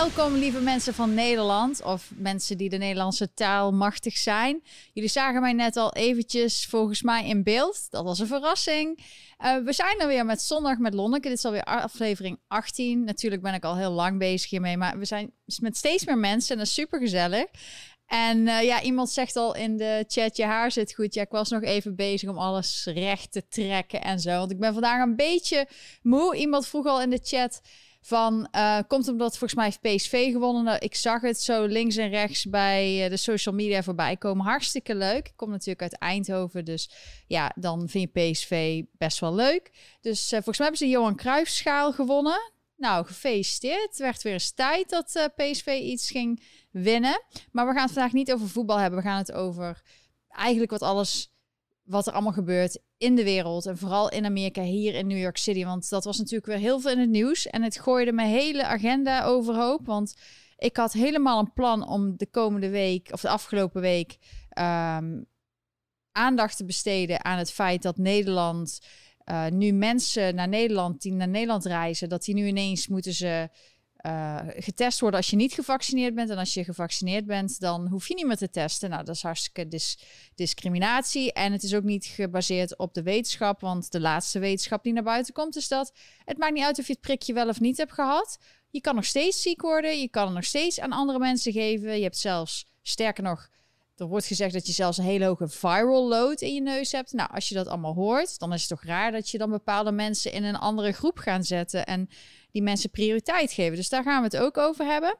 Welkom, lieve mensen van Nederland of mensen die de Nederlandse taal machtig zijn. Jullie zagen mij net al eventjes volgens mij in beeld. Dat was een verrassing. Uh, we zijn er weer met Zondag met Lonneke. Dit is alweer aflevering 18. Natuurlijk ben ik al heel lang bezig hiermee, maar we zijn met steeds meer mensen en dat is super gezellig. En uh, ja, iemand zegt al in de chat, je haar zit goed. Ja, ik was nog even bezig om alles recht te trekken en zo. Want ik ben vandaag een beetje moe. Iemand vroeg al in de chat van, uh, komt omdat volgens mij heeft PSV gewonnen. Nou, ik zag het zo links en rechts bij uh, de social media voorbij komen. Hartstikke leuk. Ik kom natuurlijk uit Eindhoven, dus ja, dan vind je PSV best wel leuk. Dus volgens mij hebben ze Johan Cruijffschaal gewonnen. Nou, gefeliciteerd. Het werd weer eens tijd dat PSV iets ging winnen. Maar we gaan het vandaag niet over voetbal hebben. We gaan het over eigenlijk wat alles, wat er allemaal gebeurt in de wereld. En vooral in Amerika, hier in New York City. Want dat was natuurlijk weer heel veel in het nieuws. En het gooide mijn hele agenda overhoop. Want ik had helemaal een plan om de komende week, of de afgelopen week, um, aandacht te besteden aan het feit dat Nederland uh, nu mensen naar Nederland die naar Nederland reizen, dat die nu ineens moeten ze uh, getest worden als je niet gevaccineerd bent. En als je gevaccineerd bent, dan hoef je niet meer te testen. Nou, dat is hartstikke dis discriminatie. En het is ook niet gebaseerd op de wetenschap. Want de laatste wetenschap die naar buiten komt, is dat het maakt niet uit of je het prikje wel of niet hebt gehad. Je kan nog steeds ziek worden. Je kan het nog steeds aan andere mensen geven. Je hebt zelfs, sterker nog, er wordt gezegd dat je zelfs een hele hoge viral load in je neus hebt. Nou, als je dat allemaal hoort, dan is het toch raar dat je dan bepaalde mensen in een andere groep gaat zetten en die mensen prioriteit geven. Dus daar gaan we het ook over hebben.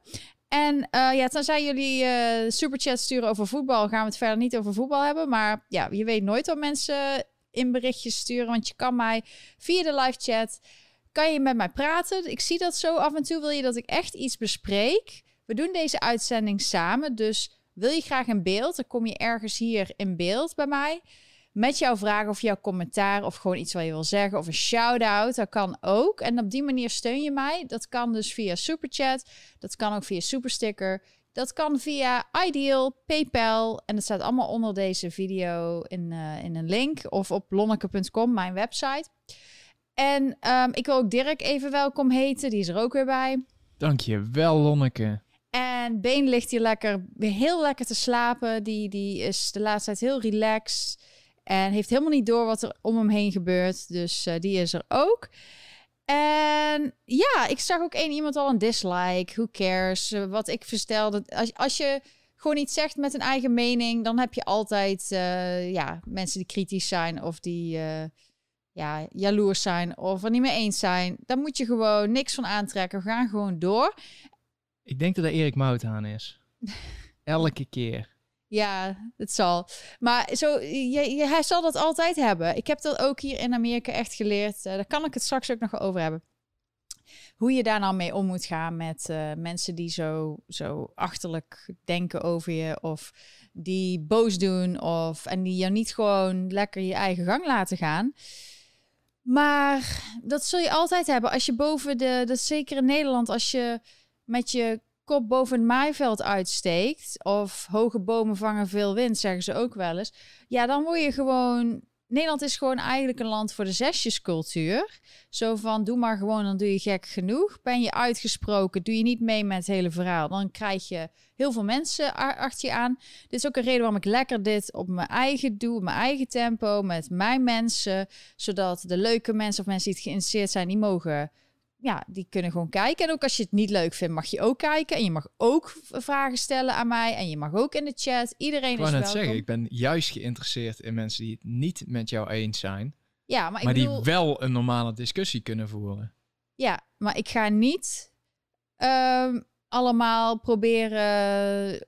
En uh, ja, tenzij jullie uh, superchat sturen over voetbal, gaan we het verder niet over voetbal hebben. Maar ja, je weet nooit wat mensen in berichtjes sturen, want je kan mij via de live chat, kan je met mij praten. Ik zie dat zo af en toe wil je dat ik echt iets bespreek. We doen deze uitzending samen, dus wil je graag in beeld, dan kom je ergens hier in beeld bij mij. Met jouw vraag of jouw commentaar of gewoon iets wat je wil zeggen of een shout-out. Dat kan ook. En op die manier steun je mij. Dat kan dus via Superchat. Dat kan ook via Supersticker. Dat kan via Ideal, PayPal. En dat staat allemaal onder deze video in, uh, in een link. Of op lonneke.com, mijn website. En um, ik wil ook Dirk even welkom heten. Die is er ook weer bij. Dankjewel, Lonneke. En Been ligt hier lekker, heel lekker te slapen. Die, die is de laatste tijd heel relaxed. En heeft helemaal niet door wat er om hem heen gebeurt. Dus uh, die is er ook. En ja, ik zag ook één iemand al een dislike. Who cares? Uh, wat ik verstelde. Als, als je gewoon iets zegt met een eigen mening, dan heb je altijd uh, ja, mensen die kritisch zijn of die ja, jaloers zijn of er niet mee eens zijn. Daar moet je gewoon niks van aantrekken. We gaan gewoon door. Ik denk dat dat Erik Mouthaan is. Elke keer. Ja, het zal. Maar zo, je, hij zal dat altijd hebben. Ik heb dat ook hier in Amerika echt geleerd. Uh, daar kan ik het straks ook nog over hebben. Hoe je daar nou mee om moet gaan met uh, mensen die zo, zo achterlijk denken over je. Of die boos doen. Of, en die jou niet gewoon lekker je eigen gang laten gaan. Maar dat zul je altijd hebben. Als je boven de, dat zeker in Nederland, als je met je kop boven het maaiveld uitsteekt, of hoge bomen vangen veel wind, zeggen ze ook wel eens. Ja, dan word je gewoon. Nederland is gewoon eigenlijk een land voor de zesjescultuur. Zo van, doe maar gewoon, dan doe je gek genoeg. Ben je uitgesproken, doe je niet mee met het hele verhaal. Dan krijg je heel veel mensen achter je aan. Dit is ook een reden waarom ik lekker dit op mijn eigen doe, op mijn eigen tempo, met mijn mensen. Zodat de leuke mensen of mensen die het geïnteresseerd zijn, die mogen ja, die kunnen gewoon kijken. En ook als je het niet leuk vindt, mag je ook kijken. En je mag ook vragen stellen aan mij. En je mag ook in de chat. Iedereen ik is welkom. net zeggen, ik ben juist geïnteresseerd in mensen die het niet met jou eens zijn. Ja, maar, maar ik die wel een normale discussie kunnen voeren. Ja, maar ik ga niet um, allemaal proberen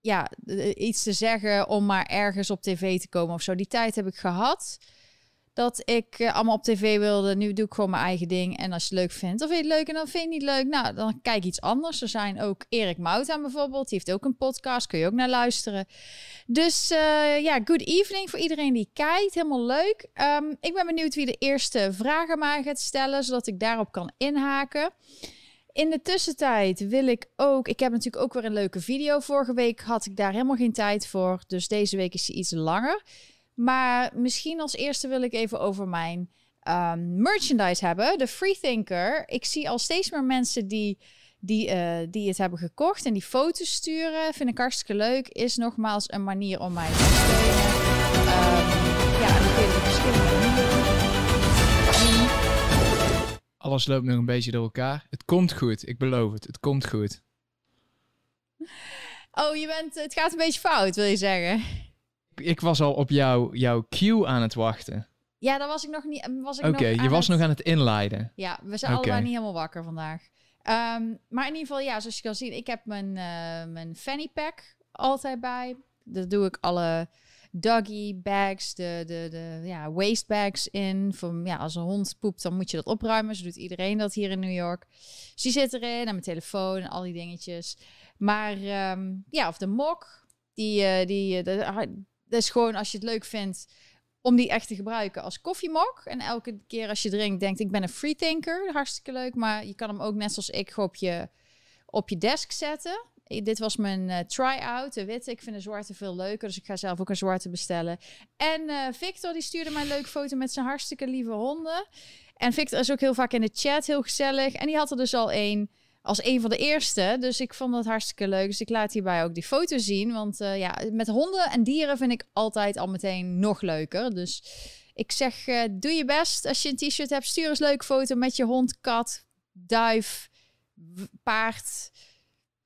ja, iets te zeggen om maar ergens op tv te komen of zo. Die tijd heb ik gehad dat ik uh, allemaal op tv wilde. Nu doe ik gewoon mijn eigen ding. En als je het leuk vindt, of vind je het leuk en dan vind je het niet leuk, nou, dan kijk iets anders. Er zijn ook Erik Mout bijvoorbeeld. Die heeft ook een podcast. Kun je ook naar luisteren. Dus uh, ja, good evening voor iedereen die kijkt. Helemaal leuk. Um, ik ben benieuwd wie de eerste vragen maar gaat stellen, zodat ik daarop kan inhaken. In de tussentijd wil ik ook. Ik heb natuurlijk ook weer een leuke video. Vorige week had ik daar helemaal geen tijd voor. Dus deze week is hij iets langer. Maar misschien als eerste wil ik even over mijn um, merchandise hebben. De Freethinker. Ik zie al steeds meer mensen die die, eh, die het hebben gekocht en die foto's sturen. Vind ik hartstikke leuk. Is nogmaals een manier om mij te steunen. Ehm, ja, en dan kun je het op verschillende manieren doen. Alles loopt nog een beetje door elkaar. Het komt goed, ik beloof het. Het komt goed. Oh, je bent, het gaat een beetje fout, wil je zeggen? Ik was al op jou, jouw cue aan het wachten. Ja, daar was ik nog niet. Was ik Oké, je was nog aan het inleiden. Ja, we zijn allebei niet helemaal wakker vandaag. Ehm, maar in ieder geval, ja, zoals je kan zien, ik heb mijn, eh, mijn fanny pack altijd bij. Daar doe ik alle doggy bags, de, de, de ja, waste bags in. Voor, ja, als een hond poept, dan moet je dat opruimen. Zo doet iedereen dat hier in New York. Dus die zit erin, en mijn telefoon en al die dingetjes. Maar ehm, ja, of de mok, die, eh, die, eh, is gewoon als je het leuk vindt om die echt te gebruiken als koffiemok. En elke keer als je drinkt, denkt ik ben een freethinker. Hartstikke leuk. Maar je kan hem ook net zoals ik op je, op je desk zetten. Dit was mijn eh, try-out, de witte. Ik vind de zwarte veel leuker, dus ik ga zelf ook een zwarte bestellen. En eh, Victor, die stuurde mij een leuke foto met zijn hartstikke lieve honden. En Victor is ook heel vaak in de chat, heel gezellig. En die had er dus al één als een van de eerste. Dus ik vond dat hartstikke leuk. Dus ik laat hierbij ook die foto zien. Want eh, ja, met honden en dieren vind ik altijd al meteen nog leuker. Dus ik zeg, eh, doe je best. Als je een t-shirt hebt, stuur eens een leuke foto met je hond, kat, duif, paard,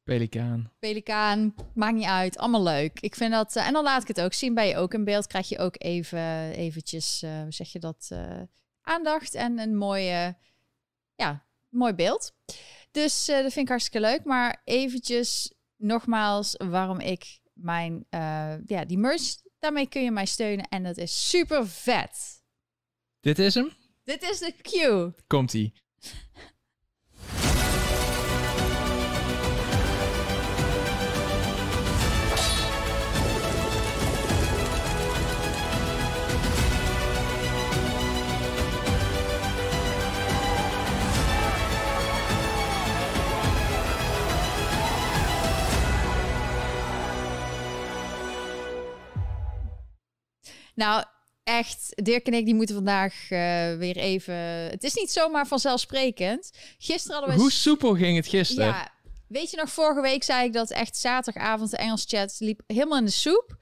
Pelikaan. pelikaan. Maakt niet uit. Allemaal leuk. Ik vind dat... eh, en dan laat ik het ook zien. Ben je ook in beeld, krijg je ook even eventjes, hoe zeg je dat, aandacht en een mooie, ja, mooi beeld. Dus eh, dat vind ik hartstikke leuk. Maar eventjes nogmaals waarom ik mijn, eh, ja, die merch, daarmee kun je mij steunen. En dat is super vet. Dit is hem? Dit is de cue. Komt-ie. Nou, echt, Dirk en ik die moeten vandaag eh, weer even... Het is niet zomaar vanzelfsprekend. Gisteren hadden we... Hoe soepel ging het gisteren? Ja, weet je nog, vorige week zei ik dat echt zaterdagavond de Engels chat liep helemaal in de soep.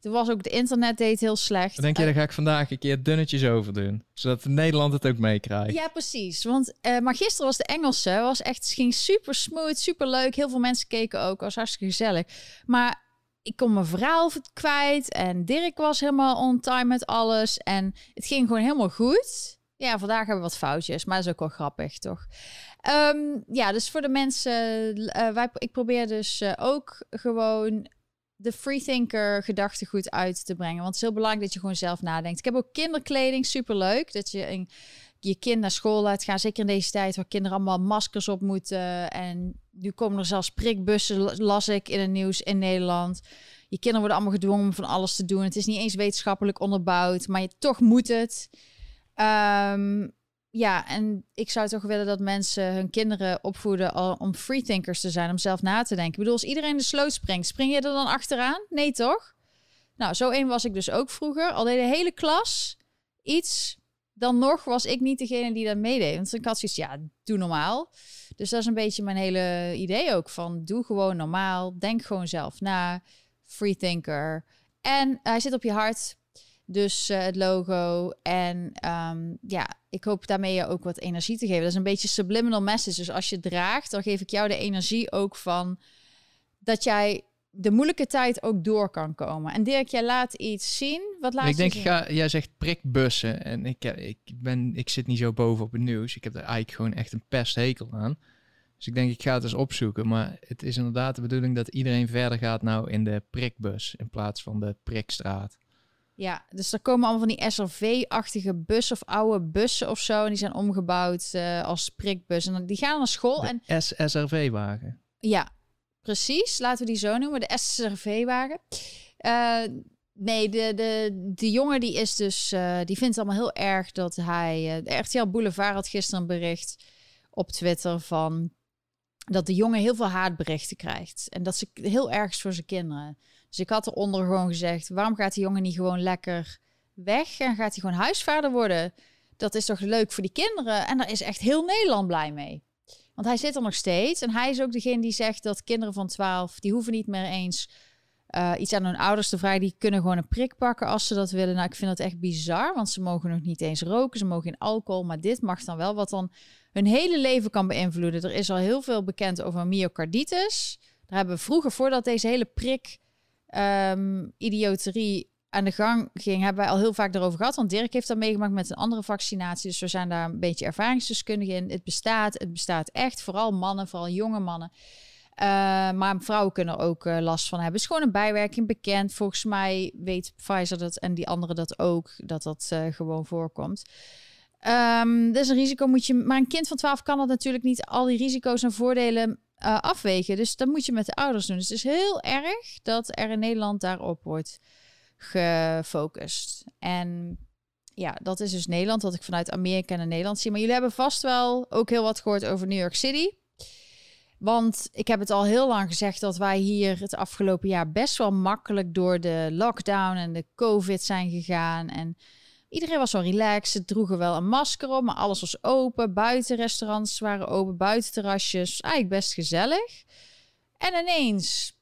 Toen was ook de internet deed heel slecht. Dan denk je, daar ga ik vandaag een keer dunnetjes over doen. Zodat Nederland het ook meekrijgt. Ja, precies. Want, eh, maar gisteren was de Engelse, was echt, het ging super smooth, super leuk. Heel veel mensen keken ook, was hartstikke gezellig. Maar ik kon mijn verhaal kwijt en Dirk was helemaal on time met alles. En het ging gewoon helemaal goed. Ja, vandaag hebben we wat foutjes, maar dat is ook wel grappig, toch? Ehm, ja, dus voor de mensen, eh, wij, ik probeer dus eh, ook gewoon de freethinker gedachtegoed uit te brengen. Want het is heel belangrijk dat je gewoon zelf nadenkt. Ik heb ook kinderkleding, superleuk. Dat je in, je kind naar school laat gaan. Zeker in deze tijd waar kinderen allemaal maskers op moeten. En nu komen er zelfs prikbussen, las ik in het nieuws in Nederland. Je kinderen worden allemaal gedwongen om van alles te doen. Het is niet eens wetenschappelijk onderbouwd, maar je, toch moet het. Ehm, ja, en ik zou toch willen dat mensen hun kinderen opvoeden om freethinkers te zijn, om zelf na te denken. Ik bedoel, als iedereen de sloot springt, spring je er dan achteraan? Nee, toch? Nou, zo één was ik dus ook vroeger. Al deed de hele klas iets, dan nog was ik niet degene die dat meedeed. Want ik had zoiets, ja, doe normaal. Dus dat is een beetje mijn hele idee ook van, doe gewoon normaal, denk gewoon zelf na, freethinker. En hij zit op je hart, dus eh, het logo. En ehm, ja, ik hoop daarmee je ook wat energie te geven. Dat is een beetje subliminal message. Dus als je draagt, dan geef ik jou de energie ook van dat jij de moeilijke tijd ook door kan komen. En Dirk, jij laat iets zien. Wat laat ik je denk, zien? ik ga, jij zegt prikbussen. En ik, eh, ik, ben, ik zit niet zo boven op het nieuws. Ik heb er eigenlijk gewoon echt een pesthekel aan. Dus ik denk, ik ga het eens opzoeken. Maar het is inderdaad de bedoeling dat iedereen verder gaat nou in de prikbus. In plaats van de prikstraat. Ja, dus er komen allemaal van die SRV-achtige bussen of oude bussen of zo. En die zijn omgebouwd eh, als prikbus. En die gaan naar school. En De SSRV-wagen. Ja, precies. Laten we die zo noemen. De SRV-wagen. Eh, nee, de, de, de jongen die is dus... eh, die vindt allemaal heel erg dat hij... eh, RTL Boulevard had gisteren een bericht op Twitter van... dat de jongen heel veel haatberichten krijgt. En dat ze heel erg is voor zijn kinderen. Dus ik had eronder gewoon gezegd... waarom gaat die jongen niet gewoon lekker weg... en gaat hij gewoon huisvader worden? Dat is toch leuk voor die kinderen? En daar is echt heel Nederland blij mee. Want hij zit er nog steeds. En hij is ook degene die zegt dat kinderen van 12, die hoeven niet meer eens uh, iets aan hun ouders te vragen. Die kunnen gewoon een prik pakken als ze dat willen. Nou, ik vind dat echt bizar, want ze mogen nog niet eens roken. Ze mogen geen alcohol, maar dit mag dan wel. Wat dan hun hele leven kan beïnvloeden. Er is al heel veel bekend over myocarditis. Daar hebben we vroeger, voordat deze hele prik um, idioterie aan de gang ging, hebben wij al heel vaak erover gehad. Want Dirk heeft dat meegemaakt met een andere vaccinatie. Dus we zijn daar een beetje ervaringsdeskundigen in. Het bestaat, het bestaat echt. Vooral mannen, vooral jonge mannen. Uh, maar vrouwen kunnen er ook uh, last van hebben. Het is gewoon een bijwerking bekend. Volgens mij weet Pfizer dat en die anderen dat ook, dat dat uh, gewoon voorkomt. Um, dus een risico moet je. Maar een kind van 12 kan dat natuurlijk niet al die risico's en voordelen afwegen. Dus dat moet je met de ouders doen. Dus het is heel erg dat er in Nederland daarop wordt gefocust. En ja, dat is dus Nederland, wat ik vanuit Amerika en Nederland zie. Maar jullie hebben vast wel ook heel wat gehoord over New York City. Want ik heb het al heel lang gezegd dat wij hier het afgelopen jaar best wel makkelijk door de lockdown en de COVID zijn gegaan. En iedereen was wel relaxed. Ze droegen wel een masker op, maar alles was open. Buitenrestaurants waren open, buitenterrasjes. Eigenlijk best gezellig. En ineens,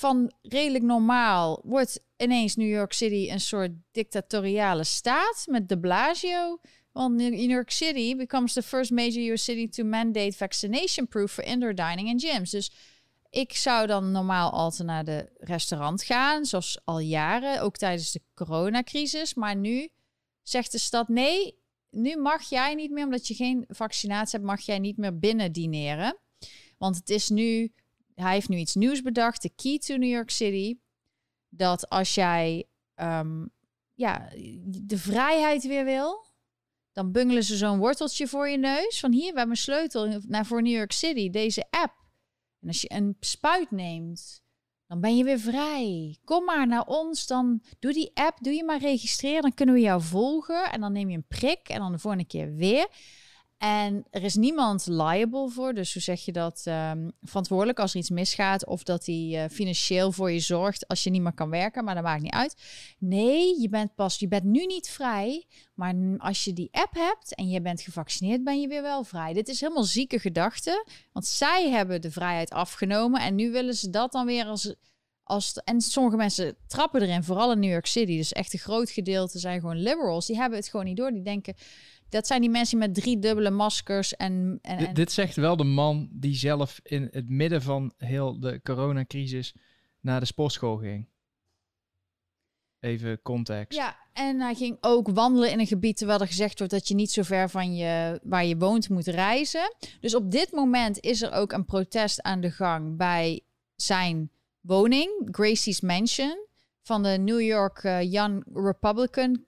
van redelijk normaal, wordt ineens New York City een soort dictatoriale staat met de Blasio. Want New York City becomes the first major US city to mandate vaccination proof for indoor dining and gyms. Dus ik zou dan normaal altijd naar de restaurant gaan, zoals al jaren, ook tijdens de coronacrisis. Maar nu zegt de stad nee, nu mag jij niet meer, omdat je geen vaccinatie hebt, mag jij niet meer binnen dineren. Want het is nu, hij heeft nu iets nieuws bedacht, de key to New York City dat als jij um, ja, de vrijheid weer wil, dan bungelen ze zo'n worteltje voor je neus. Van hier, hebben een sleutel naar voor New York City, deze app. En als je een spuit neemt, dan ben je weer vrij. Kom maar naar ons, dan doe die app, doe je maar registreren, dan kunnen we jou volgen. En dan neem je een prik en dan de volgende keer weer. En er is niemand liable voor. Dus hoe zeg je dat? Um, verantwoordelijk als er iets misgaat. Of dat hij uh, financieel voor je zorgt als je niet meer kan werken. Maar dat maakt niet uit. Nee, je bent pas. Je bent nu niet vrij. Maar als je die app hebt en je bent gevaccineerd, ben je weer wel vrij. Dit is helemaal zieke gedachte. Want zij hebben de vrijheid afgenomen. En nu willen ze dat dan weer als. Als, en sommige mensen trappen erin, vooral in New York City. Dus echt een groot gedeelte zijn gewoon liberals. Die hebben het gewoon niet door. Die denken, dat zijn die mensen met drie dubbele maskers. En, en, en... Dit zegt wel de man die zelf in het midden van heel de coronacrisis naar de sportschool ging. Even context. Ja, en hij ging ook wandelen in een gebied terwijl er gezegd wordt dat je niet zo ver van je, waar je woont moet reizen. Dus op dit moment is er ook een protest aan de gang bij zijn woning, Gracie's Mansion, van de New York uh, Young Republican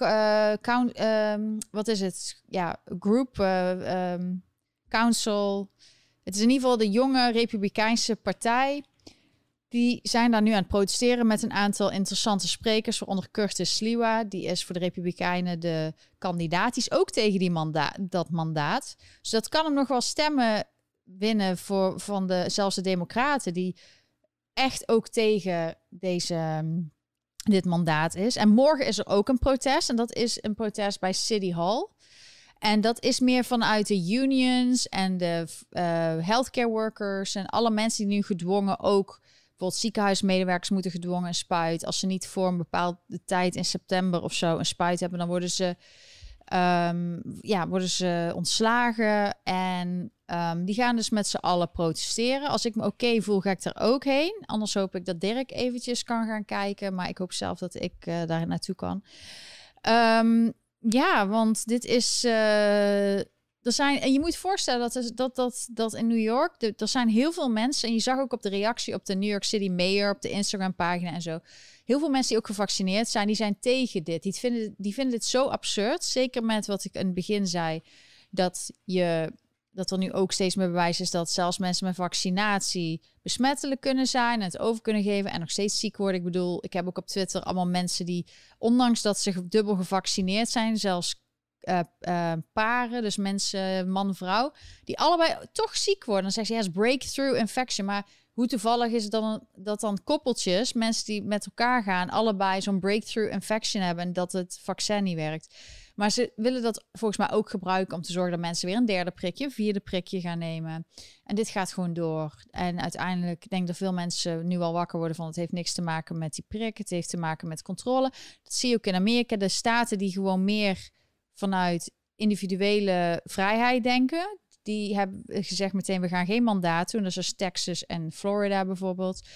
uh, count, um, wat is het? Ja, group, uh, um, council. Het is in ieder geval de jonge Republikeinse partij. Die zijn daar nu aan het protesteren met een aantal interessante sprekers, waaronder Curtis Sliwa. Die is voor de Republikeinen de kandidaat. Die is ook tegen die dat mandaat. Dus dat kan hem nog wel stemmen winnen voor, van de, zelfs de Democraten, die echt ook tegen deze ehm, dit mandaat is. En morgen is er ook een protest. En dat is een protest bij City Hall. En dat is meer vanuit de unions en de uh, healthcare workers en alle mensen die nu gedwongen ook. Bijvoorbeeld ziekenhuismedewerkers moeten gedwongen een spuit. Als ze niet voor een bepaalde tijd in september of zo een spuit hebben, dan worden ze, um, ja, worden ze ontslagen. En Um, die gaan dus met z'n allen protesteren. Als ik me oké voel, ga ik er ook heen. Anders hoop ik dat Dirk eventjes kan gaan kijken. Maar ik hoop zelf dat ik uh, daar naartoe kan. Um, ja, want dit is. Uh, er zijn, en je moet voorstellen dat, dat, dat, dat in New York, er zijn heel veel mensen, en je zag ook op de reactie op de New York City Mayor, op de Instagram-pagina en zo, heel veel mensen die ook gevaccineerd zijn, die zijn tegen dit. Die vinden, die vinden dit zo absurd, zeker met wat ik in het begin zei, dat je dat er nu ook steeds meer bewijs is dat zelfs mensen met vaccinatie besmettelijk kunnen zijn het over kunnen geven en nog steeds ziek worden. Ik bedoel, ik heb ook op Twitter allemaal mensen die, ondanks dat ze dubbel gevaccineerd zijn, zelfs uh, uh, paren, dus mensen, man, vrouw, die allebei toch ziek worden. Dan zeggen ze, ja, breakthrough infection. Maar hoe toevallig is het dan dat dan koppeltjes, mensen die met elkaar gaan, allebei zo'n breakthrough infection hebben en dat het vaccin niet werkt. Maar ze willen dat volgens mij ook gebruiken om te zorgen dat mensen weer een derde prikje, vierde prikje gaan nemen. En dit gaat gewoon door. En uiteindelijk denk ik dat veel mensen nu al wakker worden van het heeft niks te maken met die prik. Het heeft te maken met controle. Dat zie je ook in Amerika. De staten die gewoon meer vanuit individuele vrijheid denken. Die hebben gezegd meteen, we gaan geen mandaat doen. Dat is Texas en Florida bijvoorbeeld.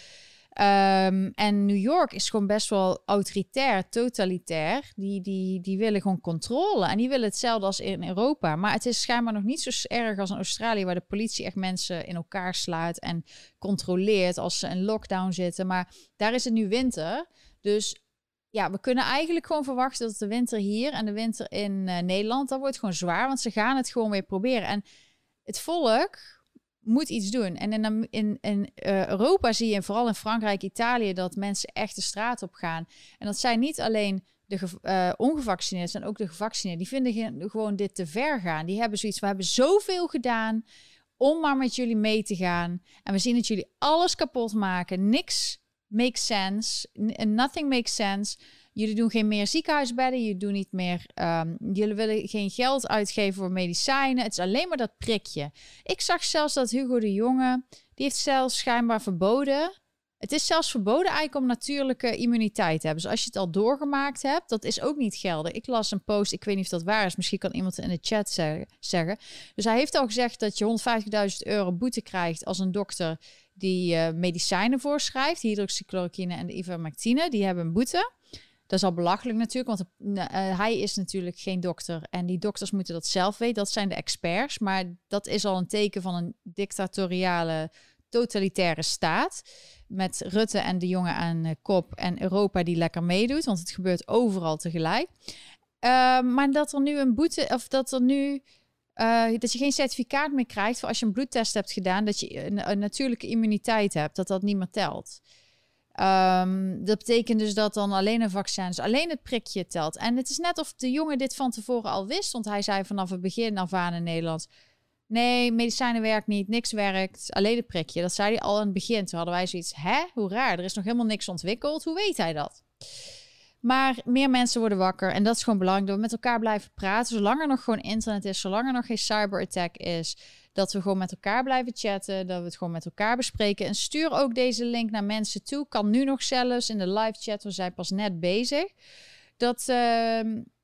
Um, en New York is gewoon best wel autoritair, totalitair. Die, die, die willen gewoon controle. En die willen hetzelfde als in Europa. Maar het is schijnbaar nog niet zo erg als in Australië, waar de politie echt mensen in elkaar slaat en controleert als ze in lockdown zitten. Maar daar is het nu winter. Dus ja, we kunnen eigenlijk gewoon verwachten dat de winter hier en de winter in uh, Nederland, dat wordt gewoon zwaar. Want ze gaan het gewoon weer proberen. En het volk moet iets doen. En in, in, uh, Europa zie je, vooral in Frankrijk, Italië, dat mensen echt de straat op gaan. En dat zijn niet alleen de uh, ongevaccineerden, zijn ook de gevaccineerden. Die vinden gewoon dit te ver gaan. Die hebben zoiets, we hebben zoveel gedaan om maar met jullie mee te gaan. En we zien dat jullie alles kapot maken. Niks makes sense. Nothing makes sense. Jullie doen geen meer ziekenhuisbedden. Jullie doen niet meer. Um, jullie willen geen geld uitgeven voor medicijnen. Het is alleen maar dat prikje. Ik zag zelfs dat Hugo de Jonge. Die heeft zelfs schijnbaar verboden. Het is zelfs verboden eigenlijk om natuurlijke immuniteit te hebben. Dus als je het al doorgemaakt hebt, dat is ook niet geldig. Ik las een post, ik weet niet of dat waar is. Misschien kan iemand in de chat zeggen. Dus hij heeft al gezegd dat je 150.000 euro boete krijgt als een dokter die uh, medicijnen voorschrijft. Hydroxychloroquine en de ivermectine, die hebben een boete. Dat is al belachelijk natuurlijk, want uh, hij is natuurlijk geen dokter. En die dokters moeten dat zelf weten. Dat zijn de experts. Maar dat is al een teken van een dictatoriale, totalitaire staat. Met Rutte en de jongen aan uh, kop. En Europa die lekker meedoet. Want het gebeurt overal tegelijk. Uh, maar dat er nu een boete, of dat er nu. dat je geen certificaat meer krijgt voor als je een bloedtest hebt gedaan, dat je een natuurlijke immuniteit hebt, dat dat niet meer telt. Um, dat betekent dus dat dan alleen een vaccin, dus alleen het prikje telt. En het is net of de jongen dit van tevoren al wist, want hij zei vanaf het begin af aan in Nederland: Nee, medicijnen werkt niet, niks werkt, alleen het prikje. Dat zei hij al in het begin. Toen hadden wij zoiets: Hè, hoe raar, er is nog helemaal niks ontwikkeld. Hoe weet hij dat? Maar meer mensen worden wakker en dat is gewoon belangrijk. Dat we met elkaar blijven praten, zolang er nog gewoon internet is, zolang er nog geen cyberattack is dat we gewoon met elkaar blijven chatten. Dat we het gewoon met elkaar bespreken. En stuur ook deze link naar mensen toe. Kan nu nog zelfs in de live chat. We zijn pas net bezig. Dat, uh,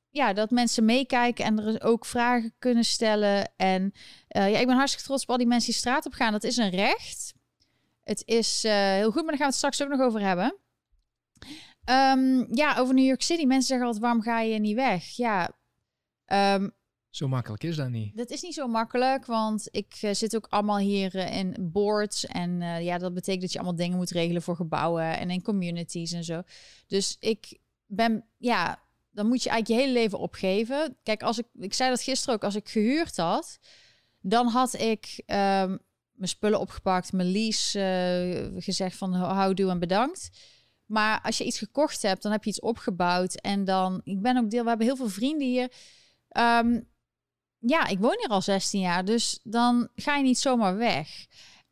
ja, dat mensen meekijken en er ook vragen kunnen stellen. En uh, ja, ik ben hartstikke trots op al die mensen die straat op gaan. Dat is een recht. Het is uh, heel goed, maar daar gaan we het straks ook nog over hebben. Um, ja, over New York City. Mensen zeggen altijd, waarom ga je niet weg? Ja, um, zo makkelijk is dat niet. Dat is niet zo makkelijk, want ik uh, zit ook allemaal hier uh, in boards. En uh, ja, dat betekent dat je allemaal dingen moet regelen voor gebouwen en in communities en zo. Dus ik ben, ja, dan moet je eigenlijk je hele leven opgeven. Kijk, als ik, ik zei dat gisteren ook, als ik gehuurd had, dan had ik um, mijn spullen opgepakt, mijn lease gezegd van houdoe en bedankt. Maar als je iets gekocht hebt, dan heb je iets opgebouwd. En dan, ik ben ook deel, we hebben heel veel vrienden hier. Um, ja, ik woon hier al 16 jaar, dus dan ga je niet zomaar weg.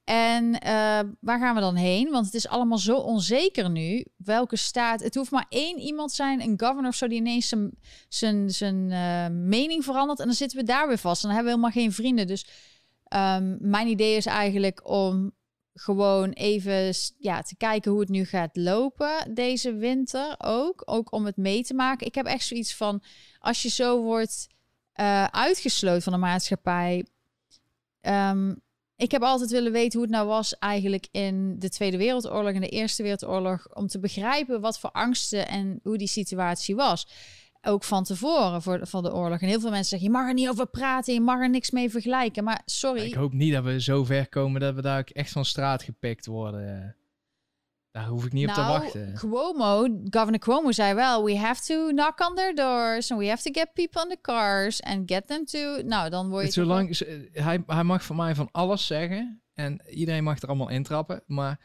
En uh, waar gaan we dan heen? Want het is allemaal zo onzeker nu. Welke staat. Het hoeft maar één iemand zijn, een governor of zo, die ineens zijn, zijn, zijn uh, mening verandert. En dan zitten we daar weer vast. En dan hebben we helemaal geen vrienden. Dus um, mijn idee is eigenlijk om gewoon even ja, te kijken hoe het nu gaat lopen deze winter ook. Ook om het mee te maken. Ik heb echt zoiets van, als je zo wordt uh, uitgesloten van de maatschappij. Um, ik heb altijd willen weten hoe het nou was eigenlijk in de Tweede Wereldoorlog en de Eerste Wereldoorlog. Om te begrijpen wat voor angsten en hoe die situatie was. Ook van tevoren voor van de oorlog. En heel veel mensen zeggen, je mag er niet over praten, je mag er niks mee vergelijken. Maar sorry. Ik hoop niet dat we zo ver komen dat we daar echt van straat gepikt worden. Daar hoef ik niet op te nou, wachten. Cuomo, Governor Cuomo zei wel: we have to knock on their doors and we have to get people on the cars and get them to. Nou, dan word je. Zolang hij, hij mag voor mij van alles zeggen en iedereen mag er allemaal intrappen, maar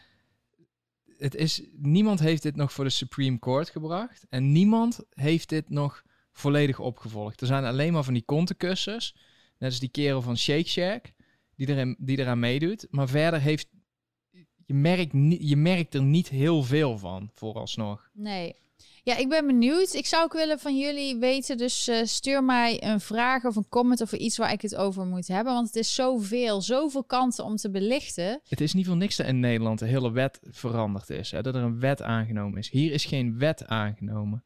het is niemand heeft dit nog voor de Supreme Court gebracht en niemand heeft dit nog volledig opgevolgd. Er zijn alleen maar van die kontenkussers, net als die kerel van Shake Shack die, erin, die eraan meedoet, maar verder heeft je, merkt niet, je merkt er niet heel veel van, vooralsnog. Nee. Ja, ik ben benieuwd. Ik zou ook willen van jullie weten. Dus uh, stuur mij een vraag of een comment of iets waar ik het over moet hebben. Want het is zoveel, zoveel kanten om te belichten. Het is niet voor niks dat in Nederland de hele wet veranderd is. Hè? Dat er een wet aangenomen is. Hier is geen wet aangenomen.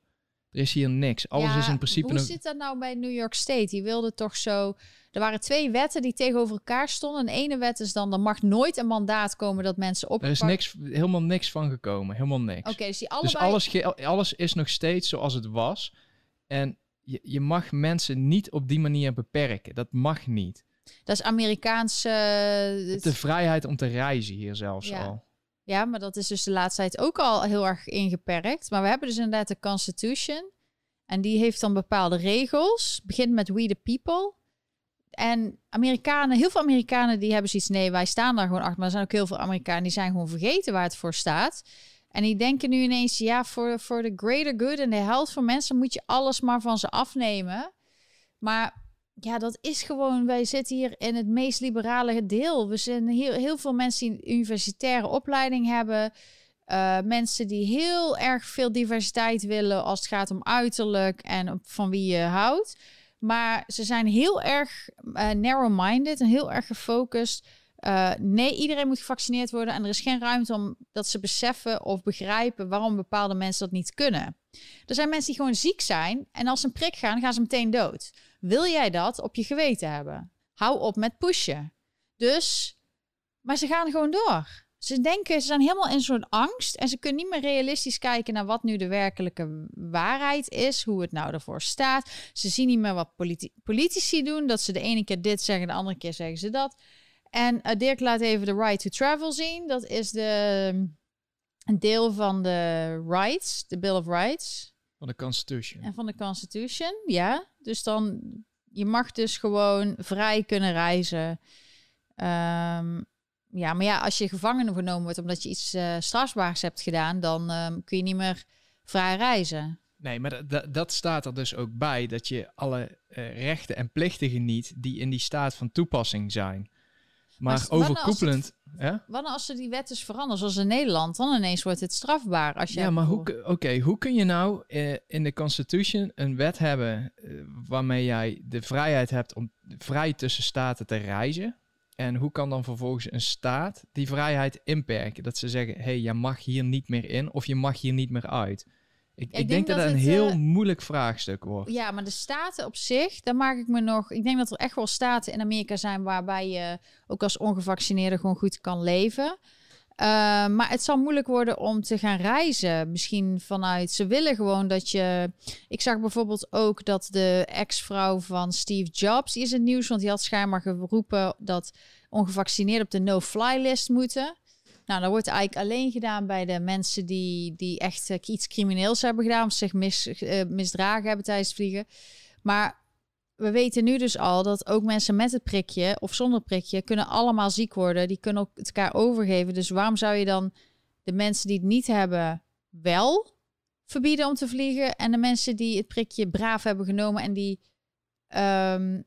Er is hier niks. Alles is in principe. Hoe zit dat nou bij New York State? Die wilde toch zo. Er waren twee wetten die tegenover elkaar stonden. De ene wet is dan: er mag nooit een mandaat komen dat mensen op. Er is niks, helemaal niks van gekomen. Helemaal niks. Oké, dus die allebei... Dus alles, alles is nog steeds zoals het was. En je, je mag mensen niet op die manier beperken. Dat mag niet. Dat is Amerikaanse. De vrijheid om te reizen hier zelfs ja. al. Ja, maar dat is dus de laatste tijd ook al heel erg ingeperkt. Maar we hebben dus inderdaad de Constitution. En die heeft dan bepaalde regels. Begint met We the People. En Amerikanen, heel veel Amerikanen die hebben zoiets, nee, wij staan daar gewoon achter. Maar er zijn ook heel veel Amerikanen die zijn gewoon vergeten waar het voor staat. En die denken nu ineens, ja, voor, voor de greater good en de health van mensen moet je alles maar van ze afnemen. Maar ja, dat is gewoon, wij zitten hier in het meest liberale deel. We zijn heel, heel veel mensen die een universitaire opleiding hebben. Uh, mensen die heel erg veel diversiteit willen als het gaat om uiterlijk en van wie je houdt. Maar ze zijn heel erg uh, narrow-minded en heel erg gefocust. Uh, nee, iedereen moet gevaccineerd worden en er is geen ruimte om dat ze beseffen of begrijpen waarom bepaalde mensen dat niet kunnen. Er zijn mensen die gewoon ziek zijn en als ze een prik gaan, gaan ze meteen dood. Wil jij dat op je geweten hebben? Hou op met pushen. Dus, maar ze gaan gewoon door. Ze denken, ze zijn helemaal in zo'n angst en ze kunnen niet meer realistisch kijken naar wat nu de werkelijke waarheid is, hoe het nou ervoor staat. Ze zien niet meer wat politici doen, dat ze de ene keer dit zeggen, de andere keer zeggen ze dat. En uh, Dirk laat even de right to travel zien. Dat is de, een deel van de rights, de Bill of Rights. Van de Constitution. En van de Constitution, ja. Dus dan, je mag dus gewoon vrij kunnen reizen. Um, ja, maar ja, als je gevangen genomen wordt omdat je iets uh, strafbaars hebt gedaan, dan um, kun je niet meer vrij reizen. Nee, maar dat staat er dus ook bij dat je alle uh, rechten en plichten geniet die in die staat van toepassing zijn. Maar, maar overkoepelend. Wat als ze die wet dus veranderen, zoals in Nederland, dan ineens wordt het strafbaar. Als je ja, maar hoe, oké, hoe kun je nou uh, in de Constitution een wet hebben uh, waarmee jij de vrijheid hebt om vrij tussen staten te reizen? En hoe kan dan vervolgens een staat die vrijheid inperken? Dat ze zeggen, hé, hey, je mag hier niet meer in of je mag hier niet meer uit. Ik, ik, denk, dat, dat het een heel uh, moeilijk vraagstuk wordt. Ja, maar de staten op zich, daar maak ik me nog... Ik denk dat er echt wel staten in Amerika zijn waarbij je ook als ongevaccineerde gewoon goed kan leven. Uh, maar het zal moeilijk worden om te gaan reizen. Misschien vanuit. Ze willen gewoon dat je. Ik zag bijvoorbeeld ook dat de ex-vrouw van Steve Jobs. Is het nieuws, want die had schijnbaar geroepen dat ongevaccineerden op de no-fly list moeten. Nou, dat wordt eigenlijk alleen gedaan bij de mensen die, die echt uh, iets crimineels hebben gedaan. Of zich mis, uh, misdragen hebben tijdens het vliegen. Maar we weten nu dus al dat ook mensen met het prikje of zonder prikje kunnen allemaal ziek worden. Die kunnen ook elkaar overgeven. Dus waarom zou je dan de mensen die het niet hebben wel verbieden om te vliegen en de mensen die het prikje braaf hebben genomen en die um,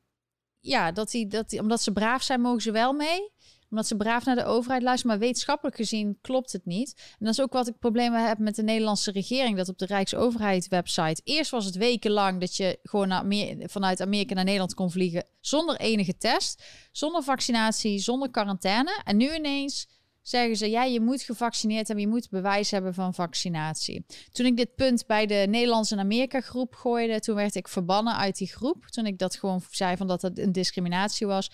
ja, dat die, dat die, omdat ze braaf zijn, mogen ze wel mee omdat ze braaf naar de overheid luisteren. Maar wetenschappelijk gezien klopt het niet. En dat is ook wat ik problemen heb met de Nederlandse regering. Dat op de Rijksoverheid website. Eerst was het wekenlang dat je gewoon naar vanuit Amerika naar Nederland kon vliegen. Zonder enige test. Zonder vaccinatie. Zonder quarantaine. En nu ineens zeggen ze, ja, je moet gevaccineerd hebben, je moet bewijs hebben van vaccinatie. Toen ik dit punt bij de Nederlandse en Amerika groep gooide, toen werd ik verbannen uit die groep. Toen ik dat gewoon zei van dat het een discriminatie was.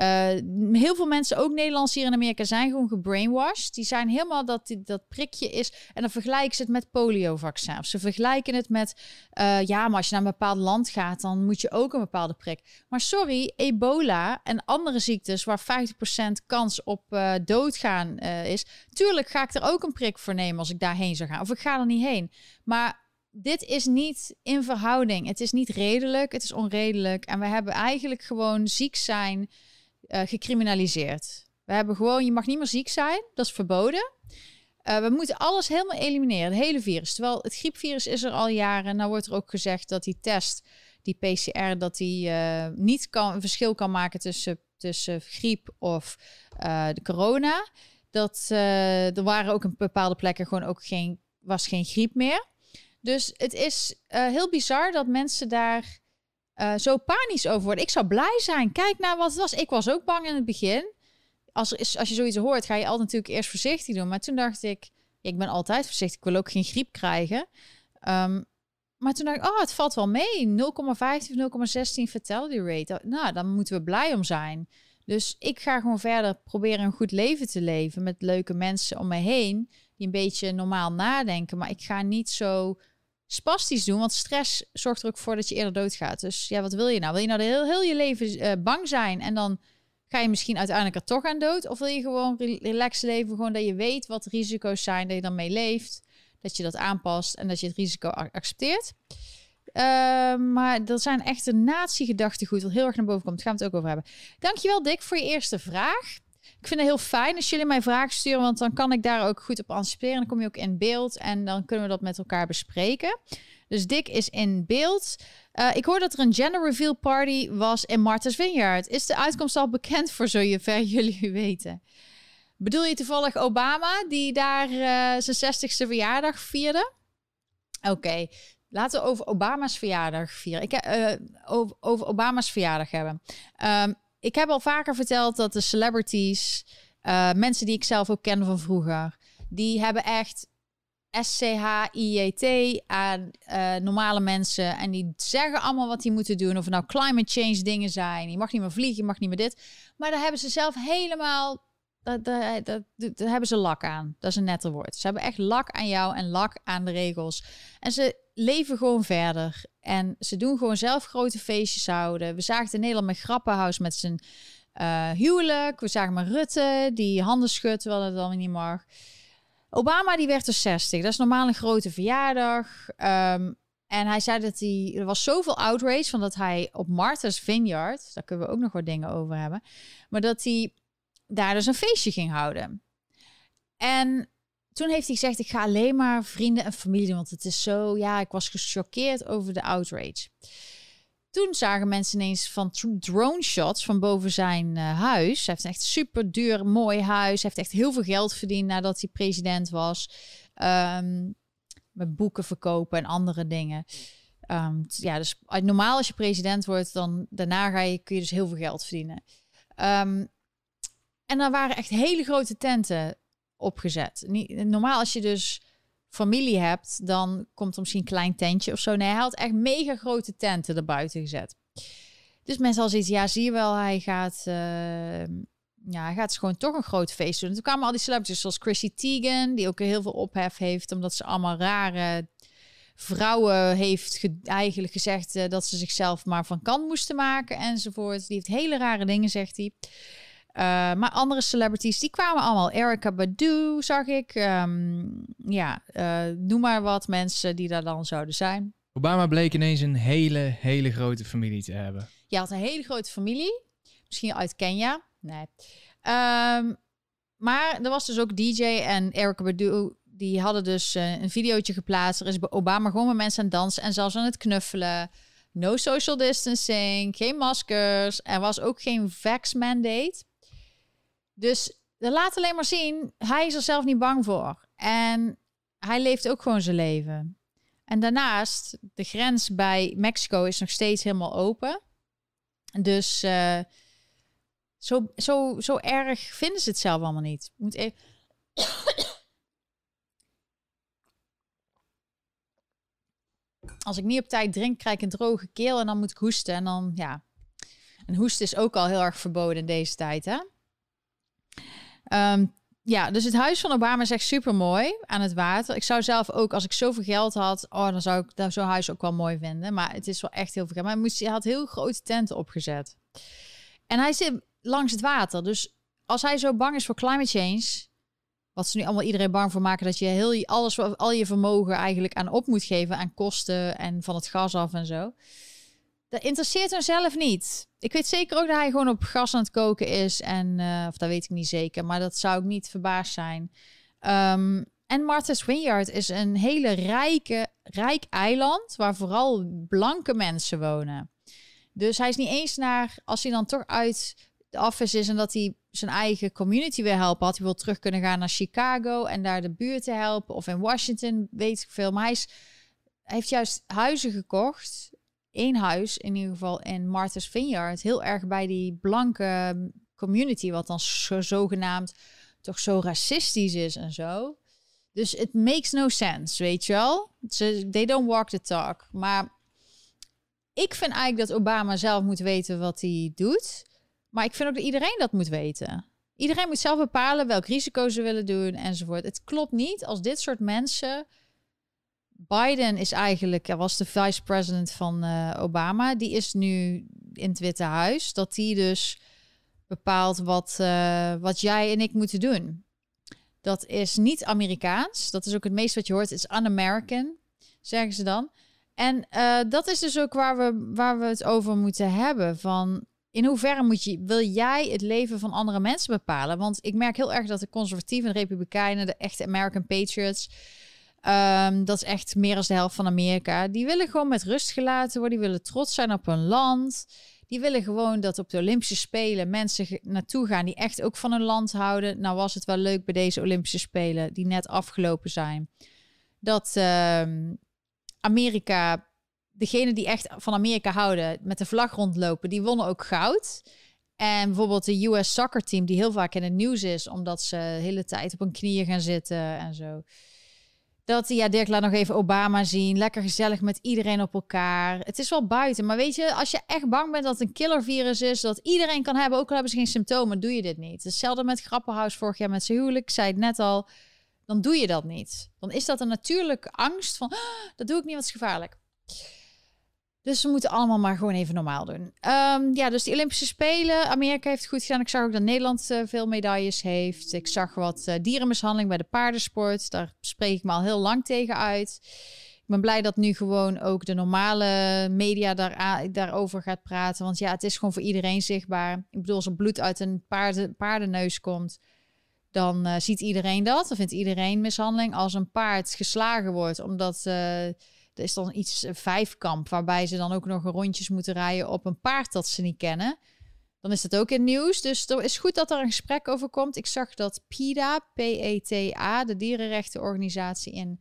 Uh, heel veel mensen, ook Nederlands hier in Amerika, zijn gewoon gebrainwashed. Die zijn helemaal dat dat prikje is. En dan vergelijken ze het met poliovaccin. Ze vergelijken het met, uh, ja, maar als je naar een bepaald land gaat, dan moet je ook een bepaalde prik. Maar sorry, ebola en andere ziektes waar 50% kans op uh, doodgaan is. Tuurlijk ga ik er ook een prik voor nemen als ik daarheen zou gaan. Of ik ga er niet heen. Maar dit is niet in verhouding. Het is niet redelijk. Het is onredelijk. En we hebben eigenlijk gewoon ziek zijn uh, gecriminaliseerd. We hebben gewoon, je mag niet meer ziek zijn. Dat is verboden. Uh, we moeten alles helemaal elimineren, het hele virus. Terwijl het griepvirus is er al jaren. Nou wordt er ook gezegd dat die test, die PCR, dat die uh, niet kan, een verschil kan maken tussen, tussen griep of de corona. Dat er waren ook een bepaalde plekken gewoon ook geen, was geen griep meer. Dus het is heel bizar dat mensen daar uh, zo panisch over worden. Ik zou blij zijn. Kijk naar wat het was. Ik was ook bang in het begin. Als, als je zoiets hoort, ga je altijd natuurlijk eerst voorzichtig doen. Maar toen dacht ik, ik ben altijd voorzichtig. Ik wil ook geen griep krijgen. Um, maar toen dacht ik, oh, het valt wel mee. 0,15 0,16 fatality rate. Nou, dan moeten we blij om zijn. Dus ik ga gewoon verder proberen een goed leven te leven met leuke mensen om me heen die een beetje normaal nadenken. Maar ik ga niet zo spastisch doen, want stress zorgt er ook voor dat je eerder doodgaat. Dus ja, wat wil je nou? Wil je nou heel, heel je leven uh, bang zijn en dan ga je misschien uiteindelijk er toch aan dood? Of wil je gewoon relax leven, gewoon dat je weet wat de risico's zijn, dat je dan mee leeft, dat je dat aanpast en dat je het risico accepteert? Uh, maar dat zijn echt een nazi-gedachtegoed wat heel erg naar boven komt. Daar gaan we het ook over hebben. Dankjewel Dick voor je eerste vraag. Ik vind het heel fijn als jullie mij vragen sturen, want dan kan ik daar ook goed op anticiperen. Dan kom je ook in beeld en dan kunnen we dat met elkaar bespreken. Dus Dick is in beeld. Uh, ik hoor dat er een gender reveal party was in Martha's Vineyard. Is de uitkomst al bekend voor zover jullie weten? Bedoel je toevallig Obama, die daar uh, zijn 60ste verjaardag vierde? Oké, laten we over Obama's verjaardag vieren. Ik, uh, over, over, Obama's verjaardag hebben. Um, ik heb al vaker verteld dat de celebrities, uh, mensen die ik zelf ook ken van vroeger, die hebben echt SCHIJT aan uh, normale mensen. En die zeggen allemaal wat die moeten doen. Of het nou climate change dingen zijn. Je mag niet meer vliegen, je mag niet meer dit. Maar daar hebben ze zelf helemaal dat, dat, hebben ze lak aan. Dat is een netter woord. Ze hebben echt lak aan jou en lak aan de regels. En ze leven gewoon verder. En ze doen gewoon zelf grote feestjes houden. We zagen in Nederland met Grappenhuis met zijn uh, huwelijk. We zagen maar Rutte, die handen schudt terwijl het dan niet mag. Obama die werd er 60. Dat is normaal een grote verjaardag. Um, en hij zei dat hij, er was zoveel outrage van dat hij op Martha's Vineyard, daar kunnen we ook nog wat dingen over hebben, maar dat hij daar dus een feestje ging houden. En toen heeft hij gezegd, ik ga alleen maar vrienden en familie want het is zo, ja, ik was gechoqueerd over de outrage. Toen zagen mensen ineens van drone shots van boven zijn uh, huis. Hij heeft een echt super duur, mooi huis. Hij heeft echt heel veel geld verdiend nadat hij president was. Um, met boeken verkopen en andere dingen. Um, ja, dus normaal als je president wordt, dan daarna ga je, kun je dus heel veel geld verdienen. Um, en dan waren echt hele grote tenten opgezet. Niet, normaal als je dus familie hebt, dan komt er misschien een klein tentje of zo. Nee, hij had echt mega grote tenten erbuiten gezet. Dus mensen al zoiets, ja, zie je wel, hij gaat, uh, ja, hij gaat gewoon toch een groot feest doen. En toen kwamen al die celebrities zoals Chrissy Teigen, die ook heel veel ophef heeft, omdat ze allemaal rare vrouwen heeft eigenlijk gezegd uh, dat ze zichzelf maar van kant moesten maken enzovoort. Die heeft hele rare dingen, zegt hij. Uh, maar andere celebrities, die kwamen allemaal. Erica Badu zag ik. Um, ja, uh, noem maar wat mensen die daar dan zouden zijn. Obama bleek ineens een hele, hele grote familie te hebben. Je had een hele grote familie. Misschien uit Kenia. Nee. Um, maar er was dus ook DJ en Erica Badu. Die hadden dus uh, een videootje geplaatst. Er is bij Obama gewoon met mensen aan het dansen en zelfs aan het knuffelen. No social distancing, geen maskers. Er was ook geen vax mandate. Dus dat laat alleen maar zien, hij is er zelf niet bang voor. En hij leeft ook gewoon zijn leven. En daarnaast, de grens bij Mexico is nog steeds helemaal open. Dus uh, zo, zo, zo erg vinden ze het zelf allemaal niet. Moet even... Als ik niet op tijd drink, krijg ik een droge keel en dan moet ik hoesten. En dan, ja. En hoesten is ook al heel erg verboden in deze tijd, hè? Um, ja, dus het huis van Obama is echt super mooi aan het water. Ik zou zelf ook, als ik zoveel geld had, oh, dan zou ik zo'n huis ook wel mooi vinden. Maar het is wel echt heel veel geld. Maar hij, moest, hij had heel grote tenten opgezet. En hij zit langs het water. Dus als hij zo bang is voor climate change, wat ze nu allemaal iedereen bang voor maken, dat je heel alles, al je vermogen eigenlijk aan op moet geven, aan kosten en van het gas af en zo. Dat interesseert hem zelf niet. Ik weet zeker ook dat hij gewoon op gas aan het koken is. En, uh, of dat weet ik niet zeker, maar dat zou ik niet verbaasd zijn. Um, en Martha's Vineyard is een hele rijke, rijk eiland waar vooral blanke mensen wonen. Dus hij is niet eens naar, als hij dan toch uit de office is en dat hij zijn eigen community wil helpen, had hij wel terug kunnen gaan naar Chicago en daar de buurt te helpen. Of in Washington, weet ik veel. Maar hij, is, hij heeft juist huizen gekocht. Eén huis in ieder geval in Martha's Vineyard. Heel erg bij die blanke community, wat dan zo, zogenaamd toch zo racistisch is en zo. Dus it makes no sense, weet je wel. They don't walk the talk. Maar ik vind eigenlijk dat Obama zelf moet weten wat hij doet. Maar ik vind ook dat iedereen dat moet weten. Iedereen moet zelf bepalen welk risico ze willen doen enzovoort. Het klopt niet als dit soort mensen. Biden is eigenlijk, er was de vice-president van uh, Obama. Die is nu in het Witte Huis. Dat die dus bepaalt wat, uh, wat jij en ik moeten doen. Dat is niet Amerikaans. Dat is ook het meest wat je hoort. Is un-American, zeggen ze dan. En uh, dat is dus ook waar we, waar we het over moeten hebben. Van in hoeverre moet je, wil jij het leven van andere mensen bepalen? Want ik merk heel erg dat de conservatieven, de republikeinen, de echte American Patriots, um, dat is echt meer dan de helft van Amerika, die willen gewoon met rust gelaten worden. Die willen trots zijn op hun land. Die willen gewoon dat op de Olympische Spelen mensen naartoe gaan die echt ook van hun land houden. Nou was het wel leuk bij deze Olympische Spelen die net afgelopen zijn. Dat uh, Amerika, degene die echt van Amerika houden, met de vlag rondlopen, die wonnen ook goud. En bijvoorbeeld de US soccer team, die heel vaak in het nieuws is, omdat ze de hele tijd op hun knieën gaan zitten en zo. Dat, ja, Dirk laat nog even Obama zien. Lekker gezellig met iedereen op elkaar. Het is wel buiten. Maar weet je, als je echt bang bent dat het een killervirus is, dat iedereen kan hebben, ook al hebben ze geen symptomen, doe je dit niet. Hetzelfde met Grappenhuis vorig jaar met zijn huwelijk. Ik zei het net al. Dan doe je dat niet. Dan is dat een natuurlijke angst van, ah, dat doe ik niet, wat is gevaarlijk. Dus we moeten allemaal maar gewoon even normaal doen. Um, ja, dus de Olympische Spelen. Amerika heeft goed gedaan. Ik zag ook dat Nederland uh, veel medailles heeft. Ik zag wat uh, dierenmishandeling bij de paardensport. Daar spreek ik me al heel lang tegen uit. Ik ben blij dat nu gewoon ook de normale media daar, daarover gaat praten. Want ja, het is gewoon voor iedereen zichtbaar. Ik bedoel, als er bloed uit een paarden, paardenneus komt, dan uh, ziet iedereen dat. Dan vindt iedereen mishandeling. Als een paard geslagen wordt omdat er is dan iets vijfkamp, waarbij ze dan ook nog rondjes moeten rijden op een paard dat ze niet kennen. Dan is dat ook in nieuws. Dus het is goed dat er een gesprek over komt. Ik zag dat PETA, P-E-T-A, de dierenrechtenorganisatie in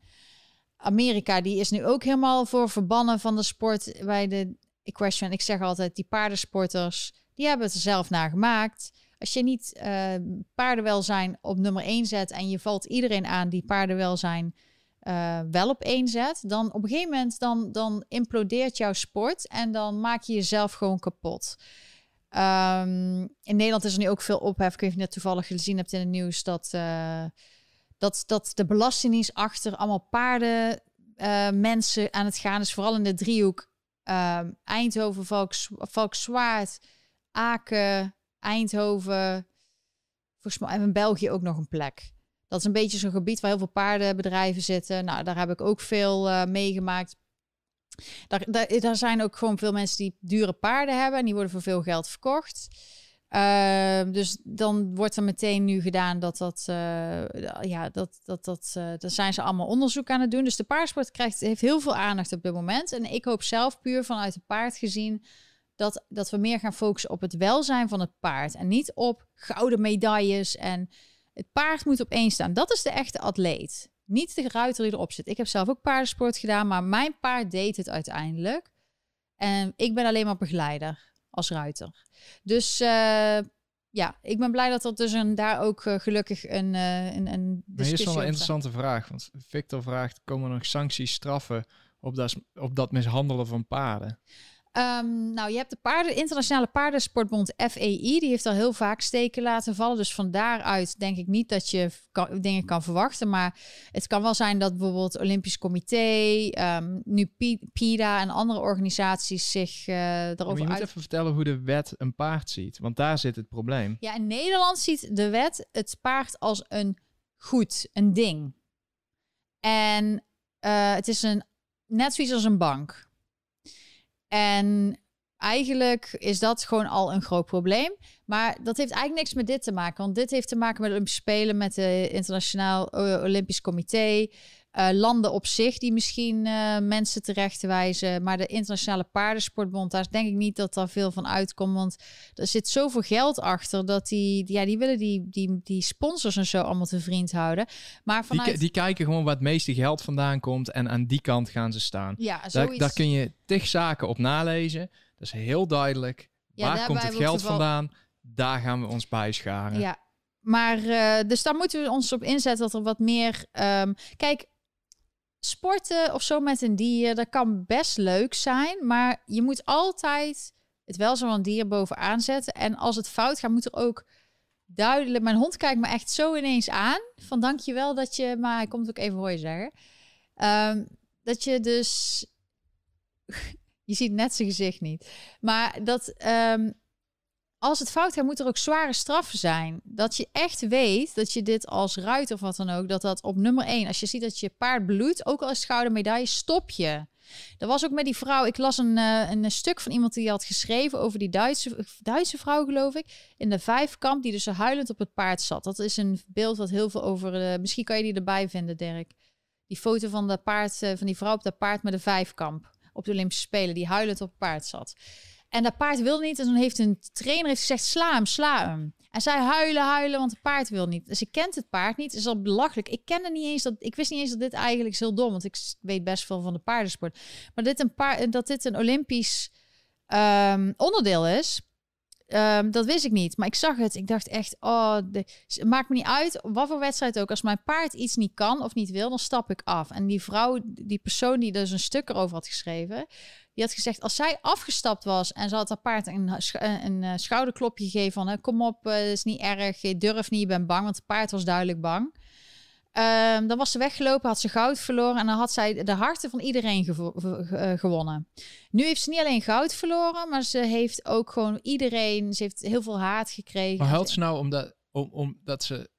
Amerika, die is nu ook helemaal voor verbannen van de sport bij de equestrian. Ik zeg altijd, die paardensporters, die hebben het zelf naar gemaakt. Als je niet uh, paardenwelzijn op nummer 1 zet en je valt iedereen aan die paardenwelzijn uh, wel op één zet, dan op een gegeven moment dan, dan implodeert jouw sport en dan maak je jezelf gewoon kapot. Um, in Nederland is er nu ook veel ophef. Ik weet niet net toevallig gezien hebt in het nieuws dat, uh, dat, dat de Belastingdienst achter allemaal paarden uh, mensen aan het gaan is. Vooral in de driehoek ehm, Eindhoven, Valks, Valkswaard, Aken, Eindhoven. Volgens mij in België ook nog een plek. Dat is een beetje zo'n gebied waar heel veel paardenbedrijven zitten. Nou, daar heb ik ook veel uh, meegemaakt. Daar, daar, zijn ook gewoon veel mensen die dure paarden hebben en die worden voor veel geld verkocht. Uh, dus dan wordt er meteen nu gedaan dat dat, uh, ja, dat, dat, dat, uh, daar zijn ze allemaal onderzoek aan het doen. Dus de paardsport krijgt, heeft heel veel aandacht op dit moment. En ik hoop zelf puur vanuit het paard gezien dat, dat we meer gaan focussen op het welzijn van het paard. En niet op gouden medailles en het paard moet op één staan. Dat is de echte atleet. Niet de ruiter die erop zit. Ik heb zelf ook paardensport gedaan, maar mijn paard deed het uiteindelijk. En ik ben alleen maar begeleider als ruiter. Dus uh, ja, ik ben blij dat er dus een, daar ook uh, gelukkig een, uh, een, een discussie Hier is wel een interessante vraag. Want Victor vraagt, komen er nog sancties, straffen op dat, op dat mishandelen van paarden? Um, nou, je hebt de paarden, Internationale Paardensportbond FEI, die heeft al heel vaak steken laten vallen. Dus van daaruit denk ik niet dat je kan, dingen kan verwachten. Maar het kan wel zijn dat bijvoorbeeld Olympisch Comité, um, nu PIDA en andere organisaties zich uh, daarover maar je moet even vertellen hoe de wet een paard ziet, want daar zit het probleem. Ja, in Nederland ziet de wet het paard als een goed, een ding. En uh, het is een, net zoiets als een bank. En eigenlijk is dat gewoon al een groot probleem. Maar dat heeft eigenlijk niks met dit te maken. Want dit heeft te maken met de Olympische Spelen, met het Internationaal Olympisch Comité. Eh, landen op zich die misschien uh, mensen terecht wijzen. Maar de Internationale Paardensportbond, daar denk ik niet dat daar veel van uitkomt. Want er zit zoveel geld achter dat die, ja, die willen die, die, die sponsors en zo allemaal te vriend houden. Maar vanuit... die, die kijken gewoon waar het meeste geld vandaan komt en aan die kant gaan ze staan. Ja, daar, daar kun je tig zaken op nalezen. Dat is heel duidelijk. Ja, waar komt het geld vandaan? Daar gaan we ons bij scharen. Ja, maar uh, dus daar moeten we ons op inzetten dat er wat meer. Um, kijk, sporten of zo met een dier, dat kan best leuk zijn, maar je moet altijd het welzijn van dier bovenaan zetten. En als het fout gaat, moet er ook duidelijk. Mijn hond kijkt me echt zo ineens aan. Van dankjewel dat je. Maar hij komt ook even hoor zeggen. Um, dat je dus. je ziet net zijn gezicht niet. Maar dat. Um, als het fout gaat, moet er ook zware straffen zijn. Dat je echt weet dat je dit als ruiter of wat dan ook, dat dat op nummer één, als je ziet dat je paard bloedt, ook al is gouden medaille, stop je. Dat was ook met die vrouw. Ik las een, uh, een stuk van iemand die had geschreven over die Duitse, Duitse vrouw, geloof ik. In de vijfkamp, die dus huilend op het paard zat. Dat is een beeld wat heel veel over. Misschien kan je die erbij vinden, Dirk. Die foto van, de paard, uh, van die vrouw op dat paard met de vijfkamp. Op de Olympische Spelen, die huilend op het paard zat. En dat paard wilde niet. En toen heeft een trainer heeft gezegd: sla hem, sla hem. En zij huilen, huilen, want het paard wil niet. Dus ik kent het paard niet. is al belachelijk. Ik kende niet eens dat. Ik wist niet eens dat dit eigenlijk is heel dom. Want ik weet best veel van de paardensport. Maar dit een paard, dat dit een Olympisch um, onderdeel is. Um, dat wist ik niet. Maar ik zag het. Ik dacht echt, oh, de, maakt me niet uit. Wat voor wedstrijd ook. Als mijn paard iets niet kan of niet wil, dan stap ik af. En die vrouw, die persoon die dus een stuk erover had geschreven, die had gezegd, als zij afgestapt was en ze had haar paard een, een, een eh, schouderklopje gegeven van, kom op, het uh, is niet erg, je durft niet, je bent bang, want het paard was duidelijk bang. Um, dan was ze weggelopen, had ze goud verloren en dan had zij de harten van iedereen gewonnen. Nu heeft ze niet alleen goud verloren, maar ze heeft ook gewoon iedereen, ze heeft heel veel haat gekregen. Maar huilt ze nou omdat, om, omdat, ze,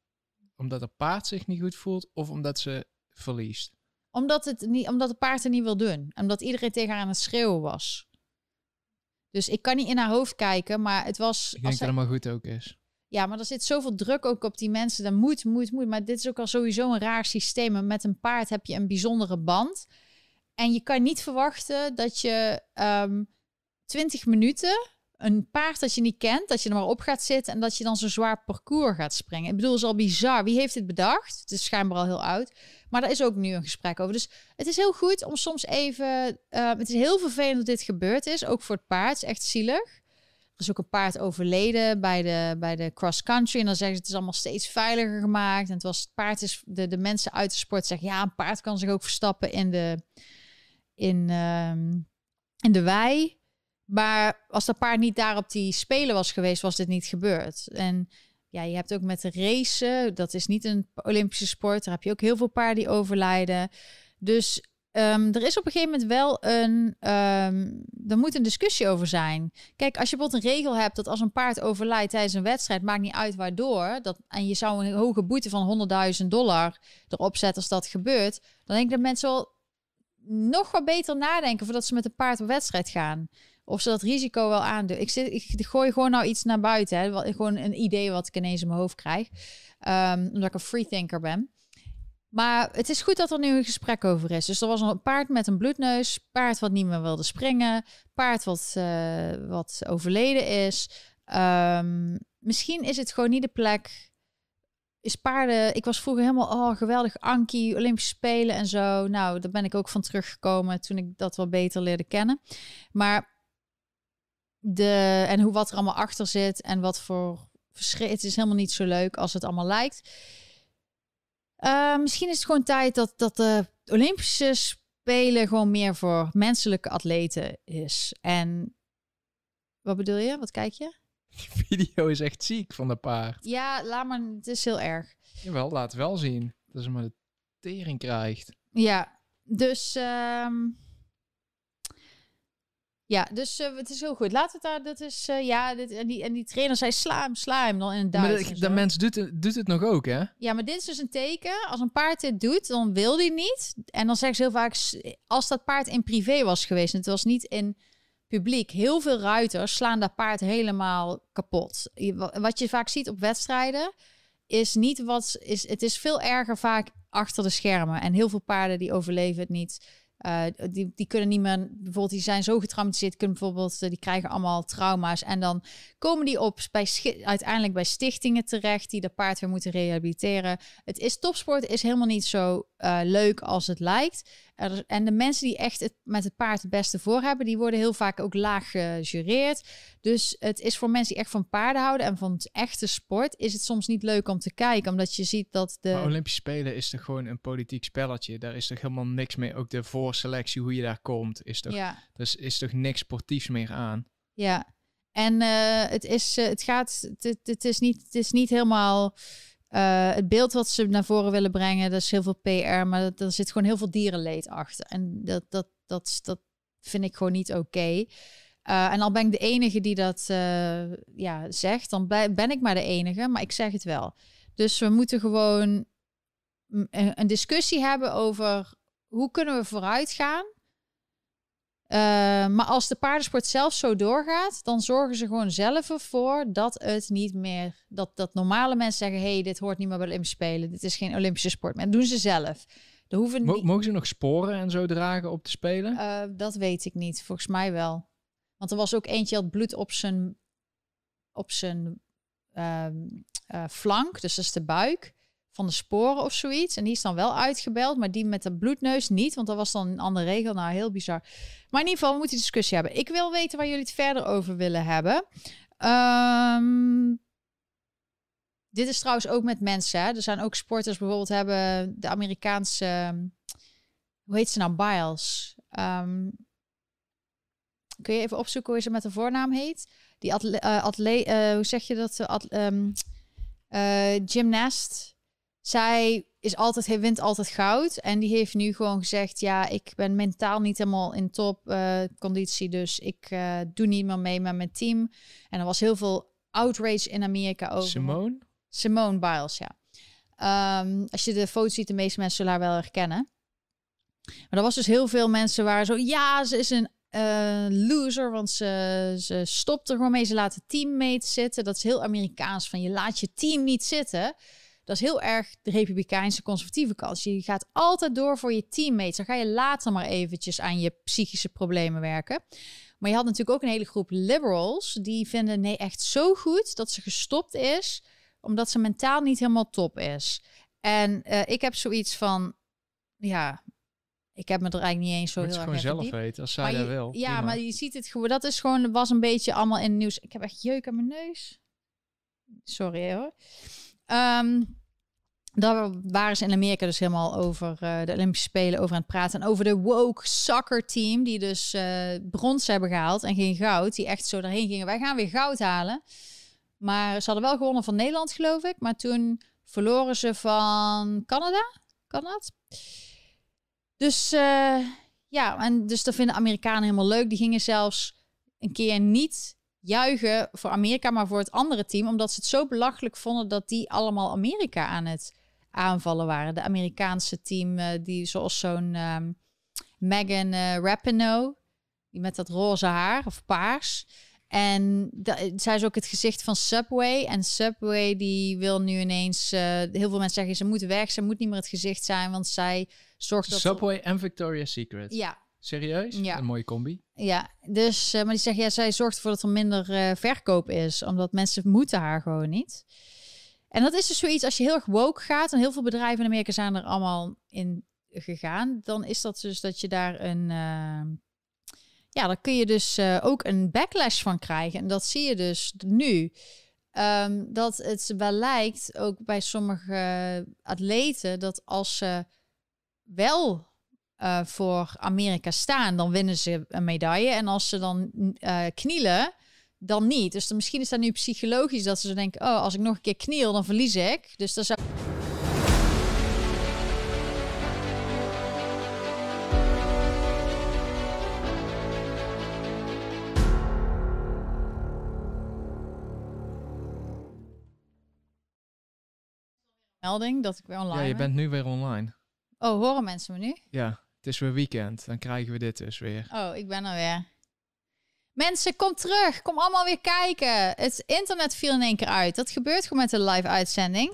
omdat het paard zich niet goed voelt of omdat ze verliest? Omdat het, niet, omdat het paard het niet wil doen. Omdat iedereen tegen haar aan het schreeuwen was. Dus ik kan niet in haar hoofd kijken, maar het was... Ik denk dat het maar goed ook is. Ja, maar er zit zoveel druk ook op die mensen. Dan moet, moet, moet. Maar dit is ook al sowieso een raar systeem. En met een paard heb je een bijzondere band. En je kan niet verwachten dat je um, ehm, 20 minuten een paard dat je niet kent, dat je er maar op gaat zitten en dat je dan zo'n zwaar parcours gaat springen. Ik bedoel, is al bizar. Wie heeft dit bedacht? Het is schijnbaar al heel oud. Maar daar is ook nu een gesprek over. Dus het is heel goed om soms even. Uh, het is heel vervelend dat dit gebeurd is, ook voor het paard. Het is echt zielig. Er is ook een paard overleden bij de, bij de cross country. En dan zeggen ze het is allemaal steeds veiliger gemaakt. En het was het paard is de, de mensen uit de sport zeggen ja, een paard kan zich ook verstappen in de in, um, in de wei. Maar als dat paard niet daar op die spelen was geweest, was dit niet gebeurd. En ja, je hebt ook met de racen, dat is niet een Olympische sport. Daar heb je ook heel veel paarden die overlijden. Dus um, er is op een gegeven moment wel een. Um, er moet een discussie over zijn. Kijk, als je bijvoorbeeld een regel hebt dat als een paard overlijdt tijdens een wedstrijd, maakt niet uit waardoor. Dat, en je zou een hoge boete van 100.000 dollar erop zetten als dat gebeurt. Dan denk ik dat mensen wel nog wat beter nadenken voordat ze met een paard op wedstrijd gaan. Of ze dat risico wel aandoen. Ik, zit, ik gooi gewoon nou iets naar buiten. Hè. Wat, gewoon een idee wat ik ineens in mijn hoofd krijg. Um, omdat ik een freethinker ben. Maar het is goed dat er nu een gesprek over is. Dus er was een paard met een bloedneus. Paard wat niet meer wilde springen. Paard wat, uh, wat overleden is. Um, misschien is het gewoon niet de plek is paarden. Ik was vroeger helemaal oh geweldig Anki, Olympische Spelen en zo. Nou, daar ben ik ook van teruggekomen toen ik dat wel beter leerde kennen. Maar de, en hoe wat er allemaal achter zit en wat voor verschil. Het is helemaal niet zo leuk als het allemaal lijkt. Uh, misschien is het gewoon tijd dat, dat de Olympische Spelen gewoon meer voor menselijke atleten is. En wat bedoel je? Wat kijk je? Die video is echt ziek van de paard. Ja, laat maar. Het is heel erg. Jawel, laat wel zien. Dat ze maar de tering krijgt. Ja, dus... Um, ja, dus uh, het is heel goed. Laten we daar, dat is, uh, ja, dit, en, die, en die trainer zei sla hem, sla hem dan in het Duits. Maar de, de mens doet, doet het nog ook, hè? Ja, maar dit is dus een teken. Als een paard dit doet, dan wil hij niet. En dan zeggen ze heel vaak, als dat paard in privé was geweest, en het was niet in publiek, heel veel ruiters slaan dat paard helemaal kapot. Wat je vaak ziet op wedstrijden, is niet wat is. Het is veel erger vaak achter de schermen. En heel veel paarden die overleven het niet. Uh, die, die kunnen niet meer, bijvoorbeeld, die zijn zo getraumatiseerd, kunnen bijvoorbeeld, uh, die krijgen allemaal trauma's. En dan komen die op bij uiteindelijk bij stichtingen terecht die de paard weer moeten rehabiliteren. Het is topsport, is helemaal niet zo uh, leuk als het lijkt. Er, en de mensen die echt het, met het paard het beste voor hebben, die worden heel vaak ook laag gejureerd. Dus het is voor mensen die echt van paarden houden en van het echte sport, is het soms niet leuk om te kijken, omdat je ziet dat de... Maar Olympische Spelen is toch gewoon een politiek spelletje? Daar is toch helemaal niks mee, ook de voorselectie, hoe je daar komt, is toch, ja. dus is toch niks sportiefs meer aan? Ja, en uh, het, is, uh, het gaat, het, het, is niet, het is niet helemaal uh, het beeld wat ze naar voren willen brengen. Dat is heel veel PR, maar er zit gewoon heel veel dierenleed achter. En dat, dat, dat, dat vind ik gewoon niet oké. Okay. en al ben ik de enige die dat ja, zegt, dan ben ik maar de enige, maar ik zeg het wel. Dus we moeten gewoon een discussie hebben over hoe kunnen we vooruit gaan uh, maar als de paardensport zelf zo doorgaat, dan zorgen ze gewoon zelf ervoor dat het niet meer. Dat, dat normale mensen zeggen: hé, hey, dit hoort niet meer bij de Olympische Spelen. Dit is geen Olympische sport. Maar dat doen ze zelf. De hoeven niet... Mogen ze nog sporen en zo dragen op de Spelen? Uh, dat weet ik niet. Volgens mij wel. Want er was ook eentje had bloed op zijn, op zijn uh, flank, dus dat is de buik van de sporen of zoiets. En die is dan wel uitgebeld, maar die met de bloedneus niet, want dat was dan een andere regel. Nou, heel bizar. Maar in ieder geval, we moeten discussie hebben. Ik wil weten waar jullie het verder over willen hebben. Um, dit is trouwens ook met mensen. Hè? Er zijn ook sporters, bijvoorbeeld hebben de Amerikaanse, hoe heet ze nou, Biles. Um, kun je even opzoeken hoe ze met de voornaam heet? Die atle uh, atleet, uh, hoe zeg je dat? At um, uh, gymnast zij is altijd, hij wint altijd goud. En die heeft nu gewoon gezegd: Ja, ik ben mentaal niet helemaal in top uh, conditie. Dus ik uh, doe niet meer mee met mijn team. En er was heel veel outrage in Amerika over. Simone? Simone Biles, ja. Um, als je de foto ziet, de meeste mensen zullen haar wel herkennen. Maar er was dus heel veel mensen waar zo: Ja, ze is een uh, loser, want ze, ze stopt er gewoon mee. Ze laat het teammate zitten. Dat is heel Amerikaans van je laat je team niet zitten. Dat is heel erg de republikeinse conservatieve kant. Je gaat altijd door voor je teammates. Dan ga je later maar eventjes aan je psychische problemen werken. Maar je had natuurlijk ook een hele groep liberals die vinden nee echt zo goed dat ze gestopt is omdat ze mentaal niet helemaal top is. En uh, ik heb zoiets van ja, ik heb me er eigenlijk niet eens zo heel erg gewoon zelf weten als zij wil. Ja, prima. maar je ziet het gewoon. Dat is gewoon was een beetje allemaal in het nieuws. Ik heb echt jeuk aan mijn neus. Sorry hoor. Um, daar waren ze in Amerika dus helemaal over uh, de Olympische Spelen over aan het praten. En over de woke soccer team, die dus uh, brons hebben gehaald en geen goud. Die echt zo daarheen gingen. Wij gaan weer goud halen. Maar ze hadden wel gewonnen van Nederland, geloof ik. Maar toen verloren ze van Canada. Kan dat? Dus uh, ja, en dus dat vinden Amerikanen helemaal leuk. Die gingen zelfs een keer niet juichen voor Amerika, maar voor het andere team. Omdat ze het zo belachelijk vonden dat die allemaal Amerika aan het aanvallen waren. De Amerikaanse team, uh, die zoals zo'n um, Megan uh, Rapinoe, die met dat roze haar of paars. En zij is ook het gezicht van Subway. En Subway die wil nu ineens... Uh, heel veel mensen zeggen, ze moet weg. Ze moet niet meer het gezicht zijn, want zij zorgt dat... Subway en Victoria's Secret? Ja. Serieus? Ja. Een mooie combi. Ja, dus... Uh, maar die zeggen, ja, zij zorgt ervoor dat er minder uh, verkoop is. Omdat mensen moeten haar gewoon niet. En dat is dus zoiets, als je heel erg woke gaat... en heel veel bedrijven in Amerika zijn er allemaal in gegaan... dan is dat dus dat je daar een... ja, dan kun je dus uh, ook een backlash van krijgen. En dat zie je dus nu. Um, dat het wel lijkt, ook bij sommige atleten, dat als ze wel uh, voor Amerika staan, dan winnen ze een medaille. En als ze dan knielen, dan niet. Dus dan, misschien is dat nu psychologisch dat ze zo denken: oh, als ik nog een keer kniel, dan verlies ik. Dus dat zou. melding dat ik weer online Ja, je ben. bent nu weer online. Oh, horen mensen me nu? Ja, het is weer weekend. Dan krijgen we dit dus weer. Oh, ik ben er weer. Mensen, kom terug. Kom allemaal weer kijken. Het internet viel in één keer uit. Dat gebeurt gewoon met een live uitzending.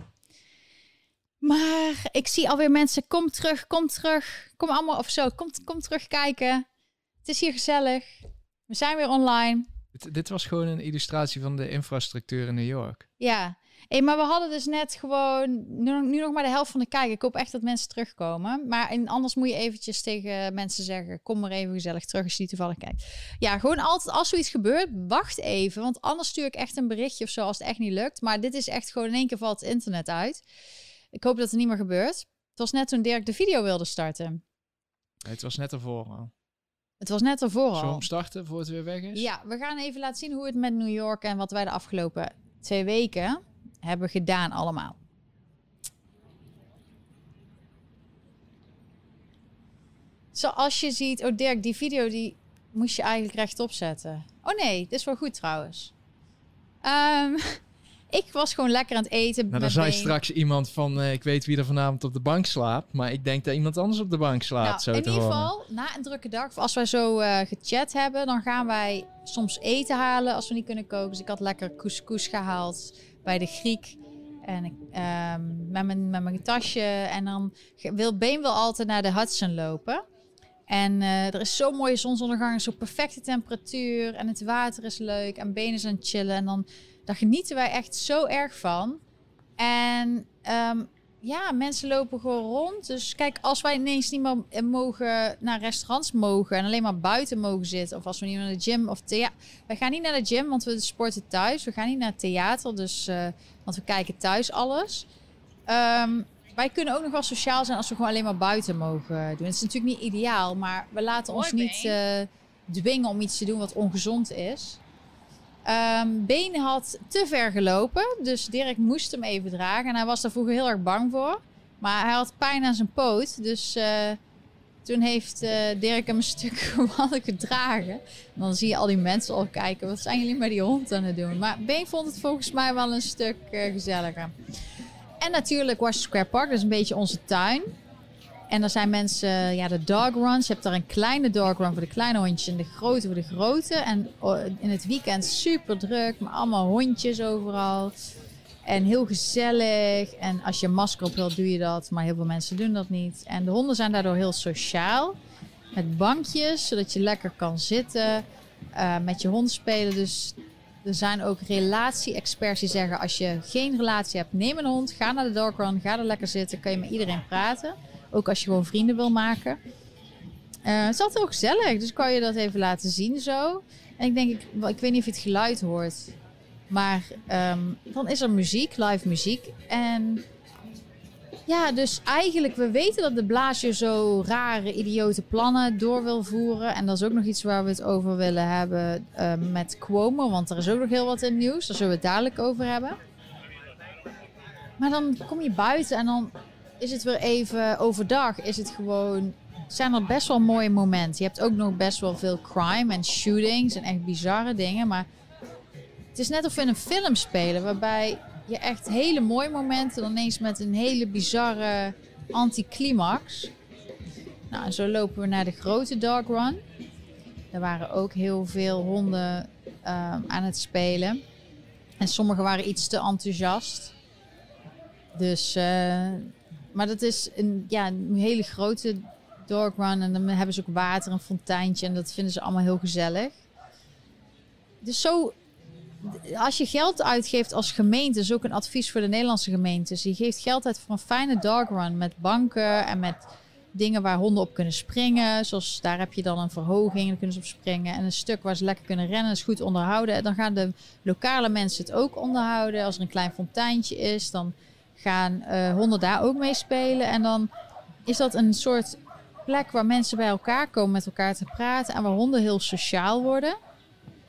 Maar ik zie alweer mensen, kom terug, kom terug. Kom allemaal, of zo, kom, kom terug kijken. Het is hier gezellig. We zijn weer online. Dit, dit was gewoon een illustratie van de infrastructuur in New York. Ja, hey, maar we hadden dus net gewoon nu, nu nog maar de helft van de kijk. Ik hoop echt dat mensen terugkomen. Maar en anders moet je eventjes tegen mensen zeggen: kom maar even gezellig terug als je die toevallig kijkt. Ja, gewoon altijd als zoiets gebeurt, wacht even. Want anders stuur ik echt een berichtje of zo als het echt niet lukt. Maar dit is echt gewoon in één keer valt het internet uit. Ik hoop dat het niet meer gebeurt. Het was net toen Dirk de video wilde starten. Het was net ervoor al. Het was net ervoor Zullen we al. hem starten voor het weer weg is? Ja, we gaan even laten zien hoe het met New York en wat wij de afgelopen twee weken hebben gedaan allemaal. Zoals je ziet, oh Dirk, die video die moest je eigenlijk rechtop zetten. Oh nee, dit is wel goed trouwens. Ehm, ik was gewoon lekker aan het eten. Nou, dan met zei straks iemand van, eh, ik weet wie er vanavond op de bank slaapt, maar ik denk dat iemand anders op de bank slaapt, Nou, zo in ieder geval, na een drukke dag, of als wij zo eh, gechat hebben, dan gaan wij soms eten halen als we niet kunnen koken. Dus ik had lekker couscous gehaald bij de Griek. En ehm, met, mijn, met mijn tasje. En dan wil Been wil altijd naar de Hudson lopen. En eh, er is zo'n mooie zonsondergang, zo'n perfecte temperatuur. En het water is leuk. En Been is aan chillen. En dan, daar genieten wij echt zo erg van. En ehm, ja, mensen lopen gewoon rond. Dus kijk, als wij ineens niet meer eh, mogen naar restaurants mogen en alleen maar buiten mogen zitten, of als we niet naar de gym of theater. Wij gaan niet naar de gym, want we sporten thuis. We gaan niet naar het theater, dus, eh, want we kijken thuis alles. Ehm, wij kunnen ook nog wel sociaal zijn als we gewoon alleen maar buiten mogen doen. Het is natuurlijk niet ideaal, maar we laten ons niet eh, dwingen om iets te doen wat ongezond is. Ehm Been had te ver gelopen, dus Dirk moest hem even dragen. En hij was daar vroeger heel erg bang voor. Maar hij had pijn aan zijn poot, dus eh, toen heeft eh, Dirk hem een stuk gewoon gedragen. En dan zie je al die mensen al kijken, wat zijn jullie met die hond aan het doen? Maar Been vond het volgens mij wel een stuk eh, gezelliger. En natuurlijk Washington Square Park, dat is een beetje onze tuin. En er zijn mensen, ja, de dog runs. Je hebt daar een kleine dog run voor de kleine hondjes en de grote voor de grote. En oh, in het weekend super druk, maar allemaal hondjes overal. En heel gezellig. En als je een masker op wilt, doe je dat. Maar heel veel mensen doen dat niet. En de honden zijn daardoor heel sociaal. Met bankjes, zodat je lekker kan zitten. eh, met je hond spelen. Dus er zijn ook relatie-experts die zeggen... als je geen relatie hebt, neem een hond. Ga naar de dog run. Ga er lekker zitten. Kan je met iedereen praten. Ook als je gewoon vrienden wil maken. Eh, het altijd heel gezellig. Dus kan je dat even laten zien zo. En ik denk, ik, ik weet niet of je het geluid hoort. Maar ehm, dan is er muziek, live muziek. En ja, dus eigenlijk, we weten dat de blaasje zo rare, idiote plannen door wil voeren. En dat is ook nog iets waar we het over willen hebben eh, met Cuomo. Want er is ook nog heel wat in het nieuws. Daar zullen we het dadelijk over hebben. Maar dan kom je buiten en dan is het weer even overdag. Is het gewoon, zijn er best wel mooie momenten. Je hebt ook nog best wel veel crime en shootings en echt bizarre dingen. Maar het is net of we in een film spelen waarbij je echt hele mooie momenten dan ineens met een hele bizarre anticlimax. Nou, en zo lopen we naar de grote dog run. Er waren ook heel veel honden ehm, aan het spelen. En sommigen waren iets te enthousiast. Dus, eh, maar dat is een, ja, een hele grote dog run. En dan hebben ze ook water, een fonteintje. En dat vinden ze allemaal heel gezellig. Dus zo, als je geld uitgeeft als gemeente, is ook een advies voor de Nederlandse gemeentes. Je geeft geld uit voor een fijne dog run met banken en met dingen waar honden op kunnen springen. Zoals daar heb je dan een verhoging, daar kunnen ze op springen. En een stuk waar ze lekker kunnen rennen, is goed onderhouden. En dan gaan de lokale mensen het ook onderhouden. Als er een klein fonteintje is, dan gaan eh, honden daar ook mee spelen. En dan is dat een soort plek waar mensen bij elkaar komen met elkaar te praten. En waar honden heel sociaal worden.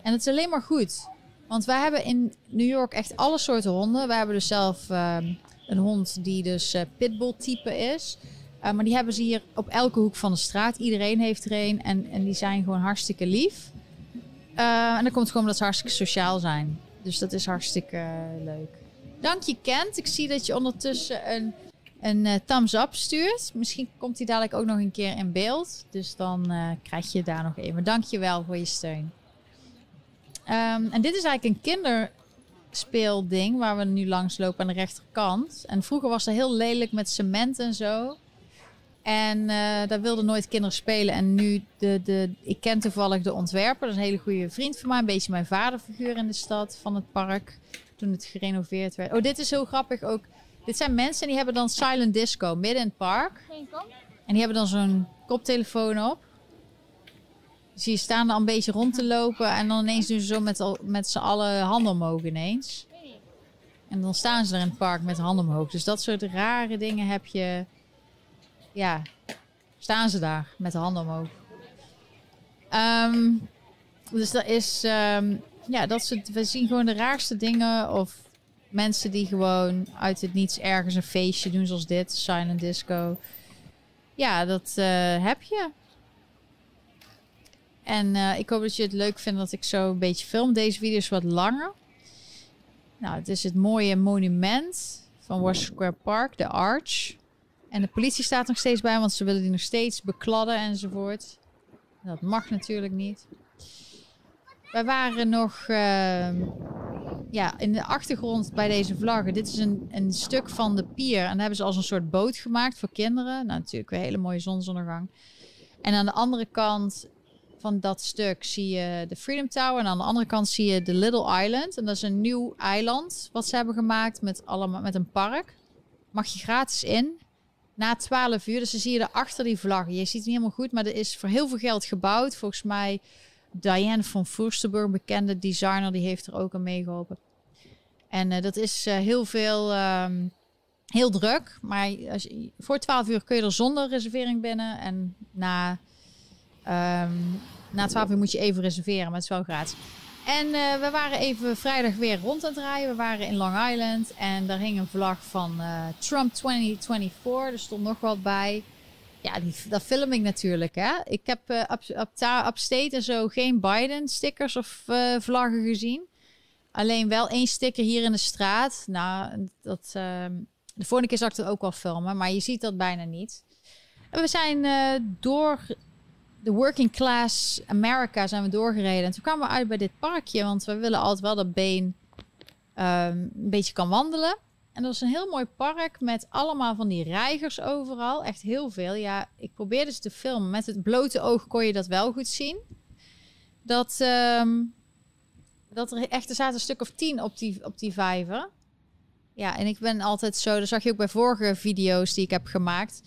En het is alleen maar goed. Want wij hebben in New York echt alle soorten honden. We hebben dus zelf ehm, een hond die dus eh, pitbull type is. Uh, maar die hebben ze hier op elke hoek van de straat. Iedereen heeft er een. En, en die zijn gewoon hartstikke lief. Uh, en dat komt gewoon omdat ze hartstikke sociaal zijn. Dus dat is hartstikke uh, leuk. Dank je, Kent. Ik zie dat je ondertussen een, een uh, thumbs up stuurt. Misschien komt hij dadelijk ook nog een keer in beeld. Dus dan uh, krijg je daar nog even. Dank je wel voor je steun. Um, en dit is eigenlijk een kinder speelding waar we nu langs lopen aan de rechterkant. En vroeger was dat heel lelijk met cement en zo. En eh, daar wilden nooit kinderen spelen. En nu, de, de, ik ken toevallig de ontwerper. Dat is een hele goede vriend van mij. Een beetje mijn vaderfiguur in de stad van het park. Toen het gerenoveerd werd. Oh, dit is heel grappig ook. Dit zijn mensen die hebben dan silent disco midden in het park. En die hebben dan zo'n koptelefoon op. Dus die staan dan een beetje rond te lopen. En dan ineens doen ze zo met, al, met z'n allen handen omhoog ineens. En dan staan ze er in het park met handen omhoog. Dus dat soort rare dingen heb je. Ja, staan ze daar met de handen omhoog. Ehm, dus dat is. ehm, ja, dat. We zien gewoon de raarste dingen. Of mensen die gewoon uit het niets ergens een feestje doen, zoals dit, silent disco. Ja, dat eh, heb je. En eh, ik hoop dat je het leuk vindt dat ik zo een beetje film. Deze video is wat langer. Nou, het is het mooie monument van Washington Square Park, de Arch. En de politie staat nog steeds bij, want ze willen die nog steeds bekladden enzovoort. Dat mag natuurlijk niet. Wij waren nog ehm, ja, in de achtergrond bij deze vlaggen. Dit is een, een stuk van de pier. En daar hebben ze als een soort boot gemaakt voor kinderen. Nou, natuurlijk een hele mooie zonsondergang. En aan de andere kant van dat stuk zie je de Freedom Tower. En aan de andere kant zie je de Little Island. En dat is een nieuw eiland wat ze hebben gemaakt met, allemaal, met een park. Mag je gratis in. Na 12 uur. Dus dan zie je er achter die vlaggen. Je ziet het niet helemaal goed, maar er is voor heel veel geld gebouwd. Volgens mij Diane van Furstenberg, bekende designer, die heeft er ook aan meegeholpen. En eh, dat is eh, heel veel, ehm, heel druk. Maar als voor 12 uur kun je er zonder reservering binnen. En na, ehm, na 12 uur moet je even reserveren, maar het is wel gratis. En eh, we waren even vrijdag weer rond aan het rijden. We waren in Long Island en daar hing een vlag van Trump 2024. Er stond nog wat bij. Ja, die, dat film ik natuurlijk. Hè. Ik heb eh up, up, en zo geen Biden-stickers of eh, vlaggen gezien. Alleen wel één sticker hier in de straat. Nou, dat, ehm, de vorige keer zag ik het ook wel filmen, maar je ziet dat bijna niet. En we zijn eh, door de working class America zijn we doorgereden. En toen kwamen we uit bij dit parkje, want we willen altijd wel dat Been ehm, een beetje kan wandelen. En dat is een heel mooi park met allemaal van die reigers overal. Echt heel veel. Ja, ik probeerde ze te filmen. Met het blote oog kon je dat wel goed zien. Dat, ehm, dat er echt, er zaten een stuk of tien op die, op die vijver. Ja, en ik ben altijd zo, dat zag je ook bij vorige video's die ik heb gemaakt.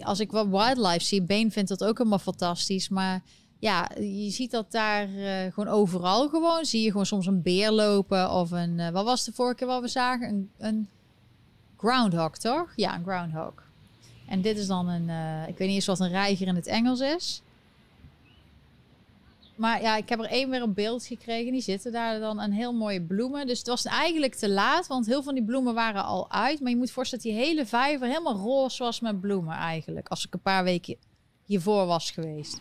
Als ik wat wildlife zie, Been vindt dat ook helemaal fantastisch. Maar ja, je ziet dat daar eh, gewoon overal gewoon. Zie je gewoon soms een beer lopen of een... eh, wat was de vorige keer wat we zagen? Een, een groundhog, toch? Ja, een groundhog. En dit is dan een... eh, ik weet niet eens wat een reiger in het Engels is. Maar ja, ik heb er één weer een beeld gekregen. Die zitten daar dan een heel mooie bloemen. Dus het was eigenlijk te laat, want heel veel van die bloemen waren al uit. Maar je moet voorstellen dat die hele vijver helemaal roze was met bloemen eigenlijk. Als ik een paar weken hiervoor was geweest.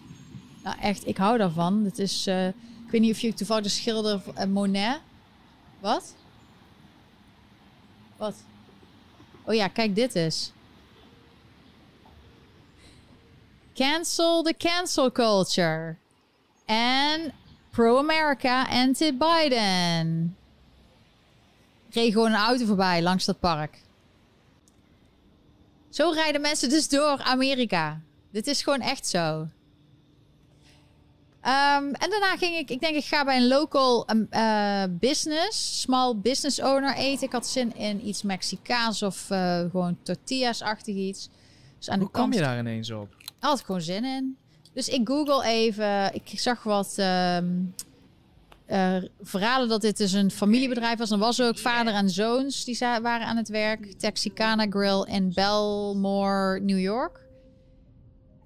Nou echt, ik hou daarvan. Het is, eh, ik weet niet of je toevallig de schilder uh, Monet... Wat? Wat? Oh ja, kijk dit eens. Cancel the cancel culture. En pro-America, anti-Biden. Reed gewoon een auto voorbij langs dat park. Zo rijden mensen dus door Amerika. Dit is gewoon echt zo. Ehm, en daarna ging ik, ik denk ik ga bij een local um, eh, business, small business owner eten. Ik had zin in iets Mexicaans of eh, gewoon tortillas-achtig iets. Dus aan Hoe de kwam je daar ineens op? had ik gewoon zin in. Dus ik google even. Ik zag wat ehm, eh, verhalen dat dit dus een familiebedrijf was. Dan was er ook vader en zoons die waren aan het werk. Texicana Grill in Belmore, New York.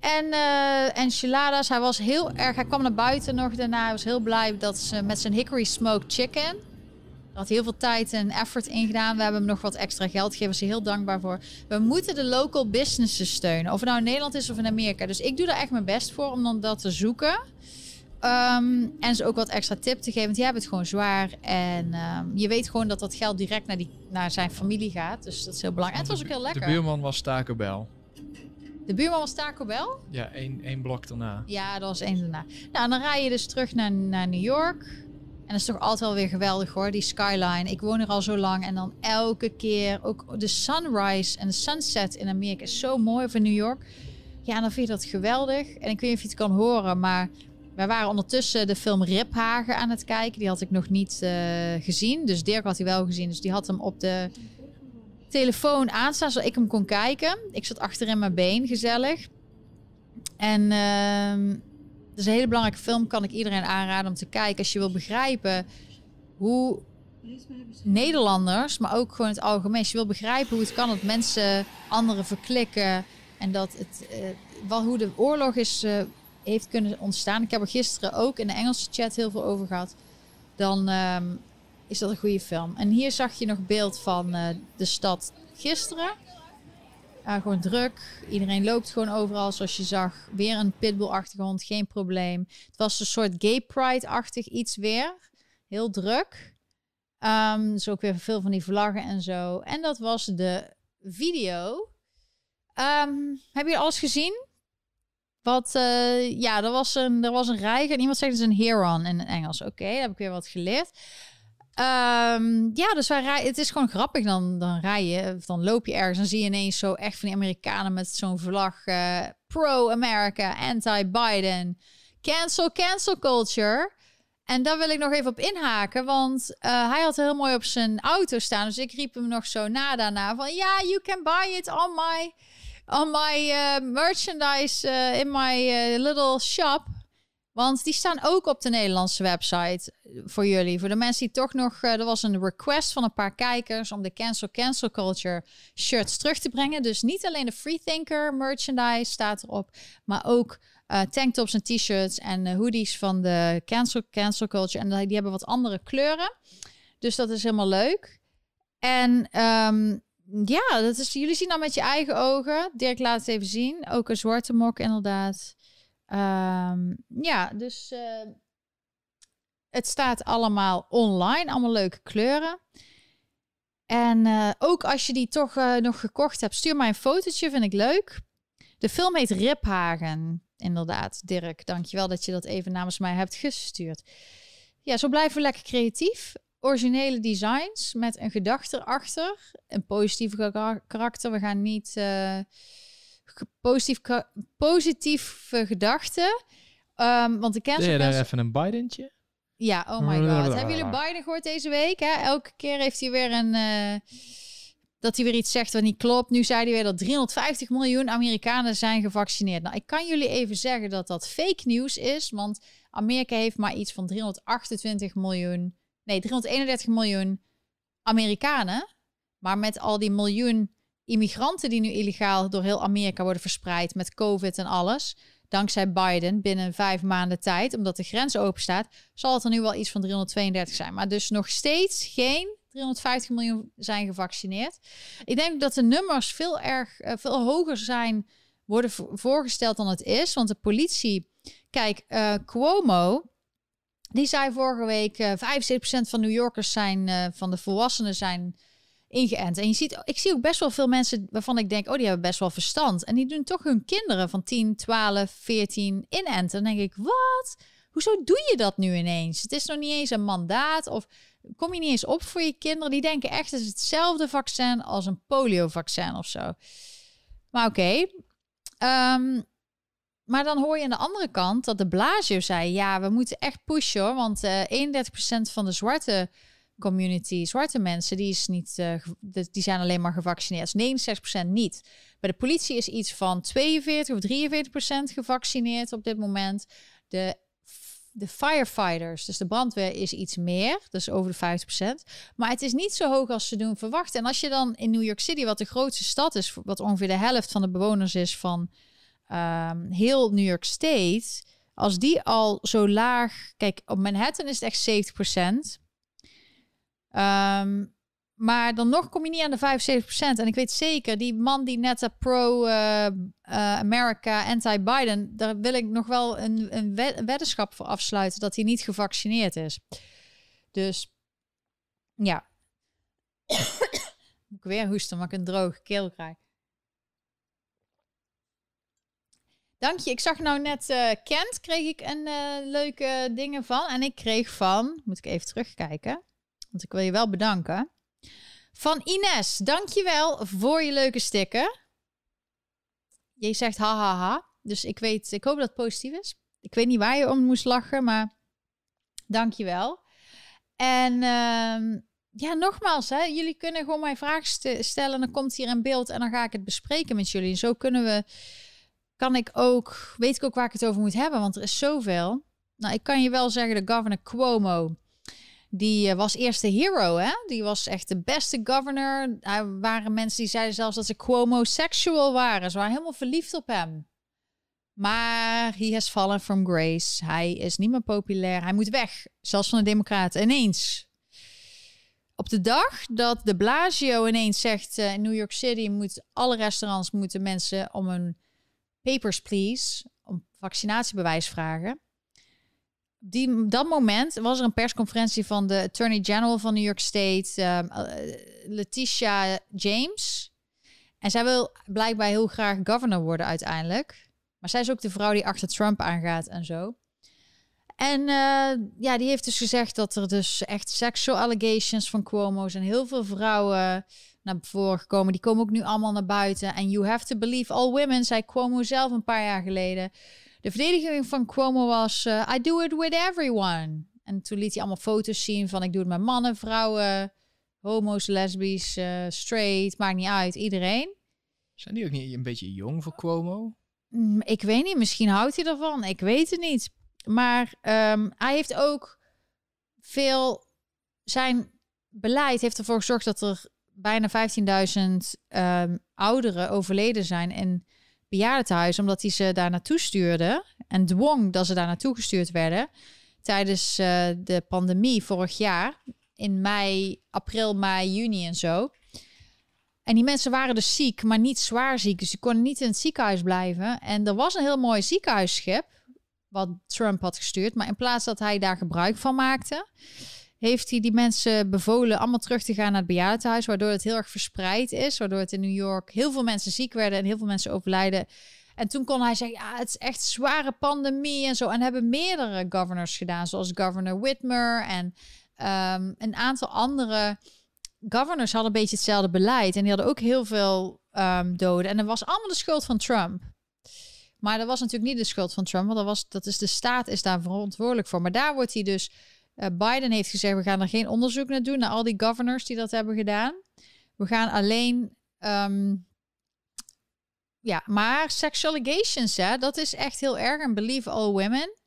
En eh enchiladas. Hij was heel erg... Hij kwam naar buiten nog daarna. Hij was heel blij dat ze met zijn hickory smoked chicken... Daar had heel veel tijd en effort in gedaan. We hebben hem nog wat extra geld gegeven. Hij heel dankbaar voor. We moeten de local businesses steunen. Of het nou in Nederland is of in Amerika. Dus ik doe daar echt mijn best voor om dan dat te zoeken. Ehm, en ze ook wat extra tip te geven. Want die hebben het gewoon zwaar. En ehm, je weet gewoon dat dat geld direct naar, die, naar zijn familie gaat. Dus dat is heel belangrijk. En het was ook heel lekker. De buurman was Taco Bell. De buurman was Taco Bell. Ja, één, één blok daarna. Ja, dat was één daarna. Nou, dan rij je dus terug naar, naar New York. En dat is toch altijd wel weer geweldig hoor, die skyline. Ik woon er al zo lang en dan elke keer ook de sunrise en de sunset in Amerika is zo mooi in New York. Ja, dan vind je dat geweldig. En ik weet niet of je het kan horen, maar wij waren ondertussen de film Riphagen aan het kijken. Die had ik nog niet uh, gezien. Dus Dirk had hij wel gezien. Dus die had hem op de telefoon aanstaan, zodat ik hem kon kijken. Ik zat achter in mijn been, gezellig. En uh, het is een hele belangrijke film. Kan ik iedereen aanraden om te kijken. Als je wil begrijpen hoe Nederlanders, maar ook gewoon het algemeen. Als je wil begrijpen hoe het kan dat mensen anderen verklikken. En dat het, uh, wel, hoe de oorlog is, uh, heeft kunnen ontstaan. Ik heb er gisteren ook in de Engelse chat heel veel over gehad. Dan um, is dat een goede film. En hier zag je nog beeld van uh, de stad gisteren. Uh, gewoon druk. Iedereen loopt gewoon overal, zoals je zag. Weer een pitbull-achtige hond, geen probleem. Het was een soort gay pride-achtig iets weer. Heel druk. Um, dus ook weer veel van die vlaggen en zo. En dat was de video. Um, heb je alles gezien? Wat, uh, ja, er was een, er was een reiger. En iemand zegt is een heron in het Engels. Oké, okay, heb ik weer wat geleerd. Um, ja, dus. Het is gewoon grappig. Dan, dan rij je, dan loop je ergens. Dan zie je ineens zo echt van die Amerikanen met zo'n vlag. Uh, Pro-America, anti-Biden. Cancel, cancel culture. En daar wil ik nog even op inhaken. Want uh, hij had heel mooi op zijn auto staan. Dus ik riep hem nog zo na daarna. Van ja, you can buy it on my, on my uh, merchandise in my little shop. Want die staan ook op de Nederlandse website voor jullie. Voor de mensen die toch nog... Uh, er was een request van een paar kijkers... om de Cancel Cancel Culture shirts terug te brengen. Dus niet alleen de Freethinker merchandise staat erop... maar ook uh, tanktops en t-shirts en hoodies van de Cancel Cancel Culture. En die hebben wat andere kleuren. Dus dat is helemaal leuk. En um, ja, dat is, jullie zien dan met je eigen ogen. Dirk laat het even zien. Ook een zwarte mok inderdaad. Um, ja, dus uh, het staat allemaal online, allemaal leuke kleuren. En uh, ook als je die toch uh, nog gekocht hebt, stuur mij een fotootje, vind ik leuk. De film heet Riphagen, inderdaad. Dirk, dankjewel dat je dat even namens mij hebt gestuurd. Ja, zo blijven we lekker creatief. Originele designs met een gedachte erachter. Een positieve karakter. We gaan niet positief, positieve gedachten. Um, want de cancel... Daar even een Bidentje? Ja, oh my god. Hebben jullie Biden gehoord deze week? Hè? Elke keer heeft hij weer een... Uh, dat hij weer iets zegt wat niet klopt. Nu zei hij weer dat 350 miljoen Amerikanen zijn gevaccineerd. Nou, ik kan jullie even zeggen dat dat fake nieuws is. Want Amerika heeft maar iets van 328 miljoen... Nee, 331 miljoen Amerikanen. Maar met al die miljoen immigranten die nu illegaal door heel Amerika worden verspreid met COVID en alles, dankzij Biden binnen vijf maanden tijd, omdat de grens open staat, zal het er nu wel iets van 332 zijn. Maar dus nog steeds geen 350 miljoen zijn gevaccineerd. Ik denk dat de nummers veel erg uh, veel hoger zijn worden voorgesteld dan het is, want de politie, kijk, uh, Cuomo. Die zei vorige week: uh, eh, 75% van New Yorkers zijn van de volwassenen zijn ingeënt. En je ziet, ik zie ook best wel veel mensen waarvan ik denk, oh, die hebben best wel verstand. En die doen toch hun kinderen van 10, 12, 14 inenten. Dan denk ik, wat? Hoezo doe je dat nu ineens? Het is nog niet eens een mandaat of kom je niet eens op voor je kinderen. Die denken echt, het is hetzelfde vaccin als een polio-vaccin of zo. Maar oké. Ehm, maar dan hoor je aan de andere kant dat de Blasio zei, ja, we moeten echt pushen want eh, 31% van de zwarte community zwarte mensen, die, is niet, uh, die zijn alleen maar gevaccineerd. 69% niet. Bij de politie is iets van 42 of 43% gevaccineerd op dit moment. De, de firefighters, dus de brandweer, is iets meer. Dus over de 50%. Maar het is niet zo hoog als ze doen verwachten. En als je dan in New York City, wat de grootste stad is, wat ongeveer de helft van de bewoners is van um, heel New York State. Als die al zo laag. Kijk, op Manhattan is het echt 70%. Um, maar dan nog kom je niet aan de 75%. En ik weet zeker, die man die net pro-America, uh, uh, anti-Biden, daar wil ik nog wel een, een weddenschap voor afsluiten dat hij niet gevaccineerd is. Dus ja. Moet ik weer hoesten, maar ik een droge keel krijg. Dank je. Ik zag nou net uh, Kent, kreeg ik een leuke dingen van. En ik kreeg van, moet ik even terugkijken, want ik wil je wel bedanken. Van Ines, dankjewel voor je leuke sticker. Je zegt hahaha, ha, ha. dus ik weet, ik hoop dat het positief is. Ik weet niet waar je om moest lachen, maar dankjewel. En uh, ja, nogmaals, hè, jullie kunnen gewoon mijn vragen stellen. Dan komt hier in beeld en dan ga ik het bespreken met jullie. En zo kunnen we, kan ik ook, weet ik ook waar ik het over moet hebben, want er is zoveel. Nou, ik kan je wel zeggen, de governor Cuomo, die uh, was eerste hero, hè? Die was echt de beste governor. Er waren mensen die zeiden zelfs dat ze Cuomo sexual waren. Ze waren helemaal verliefd op hem. Maar he has fallen from grace. Hij is niet meer populair. Hij moet weg, zelfs van de Democraten. Ineens. Op de dag dat de Blasio ineens zegt uh, in New York City moet alle restaurants moeten mensen om een papers please, om vaccinatiebewijs vragen. Die, dat moment was er een persconferentie van de Attorney General van New York State, uh, Letitia James. En zij wil blijkbaar heel graag governor worden uiteindelijk. Maar zij is ook de vrouw die achter Trump aangaat en zo. En uh, ja, die heeft dus gezegd dat er dus echt sexual allegations van Cuomo zijn. Heel veel vrouwen naar voren gekomen. Die komen ook nu allemaal naar buiten. En you have to believe all women, zei Cuomo zelf een paar jaar geleden. De verdediging van Cuomo was, uh, I do it with everyone. En toen liet hij allemaal foto's zien van, ik doe het met mannen, vrouwen, homo's, lesbisch, uh, straight, maakt niet uit, iedereen. Zijn die ook niet een beetje jong voor Cuomo? Mm, ik weet niet, misschien houdt hij ervan. Ik weet het niet. Maar um, hij heeft ook veel. Zijn beleid heeft ervoor gezorgd dat er bijna 15.000 um, ouderen overleden zijn in bejaardentehuis, omdat hij ze daar naartoe stuurde en dwong dat ze daar naartoe gestuurd werden tijdens uh, de pandemie vorig jaar in mei, april, mei, juni en zo. En die mensen waren dus ziek, maar niet zwaar ziek. Dus die konden niet in het ziekenhuis blijven. En er was een heel mooi ziekenhuisschip, wat Trump had gestuurd. Maar in plaats dat hij daar gebruik van maakte, heeft hij die mensen bevolen allemaal terug te gaan naar het bejaardenhuis. Waardoor het heel erg verspreid is. Waardoor het in New York heel veel mensen ziek werden en heel veel mensen overlijden. En toen kon hij zeggen, ja, het is echt zware pandemie en zo. En hebben meerdere governors gedaan, zoals governor Whitmer en um, een aantal andere governors hadden een beetje hetzelfde beleid. En die hadden ook heel veel um, doden. En dat was allemaal de schuld van Trump. Maar dat was natuurlijk niet de schuld van Trump, want dat, was, dat is de staat is daar verantwoordelijk voor. Maar daar wordt hij dus. Uh, Biden heeft gezegd: we gaan er geen onderzoek naar doen naar al die governors die dat hebben gedaan. We gaan alleen. Um, ja, maar sexual allegations, hè, dat is echt heel erg. En believe all women.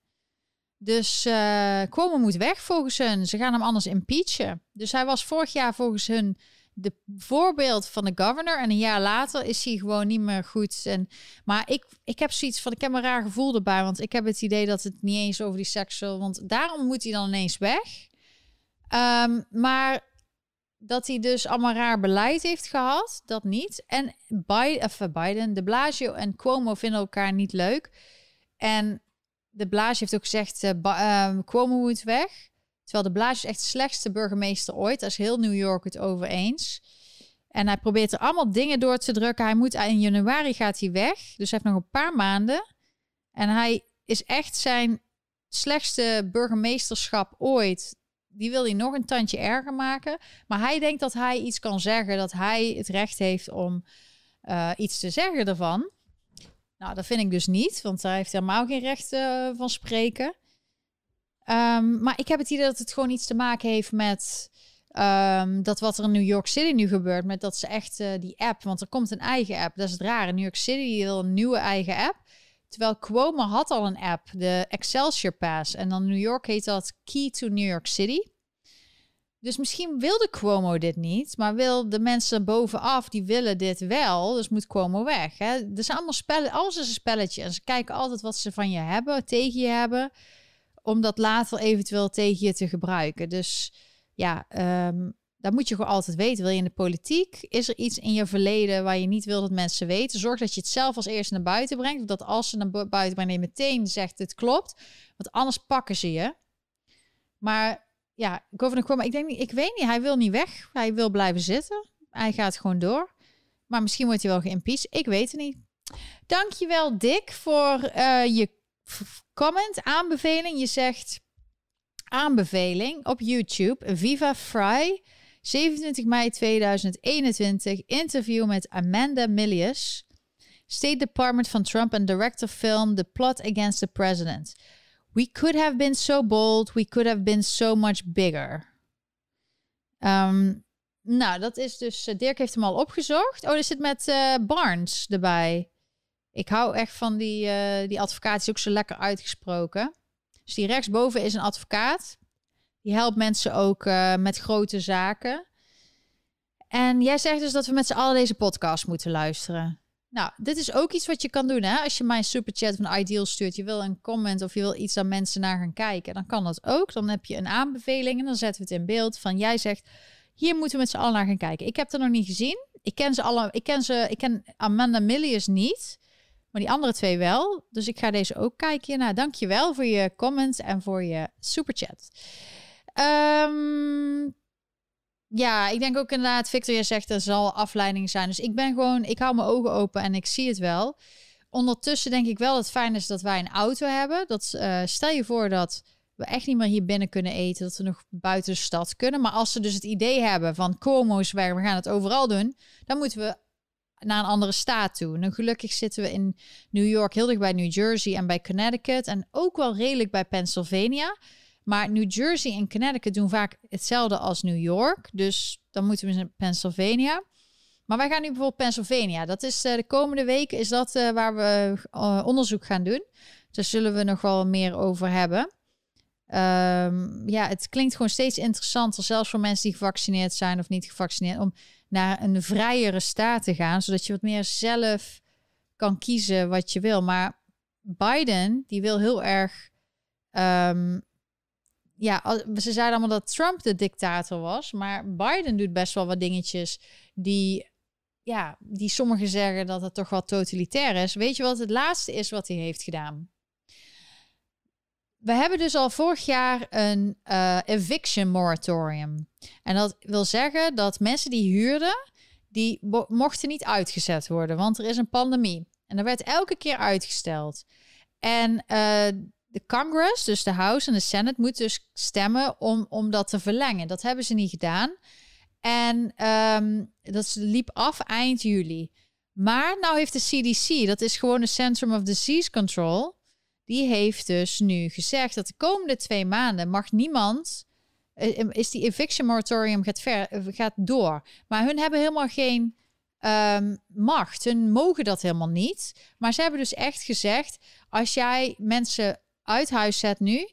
Dus uh, Cuomo moet weg volgens hun. Ze gaan hem anders impeachen. Dus hij was vorig jaar volgens hun de voorbeeld van de governor. En een jaar later is hij gewoon niet meer goed. En, maar ik, ik heb zoiets van, ik heb een raar gevoel erbij. Want ik heb het idee dat het niet eens over die seksueel... Want daarom moet hij dan ineens weg. Um, maar dat hij dus allemaal raar beleid heeft gehad, dat niet. En Biden, of Biden, de Blasio en Cuomo vinden elkaar niet leuk. En de Blaas heeft ook gezegd, uh, Cuomo moet weg. Terwijl de Blaas is echt de slechtste burgemeester ooit. Daar is heel New York het over eens. En hij probeert er allemaal dingen door te drukken. Hij moet in januari gaat hij weg. Dus hij heeft nog een paar maanden. En hij is echt zijn slechtste burgemeesterschap ooit. Die wil hij nog een tandje erger maken. Maar hij denkt dat hij iets kan zeggen. Dat hij het recht heeft om uh, iets te zeggen ervan. Nou, dat vind ik dus niet, want hij heeft helemaal geen recht uh, van spreken. Um, maar ik heb het idee dat het gewoon iets te maken heeft met um, dat wat er in New York City nu gebeurt. Met dat ze echt uh, die app, want er komt een eigen app. Dat is het rare. New York City wil een nieuwe eigen app. Terwijl Cuomo had al een app, de Excelsior Pass. En dan New York heet dat Key to New York City. Dus misschien wilde Cuomo dit niet, maar wil de mensen bovenaf, die willen dit wel. Dus moet Cuomo weg. Hè? Er zijn allemaal spellen, alles is een spelletje. En ze kijken altijd wat ze van je hebben, tegen je hebben, om dat later eventueel tegen je te gebruiken. Dus ja, um, dat moet je gewoon altijd weten. Wil je in de politiek? Is er iets in je verleden waar je niet wil dat mensen weten? Zorg dat je het zelf als eerste naar buiten brengt. Dat als ze naar buiten brengen, je meteen zegt het klopt. Want anders pakken ze je. Maar ja, Governor Cuomo, ik denk ik weet niet, hij wil niet weg. Hij wil blijven zitten. Hij gaat gewoon door. Maar misschien wordt hij wel geïmpeached. Ik weet het niet. Dankjewel Dick voor eh, je comment, aanbeveling. Je zegt aanbeveling op YouTube. Viva Fry, 27 mei 2021. Interview met Amanda Milius. State Department van Trump en director film The Plot Against the President. We could have been so bold. We could have been so much bigger. Ehm, nou, dat is dus... eh, Dirk heeft hem al opgezocht. Oh, er zit met eh, Barnes erbij. Ik hou echt van die, eh, die advocaat. is ook zo lekker uitgesproken. Dus die rechtsboven is een advocaat. Die helpt mensen ook eh, met grote zaken. En jij zegt dus dat we met z'n allen deze podcast moeten luisteren. Nou, dit is ook iets wat je kan doen. Hè? Als je mij een superchat van Ideal stuurt, je wil een comment of je wil iets dat mensen naar gaan kijken, dan kan dat ook. Dan heb je een aanbeveling en dan zetten we het in beeld van jij zegt, hier moeten we met z'n allen naar gaan kijken. Ik heb er nog niet gezien. Ik ken ze alle, ik ken ze, ik ken Amanda Milius niet, maar die andere twee wel. Dus ik ga deze ook kijken. Nou, dankjewel voor je comments en voor je superchat. Ehm ja, ik denk ook inderdaad, Victor, je zegt er zal afleiding zijn. Dus ik ben gewoon, ik hou mijn ogen open en ik zie het wel. Ondertussen denk ik wel dat het fijn is dat wij een auto hebben. Dat, eh, stel je voor dat we echt niet meer hier binnen kunnen eten, dat we nog buiten de stad kunnen. Maar als ze dus het idee hebben van Como's weg, we gaan het overal doen, dan moeten we naar een andere staat toe. Nu gelukkig zitten we in New York heel dicht bij New Jersey en bij Connecticut en ook wel redelijk bij Pennsylvania. Maar New Jersey en Connecticut doen vaak hetzelfde als New York. Dus dan moeten we naar Pennsylvania. Maar wij gaan nu bijvoorbeeld Pennsylvania. Dat is eh, de komende weken is dat eh, waar we eh, onderzoek gaan doen. Daar zullen we nog wel meer over hebben. Ehm, ja, het klinkt gewoon steeds interessanter, zelfs voor mensen die gevaccineerd zijn of niet gevaccineerd, om naar een vrijere staat te gaan, zodat je wat meer zelf kan kiezen wat je wil. Maar Biden, die wil heel erg ehm, ja, ze zeiden allemaal dat Trump de dictator was, maar Biden doet best wel wat dingetjes die, ja, die sommigen zeggen dat het toch wel totalitair is. Weet je wat het laatste is wat hij heeft gedaan? We hebben dus al vorig jaar een eh, eviction moratorium. En dat wil zeggen dat mensen die huurden, die mo- mochten niet uitgezet worden, want er is een pandemie. En dat werd elke keer uitgesteld. En eh, de Congress, dus de House en de Senate, moeten dus stemmen om, om dat te verlengen. Dat hebben ze niet gedaan. En ehm, dat liep af eind juli. Maar nou heeft de CDC, dat is gewoon de Centrum of Disease Control, die heeft dus nu gezegd dat de komende twee maanden mag niemand, eh, is die eviction moratorium gaat, ver, eh, gaat door. Maar hun hebben helemaal geen ehm, macht. Hun mogen dat helemaal niet. Maar ze hebben dus echt gezegd, als jij mensen uit huis zet nu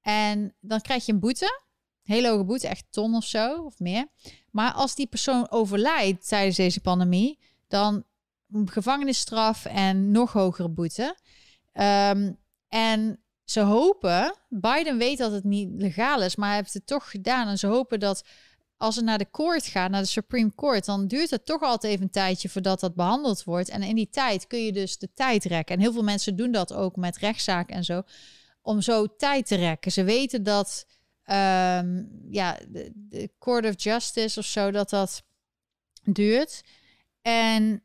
en dan krijg je een boete. Hele hoge boete, echt ton of zo of meer. Maar als die persoon overlijdt tijdens deze pandemie, dan gevangenisstraf en nog hogere boete. Ehm, en ze hopen, Biden weet dat het niet legaal is, maar hij heeft het toch gedaan. En ze hopen dat als het naar de court gaat, naar de Supreme Court, dan duurt het toch altijd even een tijdje voordat dat behandeld wordt. En in die tijd kun je dus de tijd rekken. En heel veel mensen doen dat ook met rechtszaken en zo, om zo tijd te rekken. Ze weten dat ehm, ja, de, de Court of Justice of zo, dat dat duurt. En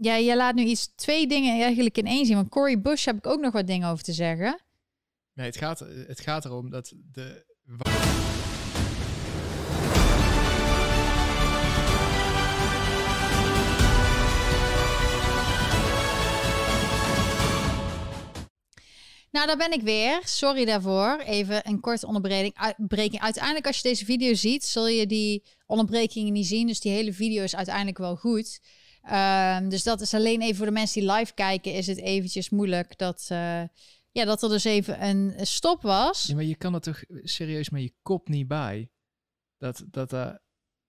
ja, je laat nu iets, twee dingen eigenlijk in één zien. Want Cory Bush heb ik ook nog wat dingen over te zeggen. Nee, het gaat, het gaat erom dat de. Nou, daar ben ik weer. Sorry daarvoor. Even een korte onderbreking. Uiteindelijk, als je deze video ziet, zul je die onderbrekingen niet zien. Dus die hele video is uiteindelijk wel goed. Ehm, dus dat is alleen even voor de mensen die live kijken, is het eventjes moeilijk dat, eh, ja, dat er dus even een stop was. Ja, maar je kan er toch serieus met je kop niet bij dat dat uh,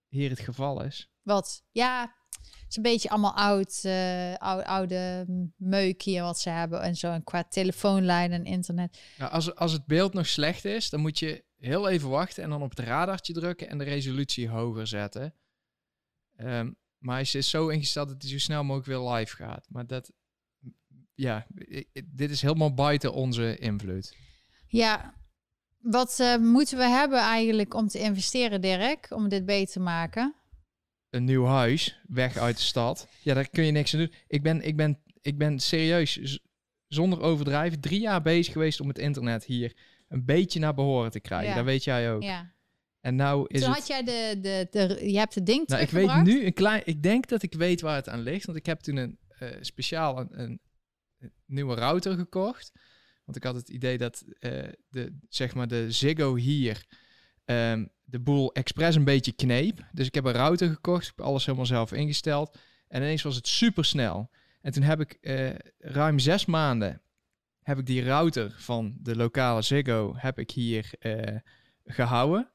hier het geval is. Wat? Ja, het is een beetje allemaal oud, uh, oude, oude meuk hier wat ze hebben en zo. En qua telefoonlijn en internet. Nou, als, als het beeld nog slecht is, dan moet je heel even wachten en dan op het radartje drukken en de resolutie hoger zetten. Um, maar hij is zo ingesteld dat hij zo snel mogelijk weer live gaat. Maar dat, ja, dit is helemaal buiten onze invloed. Ja, wat uh, moeten we hebben eigenlijk om te investeren, Dirk, om dit beter te maken? een nieuw huis, weg uit de stad. Ja, daar kun je niks aan doen. Ik ben, ik ben, ik ben serieus, zonder overdrijven, drie jaar bezig geweest om het internet hier een beetje naar behoren te krijgen. Ja. Dat weet jij ook. Ja. En nou is Toen het... had jij de, de, de, je hebt het ding Nou, ik weet nu een klein. Ik denk dat ik weet waar het aan ligt. Want ik heb toen een eh, speciaal een, een, een nieuwe router gekocht. Want ik had het idee dat eh, de, zeg maar de Ziggo hier ehm, de boel expres een beetje kneep. Dus ik heb een router gekocht, heb alles helemaal zelf ingesteld. En ineens was het super snel. En toen heb ik eh, ruim zes maanden heb ik die router van de lokale Ziggo heb ik hier eh, gehouden.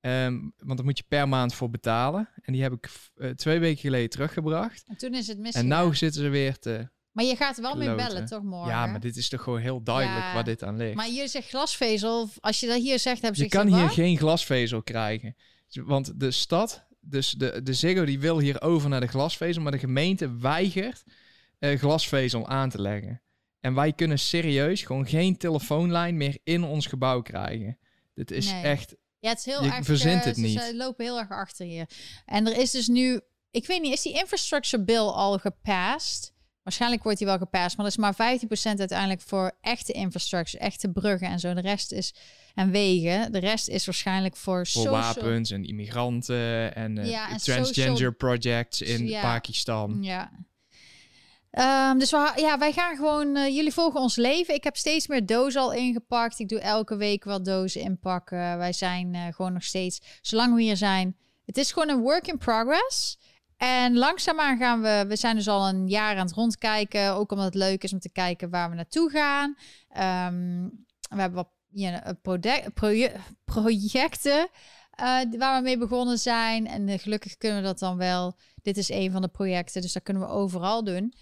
Ehm, want daar moet je per maand voor betalen. En die heb ik eh, twee weken geleden teruggebracht. En toen is het En misgegaan. nou zitten ze weer te... Maar je gaat wel mee kloten. bellen, toch morgen? Ja, maar dit is toch gewoon heel duidelijk Ja. waar dit aan ligt. Maar je zegt glasvezel. Als je dat hier zegt, hebben ze je kan hier wat? geen glasvezel krijgen. Want de stad, dus de, de Ziggo, die wil hier over naar de glasvezel. Maar de gemeente weigert eh, glasvezel aan te leggen. En wij kunnen serieus gewoon geen telefoonlijn meer in ons gebouw krijgen. Dit is Nee. echt... Ja, het is heel Je erg... verzint eh, het ze- niet. Ze lopen heel erg achter hier. En er is dus nu... Ik weet niet, is die infrastructure bill al gepast? Waarschijnlijk wordt die wel gepast, maar dat is maar 15% uiteindelijk voor echte infrastructure, echte bruggen en zo. De rest is... En wegen. De rest is waarschijnlijk voor, Voor social... wapens en immigranten en, eh, Ja, en transgender social- projects in Ja. Pakistan. Ja. Ehm, dus we, ja, wij gaan gewoon, eh, jullie volgen ons leven. Ik heb steeds meer dozen al ingepakt. Ik doe elke week wat dozen inpakken. Wij zijn eh, gewoon nog steeds, zolang we hier zijn, het is gewoon een work in progress. En langzaamaan gaan we, we zijn dus al een jaar aan het rondkijken. Ook omdat het leuk is om te kijken waar we naartoe gaan. Ehm, we hebben wat proje- projecten eh, waar we mee begonnen zijn. En gelukkig kunnen we dat dan wel dit is een van de projecten, dus dat kunnen we overal doen.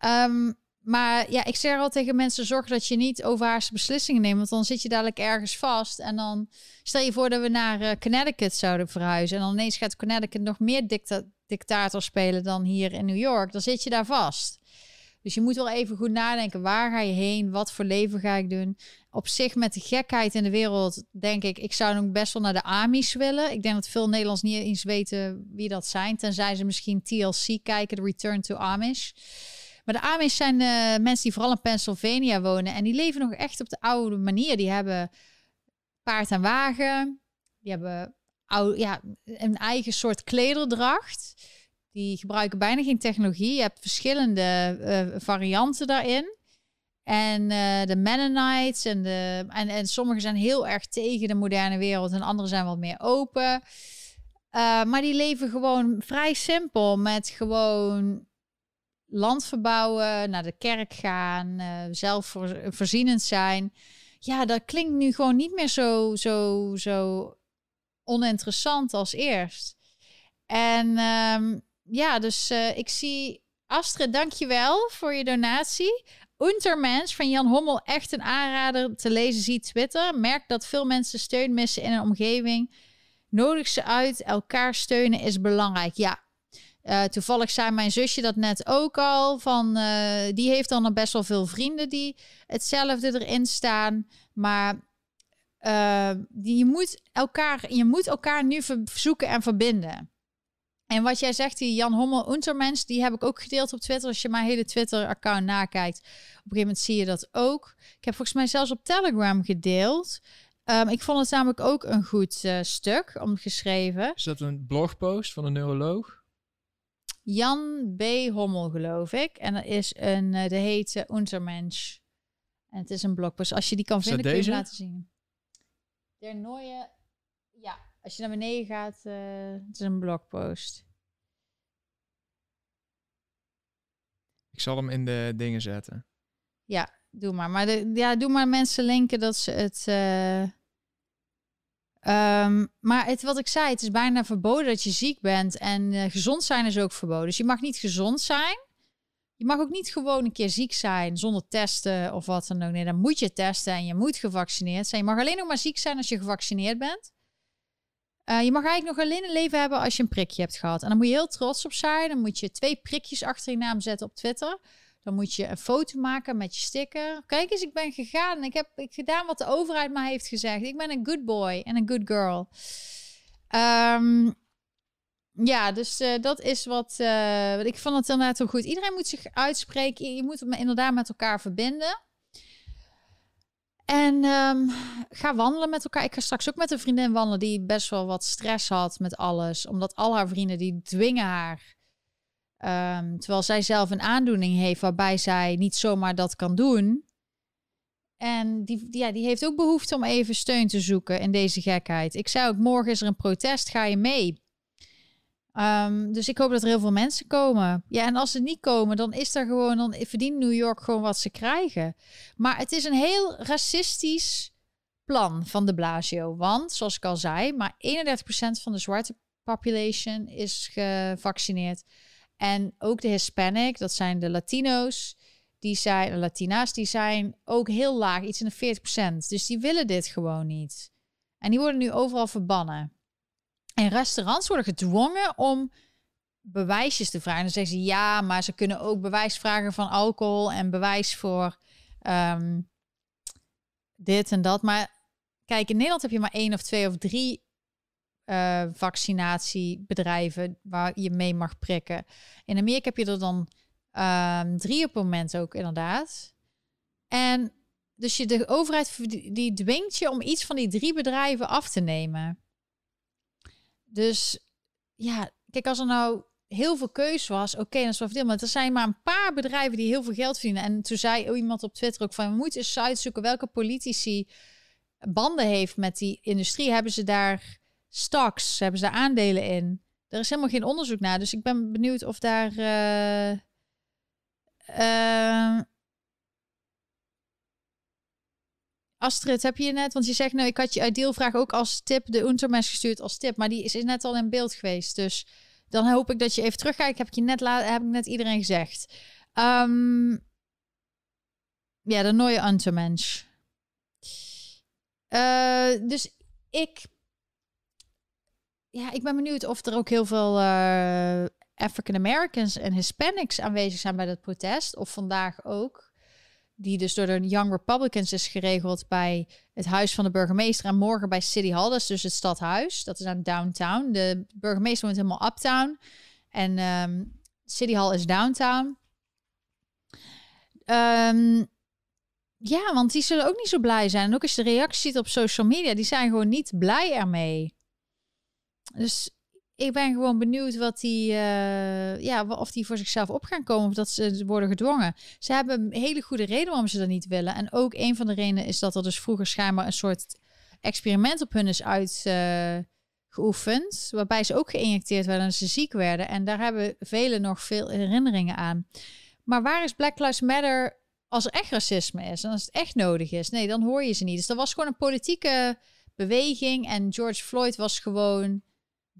Ehm, maar ja, ik zeg al tegen mensen: zorg dat je niet overhaaste beslissingen neemt, want dan zit je dadelijk ergens vast. En dan stel je voor dat we naar eh, Connecticut zouden verhuizen. En dan ineens gaat Connecticut nog meer dicta dictator spelen dan hier in New York. Dan zit je daar vast. Dus je moet wel even goed nadenken: waar ga je heen? Wat voor leven ga ik doen? Op zich, met de gekheid in de wereld, denk ik, ik zou nog best wel naar de Amish willen. Ik denk dat veel Nederlands niet eens weten wie dat zijn. Tenzij ze misschien TLC kijken, de Return to Amish. Maar de Amish zijn eh, mensen die vooral in Pennsylvania wonen. En die leven nog echt op de oude manier. Die hebben paard en wagen. Die hebben ja, een eigen soort klederdracht. Die gebruiken bijna geen technologie. Je hebt verschillende eh, varianten daarin. En eh, de Mennonites en, de, en, en sommigen zijn heel erg tegen de moderne wereld en anderen zijn wat meer open. Maar die leven gewoon vrij simpel met gewoon land verbouwen, naar de kerk gaan, uh, zelfvoorzienend zijn. Ja, dat klinkt nu gewoon niet meer zo, zo, zo oninteressant als eerst. En um, ja, dus uh, ik zie Astrid, dankjewel voor je donatie. Untermens van Jan Hommel, echt een aanrader te lezen, zie Twitter. Merk dat veel mensen steun missen in een omgeving. Nodig ze uit, elkaar steunen is belangrijk. Ja, uh, toevallig zei mijn zusje dat net ook al. Van, uh, die heeft dan best wel veel vrienden die hetzelfde erin staan. Maar uh, die, je, moet elkaar, je moet elkaar nu verzoeken en verbinden. En wat jij zegt, die Jan Hommel Untermens, die heb ik ook gedeeld op Twitter. Als je mijn hele Twitter-account nakijkt, op een gegeven moment zie je dat ook. Ik heb volgens mij zelfs op Telegram gedeeld. Um, ik vond het namelijk ook een goed stuk omgeschreven. Is dat een blogpost van een neuroloog? Jan B. Hommel, geloof ik. En dat is een, uh, de heet Untermensch. En het is een blogpost. Als je die kan vinden, kun je hem laten zien. Der Neue... Ja, als je naar beneden gaat, uh, het is een blogpost. Ik zal hem in de dingen zetten. Ja, doe maar. Maar de, ja, doe maar mensen linken dat ze het. Uh, um, maar het, wat ik zei, het is bijna verboden dat je ziek bent. En uh, gezond zijn is ook verboden. Dus je mag niet gezond zijn. Je mag ook niet gewoon een keer ziek zijn zonder testen of wat dan ook. Nee, dan moet je testen en je moet gevaccineerd zijn. Je mag alleen nog maar ziek zijn als je gevaccineerd bent. Uh, je mag eigenlijk nog alleen een leven hebben als je een prikje hebt gehad. En dan moet je heel trots op zijn. Dan moet je twee prikjes achter je naam zetten op Twitter. Dan moet je een foto maken met je sticker. Kijk eens, ik ben gegaan ik heb ik gedaan wat de overheid mij heeft gezegd. Ik ben een good boy en een good girl. Um, Ja, dus eh, dat is wat. eh, ik vond het inderdaad heel goed. Iedereen moet zich uitspreken. Je, je moet het inderdaad met elkaar verbinden. En ehm, ga wandelen met elkaar. Ik ga straks ook met een vriendin wandelen die best wel wat stress had met alles. Omdat al haar vrienden die dwingen haar. Ehm, terwijl zij zelf een aandoening heeft waarbij zij niet zomaar dat kan doen. En die, ja, die heeft ook behoefte om even steun te zoeken in deze gekheid. Ik zei ook, morgen is er een protest, ga je mee? Ehm, dus ik hoop dat er heel veel mensen komen. Ja, en als ze niet komen, dan is er gewoon, dan verdient New York gewoon wat ze krijgen. Maar het is een heel racistisch plan van de Blasio. Want, zoals ik al zei, maar 31% van de zwarte population is gevaccineerd. En ook de Hispanic, dat zijn de Latino's, die zijn, Latina's, die zijn ook heel laag, iets in de 40%. Dus die willen dit gewoon niet. En die worden nu overal verbannen. En restaurants worden gedwongen om bewijsjes te vragen. Dan zeggen ze ja, maar ze kunnen ook bewijs vragen van alcohol en bewijs voor ehm, dit en dat. Maar kijk, in Nederland heb je maar één of twee of drie eh, vaccinatiebedrijven waar je mee mag prikken. In Amerika heb je er dan ehm, drie op het moment ook inderdaad. En dus je, de overheid die dwingt je om iets van die drie bedrijven af te nemen. Dus ja, kijk, als er nou heel veel keus was, oké, dan is wel verdeeld. Maar er zijn maar een paar bedrijven die heel veel geld verdienen. En toen zei iemand op Twitter ook van, we moeten eens uitzoeken welke politici banden heeft met die industrie. Hebben ze daar stocks, hebben ze daar aandelen in? Er is helemaal geen onderzoek naar. Dus ik ben benieuwd of daar... eh, eh, Astrid, heb je net, want je zegt nou, ik had je idealvraag ook als tip, de Untermes gestuurd als tip, maar die is net al in beeld geweest. Dus dan hoop ik dat je even terugkijkt. Heb ik je net, heb ik net iedereen gezegd. Ehm, ja, de nieuwe Untermensch. Eh, dus ik, ja, ik ben benieuwd of er ook heel veel eh, African Americans en Hispanics aanwezig zijn bij dat protest, of vandaag ook die dus door de Young Republicans is geregeld bij het huis van de burgemeester en morgen bij City Hall, dat is dus het stadhuis. Dat is aan downtown. De burgemeester woont helemaal uptown en ehm, City Hall is downtown. Ehm, ja, want die zullen ook niet zo blij zijn. En ook als de reacties ziet op social media, die zijn gewoon niet blij ermee. Dus ik ben gewoon benieuwd wat die, eh, ja, of die voor zichzelf op gaan komen of dat ze worden gedwongen. Ze hebben een hele goede reden waarom ze dat niet willen. En ook een van de redenen is dat er dus vroeger schijnbaar een soort experiment op hun is uitgeoefend. waarbij ze ook geïnjecteerd werden en ze ziek werden. En daar hebben velen nog veel herinneringen aan. Maar waar is Black Lives Matter als er echt racisme is en als het echt nodig is? Nee, dan hoor je ze niet. Dus dat was gewoon een politieke beweging. En George Floyd was gewoon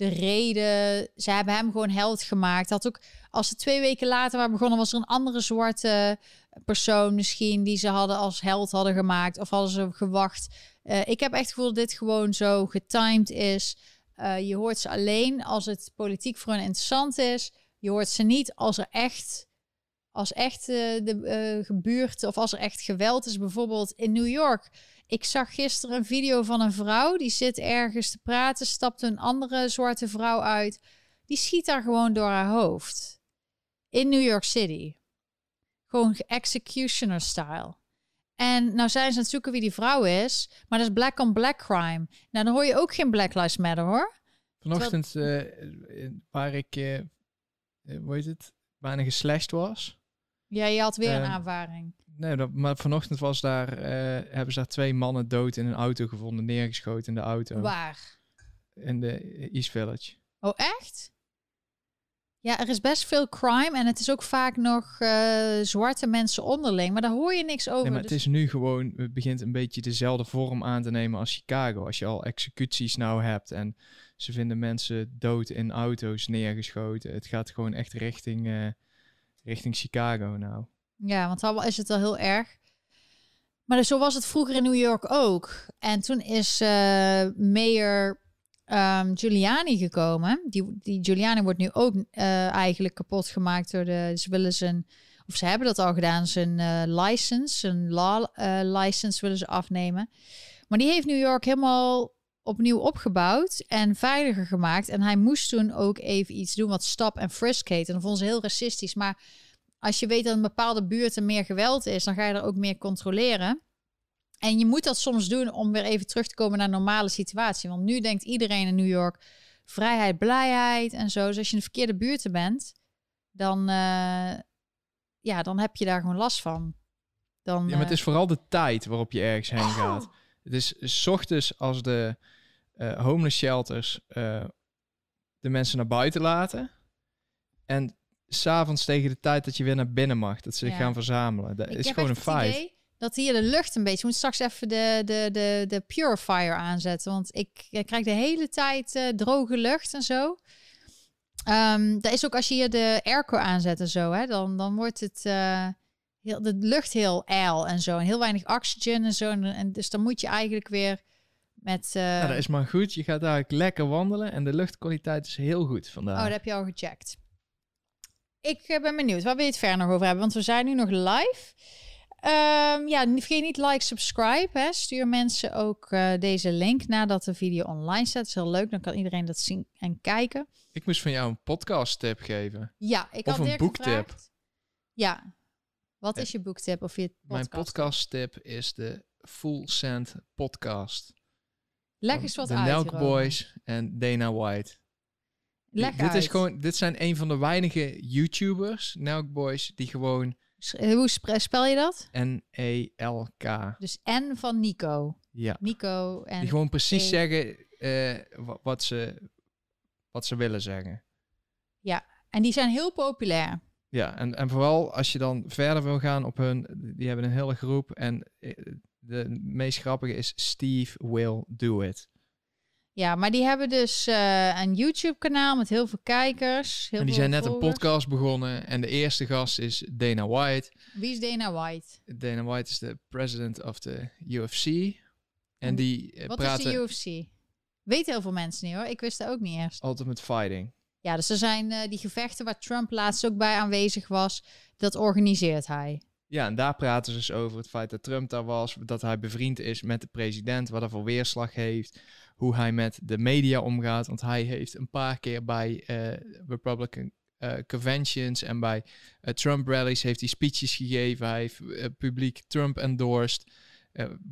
de reden. Ze hebben hem gewoon held gemaakt. Dat ook als ze twee weken later waren begonnen, was er een andere zwarte persoon misschien die ze hadden als held hadden gemaakt of hadden ze gewacht. Eh, ik heb echt het gevoel dat dit gewoon zo getimed is. Eh, je hoort ze alleen als het politiek voor hen interessant is. Je hoort ze niet als er echt als echt eh, de eh, gebeurt of als er echt geweld is, bijvoorbeeld in New York. Ik zag gisteren een video van een vrouw die zit ergens te praten, stapt een andere zwarte vrouw uit. Die schiet daar gewoon door haar hoofd. In New York City. Gewoon executioner style. En nou zijn ze aan het zoeken wie die vrouw is, maar dat is black on black crime. Nou, dan hoor je ook geen Black Lives Matter hoor. Vanochtend, eh, waar ik, eh, hoe heet het, bijna geslashed was. Ja, je had weer een Ehm, aanvaring. Nee, dat, maar vanochtend was daar, eh, hebben ze daar twee mannen dood in een auto gevonden, neergeschoten in de auto. Waar? In de East Village. Oh, echt? Ja, er is best veel crime en het is ook vaak nog eh, zwarte mensen onderling, maar daar hoor je niks over. Nee, maar dus- het is nu gewoon, het begint een beetje dezelfde vorm aan te nemen als Chicago. Als je al executies nou hebt en ze vinden mensen dood in auto's neergeschoten. Het gaat gewoon echt richting, eh, richting Chicago nou. Ja, want al is het al heel erg. Maar dus zo was het vroeger in New York ook. En toen is eh mayor ehm, Giuliani gekomen. Die, die Giuliani wordt nu ook eh, eigenlijk kapot gemaakt door de... Ze willen zijn... Of ze hebben dat al gedaan. Zijn eh, license, zijn law license willen ze afnemen. Maar die heeft New York helemaal opnieuw opgebouwd en veiliger gemaakt. En hij moest toen ook even iets doen wat stap en frisk heet. En dat vonden ze heel racistisch. Maar als je weet dat in bepaalde buurten meer geweld is, dan ga je er ook meer controleren. En je moet dat soms doen om weer even terug te komen naar een normale situatie. Want nu denkt iedereen in New York vrijheid, blijheid en zo. Dus als je in de verkeerde buurten bent, dan, eh, ja, dan heb je daar gewoon last van. Dan, Ja, maar het eh, is vooral de tijd waarop je ergens heen Oh. gaat. Het is s ochtends als de homeless shelters eh, de mensen naar buiten laten. En s'avonds tegen de tijd dat je weer naar binnen mag, dat ze zich Ja. gaan verzamelen. Dat Ik is gewoon een feit. idee dat hier de lucht een beetje... Je moet straks even de, de, de, de purifier aanzetten. Want ik, ik krijg de hele tijd eh, droge lucht en zo. Dat is ook als je hier de airco aanzet en zo. Hè, dan, dan wordt het... eh, heel, de lucht heel ijl en zo. En heel weinig oxygen en zo. En, en dus dan moet je eigenlijk weer met... eh, Nou, dat is maar goed. Je gaat eigenlijk lekker wandelen en de luchtkwaliteit is heel goed Oh, vandaag. dat heb je al gecheckt. Ik eh, ben benieuwd. Waar wil je het verder nog over hebben? Want we zijn nu nog live. Ehm, ja, vergeet niet like, subscribe. Hè. Stuur mensen ook eh, deze link nadat de video online staat. Dat is heel leuk. Dan kan iedereen dat zien en kijken. Ik moest van jou een podcast tip geven. Ja, ik Of had een boektip. Ja. Wat is je boektip of je podcast? Mijn podcast tip is de Full Send podcast. Leg eens wat de uit. Nelk hierover. Boys en Dana White. Leg dit, is gewoon, dit zijn een van de weinige YouTubers, Nelk Boys, die gewoon S- Hoe spel je dat? N-E-L-K. Dus N van Nico. Ja. Nico en... Die gewoon precies E. zeggen eh, wa- wat, ze, wat ze willen zeggen. En die zijn heel populair. Ja, en, en vooral als je dan verder wil gaan op hun, die hebben een hele groep. En eh, de meest grappige is Steve Will Do It. Ja, maar die hebben dus eh, een YouTube-kanaal met heel veel kijkers. Heel en die veel zijn net een podcast begonnen. En de eerste gast is Dana White. Wie is Dana White? Dana White is de president of de UFC. En En die eh, Wat praten is de UFC? Weten heel veel mensen niet hoor. Ik wist dat ook niet eerst. Ultimate Fighting. Ja, dus er zijn eh, die gevechten waar Trump laatst ook bij aanwezig was. Dat organiseert hij. Ja, en daar praten ze dus over het feit dat Trump daar was, dat hij bevriend is met de president, wat er voor weerslag heeft, hoe hij met de media omgaat. Want hij heeft een paar keer bij eh, Republican eh, conventions en bij eh, Trump rallies heeft hij speeches gegeven. Hij heeft publiek Trump endorsed.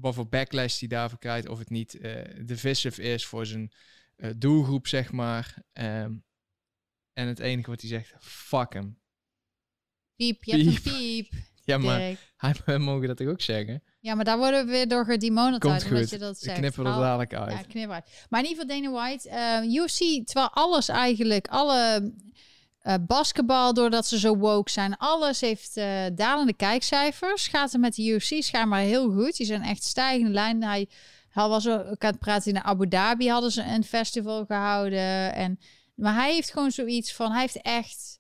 wat voor backlash hij daarvoor krijgt, of het niet divisive is voor zijn doelgroep, zeg maar. Ehm, en het enige wat hij zegt, fuck hem. Piep, je hebt een Piep. Ja, maar hij, mogen dat toch ook zeggen? Ja, maar daar worden we weer door gedemonetized. Komt omdat goed. je dat Ik zegt. knippen er Haal- dadelijk uit. Ja, knip uit. Maar in ieder geval Dana White. eh, UFC, terwijl alles eigenlijk, alle eh, basketbal, doordat ze zo woke zijn, alles heeft eh, dalende kijkcijfers. Gaat er met de UFC schijnbaar heel goed. Die zijn echt stijgende lijn. Hij, hij was ook aan het praten in Abu Dhabi, hadden ze een festival gehouden. En, maar hij heeft gewoon zoiets van, hij heeft echt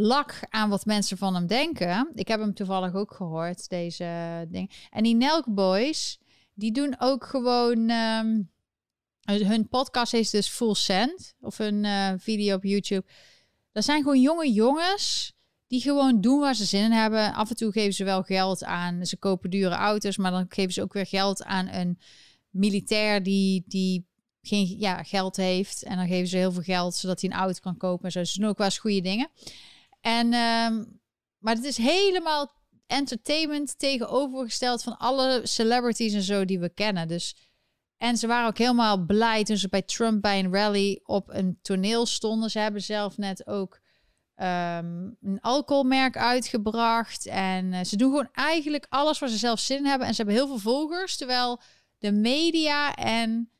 lak aan wat mensen van hem denken. Ik heb hem toevallig ook gehoord, deze ding. En die Nelk Boys, die doen ook gewoon... ehm, hun podcast is dus Full Send. Of hun eh, video op YouTube. Dat zijn gewoon jonge jongens die gewoon doen waar ze zin in hebben. Af en toe geven ze wel geld aan. Ze kopen dure auto's, maar dan geven ze ook weer geld aan een militair die, die geen ja, geld heeft. En dan geven ze heel veel geld zodat hij een auto kan kopen. En zo. Ze doen ook wel eens goede dingen. En, ehm, maar het is helemaal entertainment tegenovergesteld van alle celebrities en zo die we kennen. Dus en ze waren ook helemaal blij toen ze bij Trump bij een rally op een toneel stonden. Ze hebben zelf net ook ehm, een alcoholmerk uitgebracht. En eh, ze doen gewoon eigenlijk alles waar ze zelf zin in hebben. En ze hebben heel veel volgers. Terwijl de media en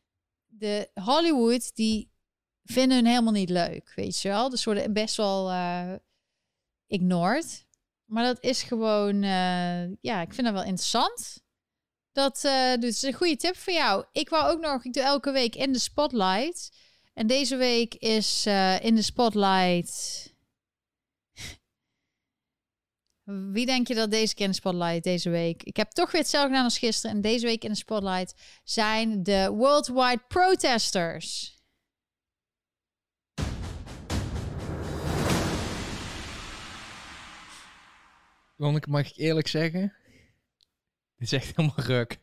de Hollywood, die vinden hun helemaal niet leuk, weet je wel. Dus worden best wel eh ignored. Maar dat is gewoon, eh, ja, ik vind dat wel interessant. Dat eh, dus een goede tip voor jou. Ik wou ook nog, ik doe elke week in de spotlight. En deze week is eh, in de spotlight. Wie denk je dat deze keer in de spotlight deze week? Ik heb toch weer hetzelfde gedaan als gisteren. En deze week in de spotlight zijn de worldwide protesters. Want ik mag ik eerlijk zeggen, dit is echt helemaal ruk.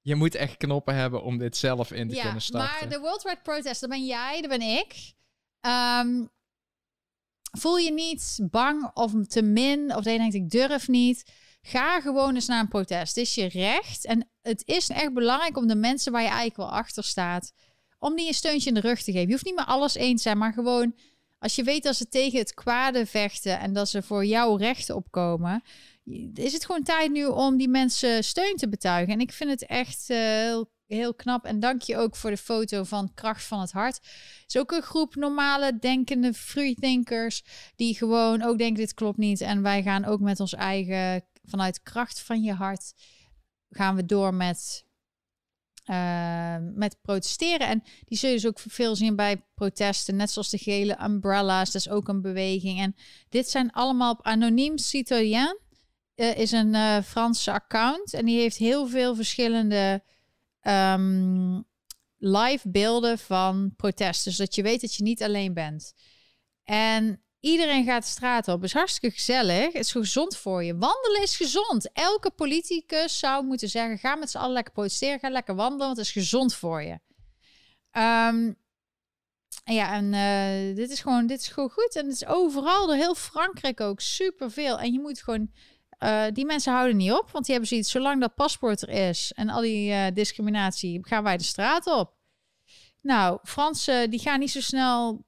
je moet echt knoppen hebben om dit zelf in te kunnen starten. Maar de Worldwide Protest, dat ben jij, dat ben ik. Ehm, voel je niet bang of te min, of dat je denkt ik durf niet. Ga gewoon eens naar een protest. Het is je recht. En het is echt belangrijk om de mensen waar je eigenlijk wel achter staat, om die een steuntje in de rug te geven. Je hoeft niet met alles eens te zijn, maar gewoon als je weet dat ze tegen het kwade vechten en dat ze voor jouw rechten opkomen, is het gewoon tijd nu om die mensen steun te betuigen. En ik vind het echt heel, heel knap. En dank je ook voor de foto van Kracht van het Hart. Het is ook een groep normale, denkende freethinkers die gewoon ook denken dit klopt niet. En wij gaan ook met ons eigen, vanuit kracht van je hart, gaan we door met uh, met protesteren. En die zul je dus ook veel zien bij protesten, net zoals de gele umbrellas, dat is ook een beweging. En dit zijn allemaal op Anoniem Citoyen, uh, is een uh, Franse account en die heeft heel veel verschillende um, live beelden van protesten, zodat je weet dat je niet alleen bent. En Iedereen gaat de straat op. Het is hartstikke gezellig. Het is gezond voor je. Wandelen is gezond. Elke politicus zou moeten zeggen: ga met z'n allen lekker protesteren. Ga lekker wandelen, want het is gezond voor je. Um, ja, en uh, dit is gewoon, dit is gewoon goed. En het is overal door heel Frankrijk ook superveel. En je moet gewoon. Uh, die mensen houden niet op, want die hebben zoiets. Zolang dat paspoort er is en al die uh, discriminatie, gaan wij de straat op. Nou, Fransen die gaan niet zo snel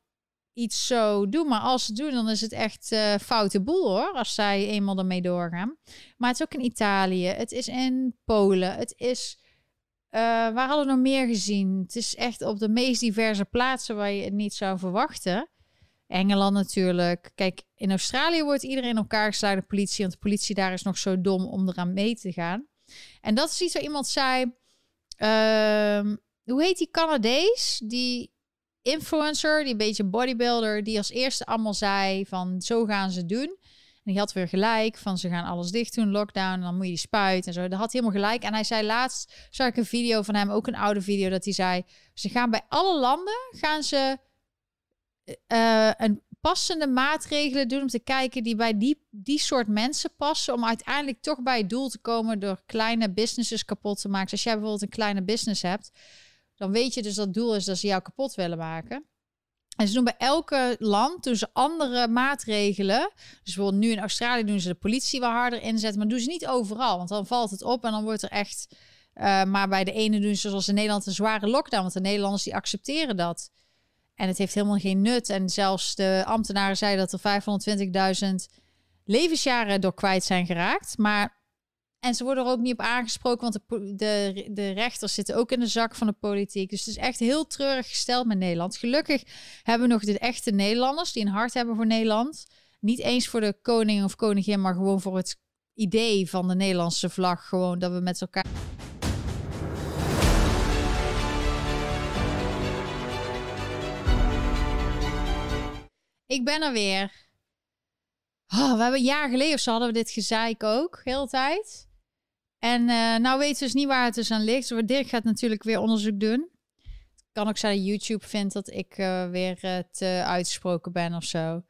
iets zo doen. Maar als ze doen, dan is het echt uh, foute boel hoor. Als zij eenmaal ermee doorgaan. Maar het is ook in Italië. Het is in Polen. Het is. Uh, waar hadden we nog meer gezien? Het is echt op de meest diverse plaatsen waar je het niet zou verwachten. Engeland natuurlijk. Kijk, in Australië wordt iedereen elkaar geslagen, de politie. Want de politie daar is nog zo dom om eraan mee te gaan. En dat is iets waar iemand zei. Uh, hoe heet die Canadees? Die influencer, die een beetje bodybuilder, die als eerste allemaal zei van zo gaan ze doen. En die had weer gelijk van ze gaan alles dicht doen, lockdown, en dan moet je die spuit en zo. Dat had helemaal gelijk. En hij zei laatst, zag ik een video van hem, ook een oude video, dat hij zei, ze gaan bij alle landen, gaan ze uh, een passende maatregelen doen om te kijken die bij die, die soort mensen passen, om uiteindelijk toch bij het doel te komen door kleine businesses kapot te maken. Dus als jij bijvoorbeeld een kleine business hebt, dan weet je dus dat het doel is dat ze jou kapot willen maken. En ze doen bij elke land ze andere maatregelen. Dus bijvoorbeeld nu in Australië doen ze de politie wel harder inzetten, maar doen ze niet overal, want dan valt het op en dan wordt er echt. Uh, maar bij de ene doen ze zoals in Nederland een zware lockdown, want de Nederlanders die accepteren dat. En het heeft helemaal geen nut. En zelfs de ambtenaren zeiden dat er 520.000 levensjaren door kwijt zijn geraakt. Maar en ze worden er ook niet op aangesproken, want de, de, rechters zitten ook in de zak van de politiek. Dus het is echt heel treurig gesteld met Nederland. Gelukkig hebben we nog de echte Nederlanders die een hart hebben voor Nederland. Niet eens voor de koning of koningin, maar gewoon voor het idee van de Nederlandse vlag. Gewoon dat we met elkaar. Ik ben er weer. Oh, we hebben een jaar geleden of zo hadden we dit gezeik ook, heel tijd. En uh, nou weten we dus niet waar het dus aan ligt. Dus Dirk gaat natuurlijk weer onderzoek doen. Kan ook zijn dat YouTube vindt dat ik uh, weer uh, te uitgesproken ben of zo.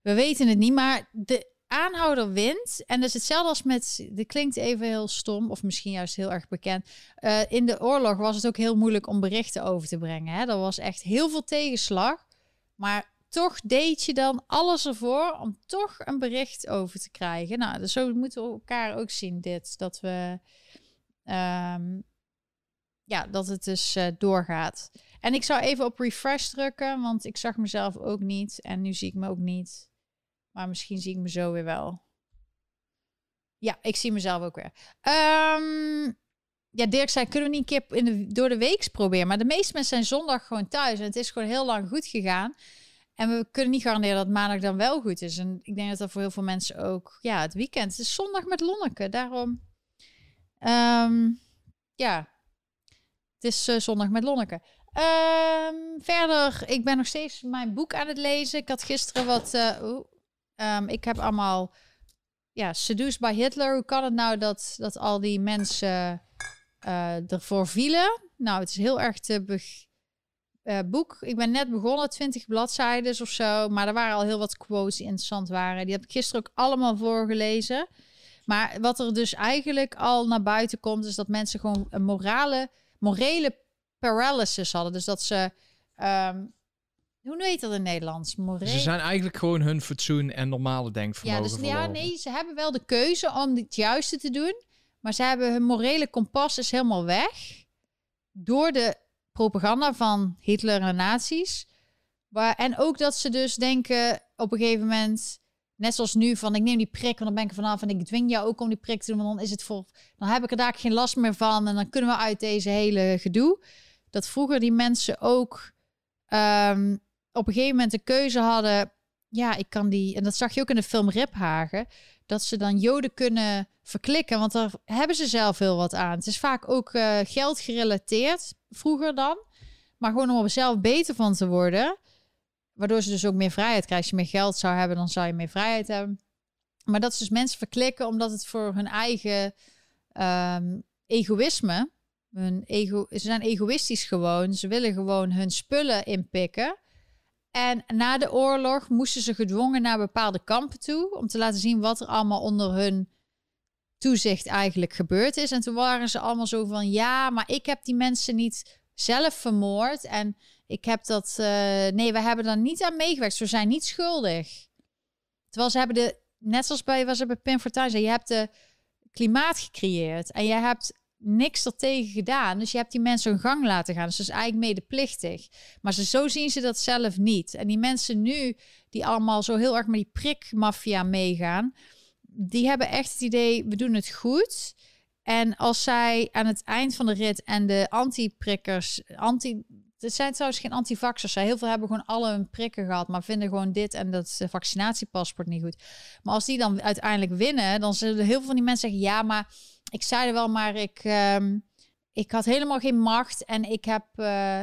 We weten het niet, maar de aanhouder wint. En dat is hetzelfde als met, dit klinkt even heel stom, of misschien juist heel erg bekend. in de oorlog was het ook heel moeilijk om berichten over te brengen. Hè? Er was echt heel veel tegenslag. Maar toch deed je dan alles ervoor om toch een bericht over te krijgen. Nou, dus zo moeten we elkaar ook zien dit. Dat we... Um, ja, dat het dus uh, doorgaat. En ik zou even op refresh drukken, want ik zag mezelf ook niet. En nu zie ik me ook niet. Maar misschien zie ik me zo weer wel. Ja, ik zie mezelf ook weer. Um, ja, Dirk zei, kunnen we niet een keer in de, door de week proberen? Maar de meeste mensen zijn zondag gewoon thuis. En het is gewoon heel lang goed gegaan. En we kunnen niet garanderen dat maandag dan wel goed is. En ik denk dat dat voor heel veel mensen ook... Ja, het weekend. Het is zondag met Lonneke. Daarom... Um, ja. Het is uh, zondag met Lonneke. Um, verder, ik ben nog steeds mijn boek aan het lezen. Ik had gisteren wat... Uh, ik heb allemaal... Ja, Seduced by Hitler. Hoe kan het nou dat, dat al die mensen uh, ervoor vielen? Nou, het is heel erg te... Be uh, boek. Ik ben net begonnen, 20 bladzijden of zo. Maar er waren al heel wat quotes die interessant waren. Die heb ik gisteren ook allemaal voorgelezen. Maar wat er dus eigenlijk al naar buiten komt, is dat mensen gewoon een morale, morele paralysis hadden. Dus dat ze, ehm, hoe heet dat in Nederlands? Morele... Ze zijn eigenlijk gewoon hun fatsoen en normale ja, denkvermogen dus ja, nee, ze hebben wel de keuze om het juiste te doen, maar ze hebben hun morele kompas is helemaal weg door de propaganda van Hitler en de nazi's. Waar, en ook dat ze dus denken op een gegeven moment, net zoals nu, van ik neem die prik, want dan ben ik er vanaf en ik dwing jou ook om die prik te doen, want dan is het voor, dan heb ik er daar geen last meer van en dan kunnen we uit deze hele gedoe. Dat vroeger die mensen ook ehm, op een gegeven moment de keuze hadden, ja, ik kan die, en dat zag je ook in de film Riphagen, dat ze dan Joden kunnen verklikken, want daar hebben ze zelf heel wat aan. Het is vaak ook eh, geld gerelateerd, vroeger dan, maar gewoon om er zelf beter van te worden. Waardoor ze dus ook meer vrijheid krijgen. Als je meer geld zou hebben, dan zou je meer vrijheid hebben. Maar dat ze dus mensen verklikken omdat het voor hun eigen ehm, egoïsme. Hun ego, ze zijn egoïstisch gewoon. Ze willen gewoon hun spullen inpikken. En na de oorlog moesten ze gedwongen naar bepaalde kampen toe. Om te laten zien wat er allemaal onder hun toezicht eigenlijk gebeurd is. En toen waren ze allemaal zo van: ja, maar ik heb die mensen niet zelf vermoord. En ik heb dat. eh, nee, we hebben daar niet aan meegewerkt. Ze zijn niet schuldig. Terwijl ze hebben de. Net zoals bij, was er bij Pim Fortuyn zei, je hebt de klimaat gecreëerd. En je hebt niks er tegen gedaan. Dus je hebt die mensen hun gang laten gaan. Dus is eigenlijk medeplichtig. Maar ze, zo zien ze dat zelf niet. En die mensen nu, die allemaal zo heel erg met die prikmafia meegaan, die hebben echt het idee, we doen het goed. En als zij aan het eind van de rit en de anti-prikkers, anti, het zijn trouwens geen antivaxers. Heel veel hebben gewoon alle hun prikken gehad, maar vinden gewoon dit en dat eh, vaccinatiepaspoort niet goed. Maar als die dan uiteindelijk winnen, dan zullen heel veel van die mensen zeggen: ja, maar ik zei er wel, maar ik, ehm, ik had helemaal geen macht en ik heb. eh,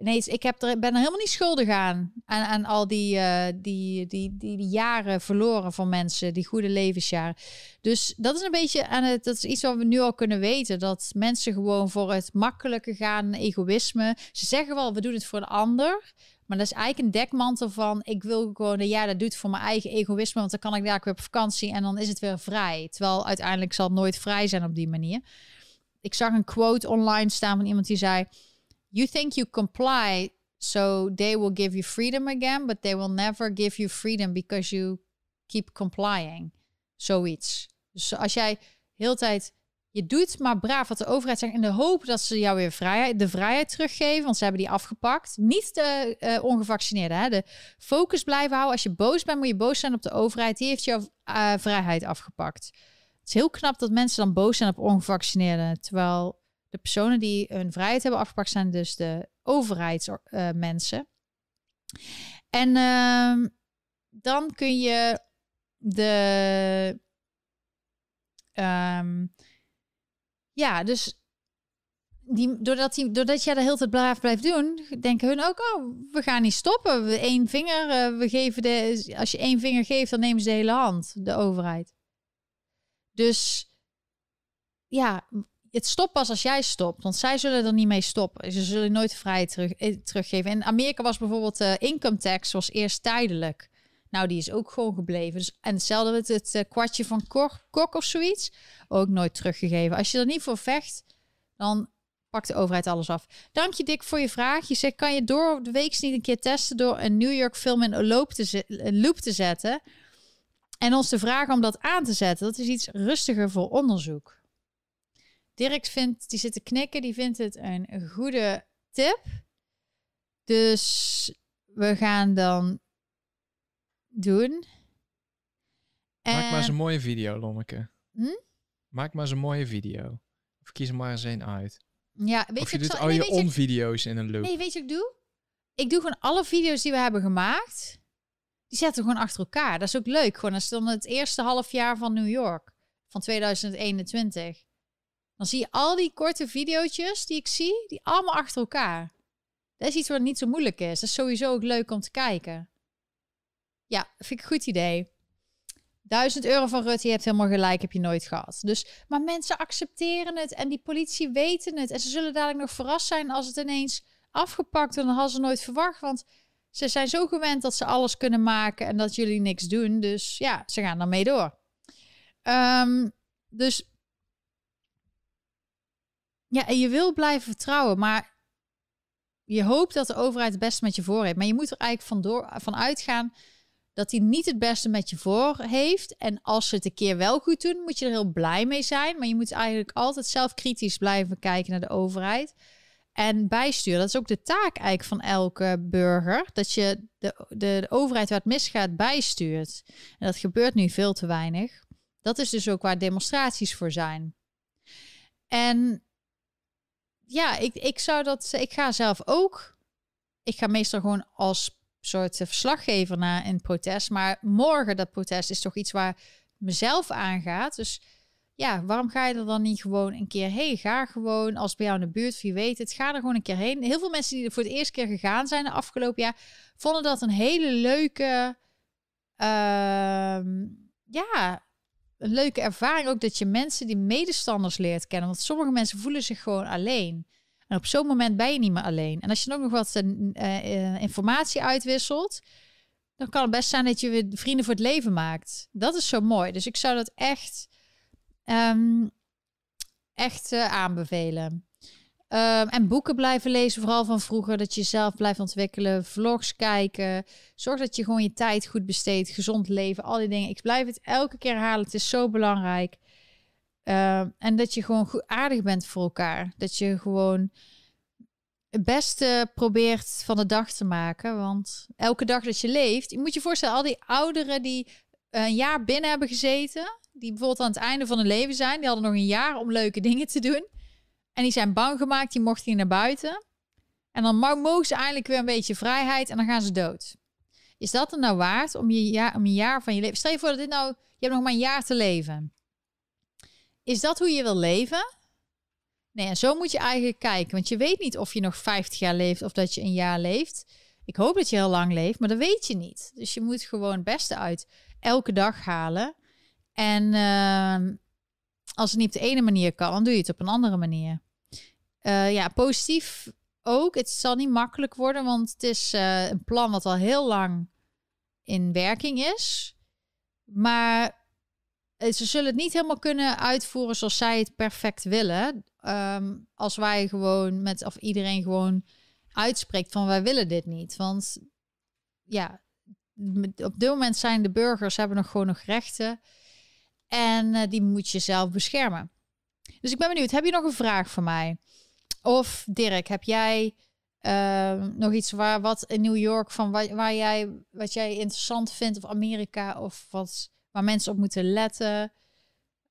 Nee, ik heb er, ben er helemaal niet schuldig aan. Aan, aan al die, eh, die, die, die, jaren verloren van mensen, die goede levensjaren. Dus dat is een beetje aan het, dat is iets wat we nu al kunnen weten. Dat mensen gewoon voor het makkelijke gaan, egoïsme. Ze zeggen wel, we doen het voor de ander. Maar dat is eigenlijk een dekmantel van, ik wil gewoon, ja, dat doet voor mijn eigen egoïsme. Want dan kan ik daar weer op vakantie en dan is het weer vrij. Terwijl uiteindelijk zal het nooit vrij zijn op die manier. Ik zag een quote online staan van iemand die zei... You think you comply, so they will give you freedom again, but they will never give you freedom because you keep complying. Zoiets. Dus als jij heel tijd je doet maar braaf wat de overheid zegt in de hoop dat ze jou weer vrijheid, de vrijheid teruggeven, want ze hebben die afgepakt. Niet de eh, ongevaccineerden. Hè? De focus blijven houden. Als je boos bent, moet je boos zijn op de overheid. Die heeft jouw eh, vrijheid afgepakt. Het is heel knap dat mensen dan boos zijn op ongevaccineerden, terwijl de personen die hun vrijheid hebben afgepakt zijn dus de overheidsmensen. en ehm, dan kun je de. ehm, ja, dus die, doordat, die, doordat jij de hele tijd braaf blijft doen, denken hun ook: oh, we gaan niet stoppen. We één vinger, eh, we geven de. Als je één vinger geeft, dan nemen ze de hele hand, de overheid. Dus ja, het stopt pas als jij stopt. Want zij zullen er niet mee stoppen. Ze zullen nooit vrijheid terug, eh, teruggeven. In Amerika was bijvoorbeeld de income tax was eerst tijdelijk. Nou, die is ook gewoon gebleven. Dus, en hetzelfde met het eh, kwartje van Kok, of zoiets. Ook nooit teruggegeven. Als je er niet voor vecht, dan pakt de overheid alles af. Dank je Dick voor je vraag. Je zegt, kan je door de week niet een keer testen... door een New York film in een loop te, een loop te zetten... en ons te vragen om dat aan te zetten? Dat is iets rustiger voor onderzoek. Dirk vindt, die zit te knikken, die vindt het een goede tip. Dus we gaan dan doen. Maak maar eens En- een mooie video, Lonneke. Hm? Maak maar eens een mooie video. Of kies er maar eens een uit. ja, weet of je, je doet al nee, je onvideo's in een loop. Nee, weet je wat ik doe? Ik doe gewoon alle video's die we hebben gemaakt. Die zetten we gewoon achter elkaar. Dat is ook leuk. Gewoon als dan het eerste half jaar van New York. Van 2021. Dan zie je al die korte video's die ik zie. Die allemaal achter elkaar. Dat is iets wat niet zo moeilijk is. Dat is sowieso ook leuk om te kijken. Ja, vind ik een goed idee. 1000 euro van Rutte, je hebt helemaal gelijk, heb je nooit gehad. Dus, maar mensen accepteren het en die politie weten het. En ze zullen dadelijk nog verrast zijn als het ineens afgepakt wordt. Dan hadden ze nooit verwacht, want ze zijn zo gewend dat ze alles kunnen maken en dat jullie niks doen. Dus ja, ze gaan daarmee door. Ehm, dus ja, en je wil blijven vertrouwen, maar je hoopt dat de overheid het beste met je voor heeft. Maar je moet er eigenlijk van, door, van uitgaan dat hij niet het beste met je voor heeft. En als ze het een keer wel goed doen, moet je er heel blij mee zijn. Maar je moet eigenlijk altijd zelf kritisch blijven kijken naar de overheid. En bijsturen, dat is ook de taak eigenlijk van elke burger. Dat je de, de, de overheid waar het misgaat bijstuurt. En dat gebeurt nu veel te weinig. Dat is dus ook waar demonstraties voor zijn. En ja, ik, ik zou dat. Ik ga zelf ook. Ik ga meestal gewoon als soort verslaggever naar een protest. Maar morgen dat protest is toch iets waar mezelf aangaat. Dus ja, waarom ga je er dan niet gewoon een keer heen? Ga gewoon als bij jou in de buurt, wie weet het, ga er gewoon een keer heen. Heel veel mensen die er voor het eerste keer gegaan zijn de afgelopen jaar, vonden dat een hele leuke, ehm, ja, een leuke ervaring ook dat je mensen die medestanders leert kennen. Want sommige mensen voelen zich gewoon alleen. En op zo'n moment ben je niet meer alleen. En als je ook nog wat uh, informatie uitwisselt, dan kan het best zijn dat je weer vrienden voor het leven maakt. Dat is zo mooi. Dus ik zou dat echt, um, echt uh, aanbevelen. Um, en boeken blijven lezen, vooral van vroeger. Dat je jezelf blijft ontwikkelen. Vlogs kijken. Zorg dat je gewoon je tijd goed besteedt. Gezond leven. Al die dingen. Ik blijf het elke keer herhalen. Het is zo belangrijk. Uh, en dat je gewoon goed aardig bent voor elkaar. Dat je gewoon het beste probeert van de dag te maken. Want elke dag dat je leeft, je moet je voorstellen, al die ouderen die een jaar binnen hebben gezeten, die bijvoorbeeld aan het einde van hun leven zijn, die hadden nog een jaar om leuke dingen te doen. En die zijn bang gemaakt, die mochten niet naar buiten. En dan mogen ze eindelijk weer een beetje vrijheid en dan gaan ze dood. Is dat er nou waard om je, jaar, om een jaar van je leven... Stel je voor dat dit nou... Je hebt nog maar een jaar te leven. Is dat hoe je wil leven? Nee, en zo moet je eigenlijk kijken. Want je weet niet of je nog 50 jaar leeft of dat je een jaar leeft. Ik hoop dat je heel lang leeft, maar dat weet je niet. Dus je moet gewoon het beste uit elke dag halen. En uh, als het niet op de ene manier kan, dan doe je het op een andere manier. Uh, ja, positief ook. Het zal niet makkelijk worden, want het is uh, een plan wat al heel lang in werking is. Maar eh, ze zullen het niet helemaal kunnen uitvoeren zoals zij het perfect willen. Um, als wij gewoon met, of iedereen gewoon uitspreekt van wij willen dit niet. Want ja, op dit moment zijn de burgers hebben nog gewoon nog rechten. En die moet je zelf beschermen. Dus ik ben benieuwd, heb je nog een vraag voor mij? Of Dirk, heb jij uh, nog iets waar wat in New York van waar, waar jij wat jij interessant vindt of Amerika of wat waar mensen op moeten letten?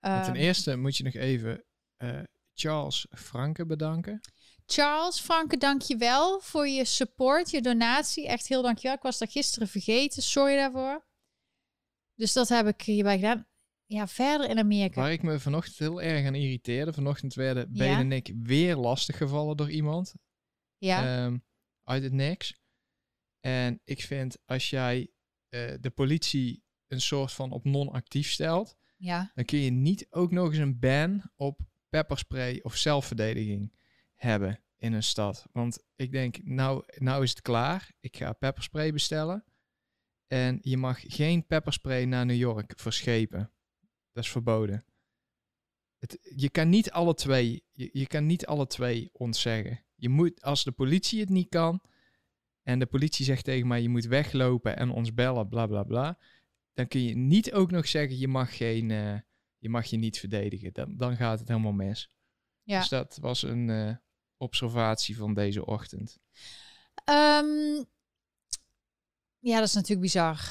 Uh, ten eerste moet je nog even uh, Charles Franke bedanken. Charles Franke, dank je wel voor je support, je donatie. Echt heel dankjewel. Ik was dat gisteren vergeten. Sorry daarvoor. Dus dat heb ik hierbij gedaan. Ja, verder in Amerika. Waar ik me vanochtend heel erg aan irriteerde. Vanochtend werden Ben ja? en ik weer lastig gevallen door iemand. Ja. Um, uit het niks. En ik vind als jij uh, de politie een soort van op non-actief stelt, ja. dan kun je niet ook nog eens een ban op pepperspray of zelfverdediging hebben in een stad. Want ik denk, nou, nou is het klaar. Ik ga pepperspray bestellen. En je mag geen pepperspray naar New York verschepen. Dat is verboden. Het, je kan niet alle twee, je, je kan niet alle twee ontzeggen. Je moet, als de politie het niet kan, en de politie zegt tegen mij, je moet weglopen en ons bellen, bla bla bla, dan kun je niet ook nog zeggen, je mag, geen, uh, je, mag je niet verdedigen. Dan, dan gaat het helemaal mis. Ja. Dus dat was een uh, observatie van deze ochtend. Um, ja, dat is natuurlijk bizar.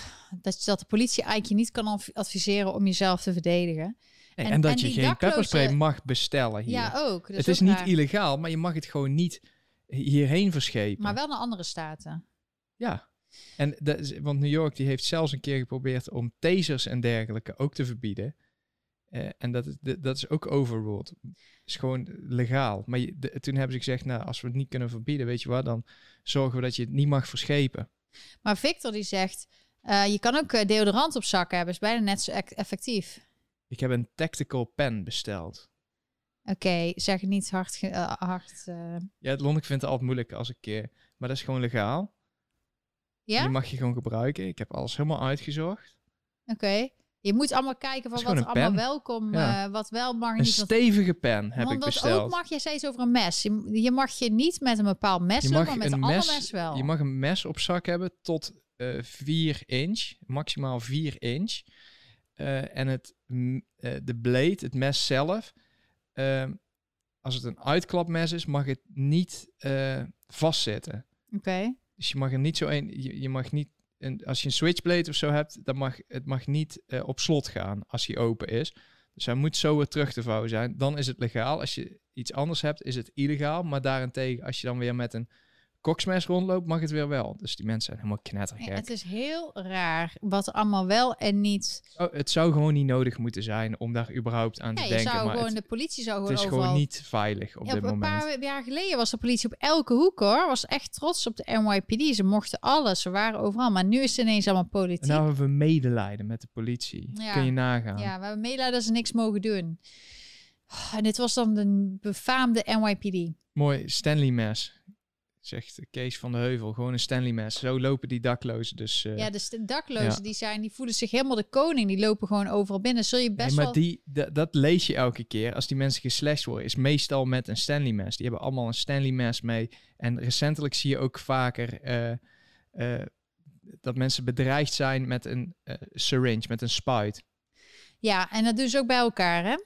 Dat, dat de politie eigenlijk je niet kan adviseren om jezelf te verdedigen. Nee, en, en, dat en je geen dakloze... pepperspray mag bestellen hier. Ja, ook. Het is, niet illegaal, maar je mag het gewoon niet hierheen verschepen. Maar wel naar andere staten. Ja. En dat, want New York die heeft zelfs een keer geprobeerd om tasers en dergelijke ook te verbieden. Uh, en dat, is, dat is ook overruled. is gewoon legaal. Maar je, de, toen hebben ze gezegd, nou, als we het niet kunnen verbieden, weet je wat, dan zorgen we dat je het niet mag verschepen. Maar Victor die zegt, uh, je kan ook uh, deodorant op zakken hebben, is bijna net zo effectief. Ik heb een tactical pen besteld. Oké, okay, zeg het niet hard. hard Ja, het ik vind het altijd moeilijk als ik keer. Maar dat is gewoon legaal. Ja? Die mag je gewoon gebruiken. Ik heb alles helemaal uitgezocht. Oké. Okay. Je moet allemaal kijken van wat er een allemaal welkom, Ja. eh, wat wel mag Een niet. wat- stevige pen heb ik besteld. ook mag, zei iets over een mes. Je, je mag je niet met een bepaald mes je maar met een alle mes, mes wel. Je mag een mes op zak hebben tot eh 4 inch, maximaal 4 inch. Eh, en het, de blade, het mes zelf, ehm, als het een uitklapmes is, mag het niet vastzitten. Oké. Dus je mag er niet zo een, je, je mag niet, als je een switchblade of zo hebt, dan mag het mag niet eh, op slot gaan als hij open is. Dus hij moet zo weer terug te vouwen zijn. Dan is het legaal. Als je iets anders hebt, is het illegaal. Maar daarentegen, als je dan weer met een koksmes rondloopt, mag het weer wel. Dus die mensen zijn helemaal knettergek. Ja, het is heel raar wat allemaal wel en niet. Oh, het zou gewoon niet nodig moeten zijn om daar überhaupt aan Ja, te denken. zou maar gewoon het, de politie zou het gewoon is overal. gewoon niet veilig op Ja, dit een moment. paar jaar geleden was de politie op elke hoek hoor. Was echt trots op de NYPD. Ze mochten alles. Ze waren overal. Maar nu is het ineens allemaal politiek. En nou hebben we medelijden met de politie. Ja. Kun je nagaan. Ja, we hebben meelijden dat ze niks mogen doen. En dit was dan de befaamde NYPD. Mooi, Stanley mes. Zegt Kees van de Heuvel. Gewoon een Stanley mes. Zo lopen die daklozen dus... eh, Ja, dus de daklozen Ja. die zijn, die voelen zich helemaal de koning. Die lopen gewoon overal binnen. Zul je best Nee, maar wel... die, da- dat lees je elke keer. Als die mensen geslashed worden, is meestal met een Stanley mes. Die hebben allemaal een Stanley mes mee. En recentelijk zie je ook vaker eh, eh, dat mensen bedreigd zijn met een syringe, met een spuit. Ja, en dat doen ze ook bij elkaar, hè?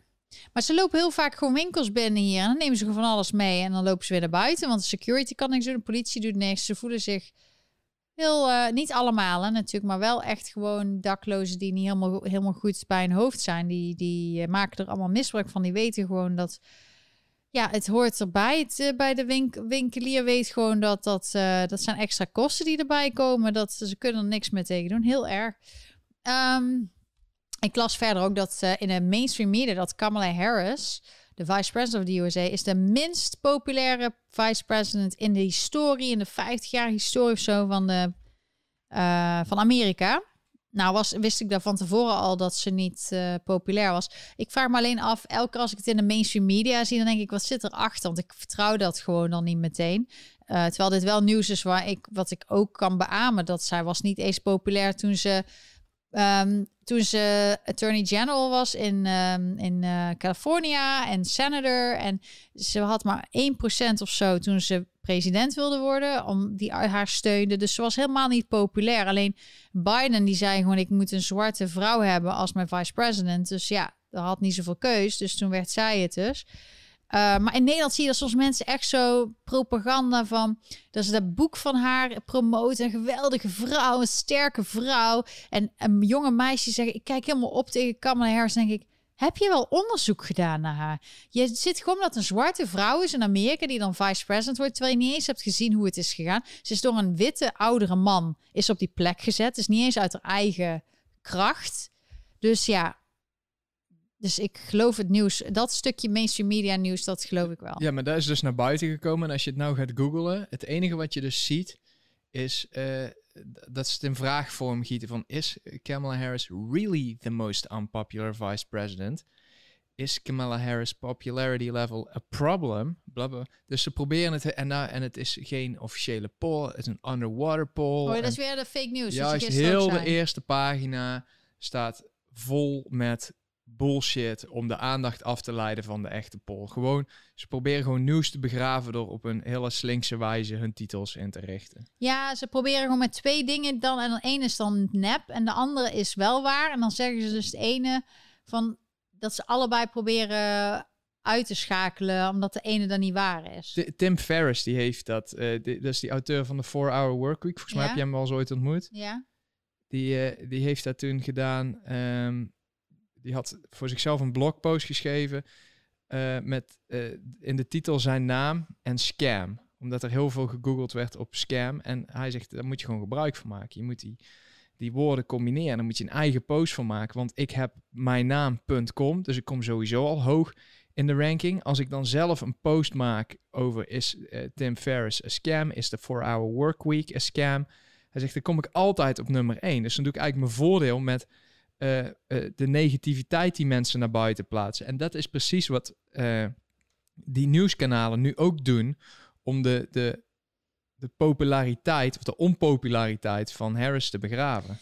Maar ze lopen heel vaak gewoon winkels binnen hier. En dan nemen ze gewoon van alles mee. En dan lopen ze weer naar buiten. Want de security kan niks doen. De politie doet niks. Ze voelen zich heel... eh, niet allemaal, hè, natuurlijk. Maar wel echt gewoon daklozen die niet helemaal, helemaal goed bij hun hoofd zijn. Die, die eh, maken er allemaal misbruik van. Die weten gewoon dat... Ja, het hoort erbij. Het, eh, bij de wink winkelier weet gewoon dat dat, dat zijn extra kosten die erbij komen. Dat ze kunnen er niks mee tegen doen. Heel erg. Ehm, ik las verder ook dat eh, in de mainstream media dat Kamala Harris, de vice president of de USA, is de minst populaire vice president in de historie, in de 50 jaar historie of zo van, de, eh, van Amerika. Nou, was, wist ik daar van tevoren al dat ze niet eh, populair was. Ik vraag me alleen af, elke keer als ik het in de mainstream media zie, dan denk ik, wat zit erachter? Want ik vertrouw dat gewoon dan niet meteen. Terwijl dit wel nieuws is waar ik, wat ik ook kan beamen, dat zij was niet eens populair toen ze Ehm, toen ze attorney general was in, ehm, in eh, California en senator. En ze had maar 1% of zo toen ze president wilde worden, om die haar steunde. Dus ze was helemaal niet populair. Alleen Biden die zei gewoon, ik moet een zwarte vrouw hebben als mijn vice president. Dus ja, dat had niet zoveel keus. Dus toen werd zij het dus. Uh, maar in Nederland zie je dat soms mensen echt zo propaganda van... dat ze dat boek van haar promoten. Een geweldige vrouw, een sterke vrouw. En een jonge meisje zeggen... ik kijk helemaal op tegen Kamala Harris denk ik... heb je wel onderzoek gedaan naar haar? Je zit gewoon dat een zwarte vrouw is in Amerika... die dan vice president wordt... terwijl je niet eens hebt gezien hoe het is gegaan. Ze is door een witte, oudere man is op die plek gezet. is niet eens uit haar eigen kracht. Dus ja, dus ik geloof het nieuws, dat stukje mainstream media nieuws, dat geloof ik wel. Ja, maar dat is dus naar buiten gekomen. En als je het nou gaat googlen, het enige wat je dus ziet, is uh, dat ze het in vraagvorm gieten van, is Kamala Harris really the most unpopular vice president? Is Kamala Harris popularity level a problem? Blablabla. Dus ze proberen het, en, nou, en het is geen officiële poll, het is een underwater poll. Oh, dat is weer de fake news. Juist, heel de eerste pagina staat vol met bullshit om de aandacht af te leiden van de echte poll. Gewoon, ze proberen gewoon nieuws te begraven door op een hele slinkse wijze hun titels in te richten. Ja, ze proberen gewoon met twee dingen dan. En de ene is dan nep en de andere is wel waar. En dan zeggen ze dus het ene van dat ze allebei proberen uit te schakelen, omdat de ene dan niet waar is. T Tim Ferriss, die heeft dat, uh, die, dat is die auteur van de 4-Hour Workweek. Volgens mij Ja. heb je hem wel eens ooit ontmoet. Ja. Die, uh, die heeft dat toen gedaan. Um, die had voor zichzelf een blogpost geschreven uh, met uh, in de titel zijn naam en scam. Omdat er heel veel gegoogeld werd op scam. En hij zegt, daar moet je gewoon gebruik van maken. Je moet die, die woorden combineren. Daar moet je een eigen post van maken. Want ik heb mijn naam.com, dus ik kom sowieso al hoog in de ranking. Als ik dan zelf een post maak over is uh, Tim Ferriss een scam, is de 4-hour workweek een scam. Hij zegt, dan kom ik altijd op nummer 1. Dus dan doe ik eigenlijk mijn voordeel met uh, uh, de negativiteit die mensen naar buiten plaatsen. En dat is precies wat uh, die nieuwskanalen nu ook doen om de, de, de populariteit of de onpopulariteit van Harris te begraven.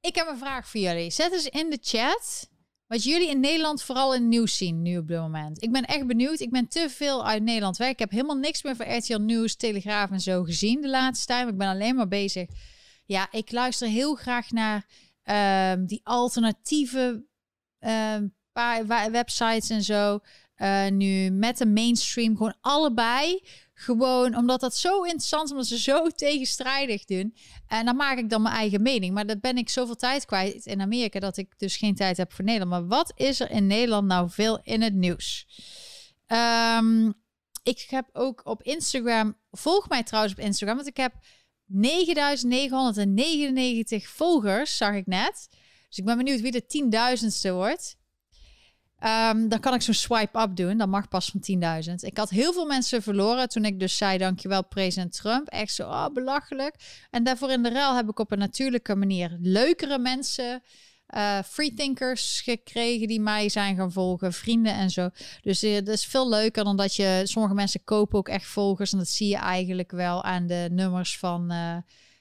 Ik heb een vraag voor jullie. Zet eens in de chat wat jullie in Nederland vooral in nieuws zien nu op dit moment. Ik ben echt benieuwd. Ik ben te veel uit Nederland weg. Ik heb helemaal niks meer van RTL Nieuws, Telegraaf en zo gezien de laatste tijd. Ik ben alleen maar bezig. Ja, ik luister heel graag naar ehm, die alternatieve ehm, paar websites en zo. Eh, nu met de mainstream gewoon allebei. Gewoon omdat dat zo interessant is, omdat ze zo tegenstrijdig doen. En dan maak ik dan mijn eigen mening. Maar dat ben ik zoveel tijd kwijt in Amerika dat ik dus geen tijd heb voor Nederland. Maar wat is er in Nederland nou veel in het nieuws? Ehm, ik heb ook op Instagram, volg mij trouwens op Instagram, want ik heb 9999 volgers, zag ik net. Dus ik ben benieuwd wie de tienduizendste wordt. Ehm, dan kan ik zo'n swipe-up doen. Dat mag pas van 10.000. Ik had heel veel mensen verloren toen ik dus zei... dankjewel president Trump. Echt zo, oh, belachelijk. En daarvoor in de ruil heb ik op een natuurlijke manier... leukere mensen, eh freethinkers gekregen... die mij zijn gaan volgen, vrienden en zo. Dus eh, dat is veel leuker dan dat je... sommige mensen kopen ook echt volgers... en dat zie je eigenlijk wel aan de nummers van... eh,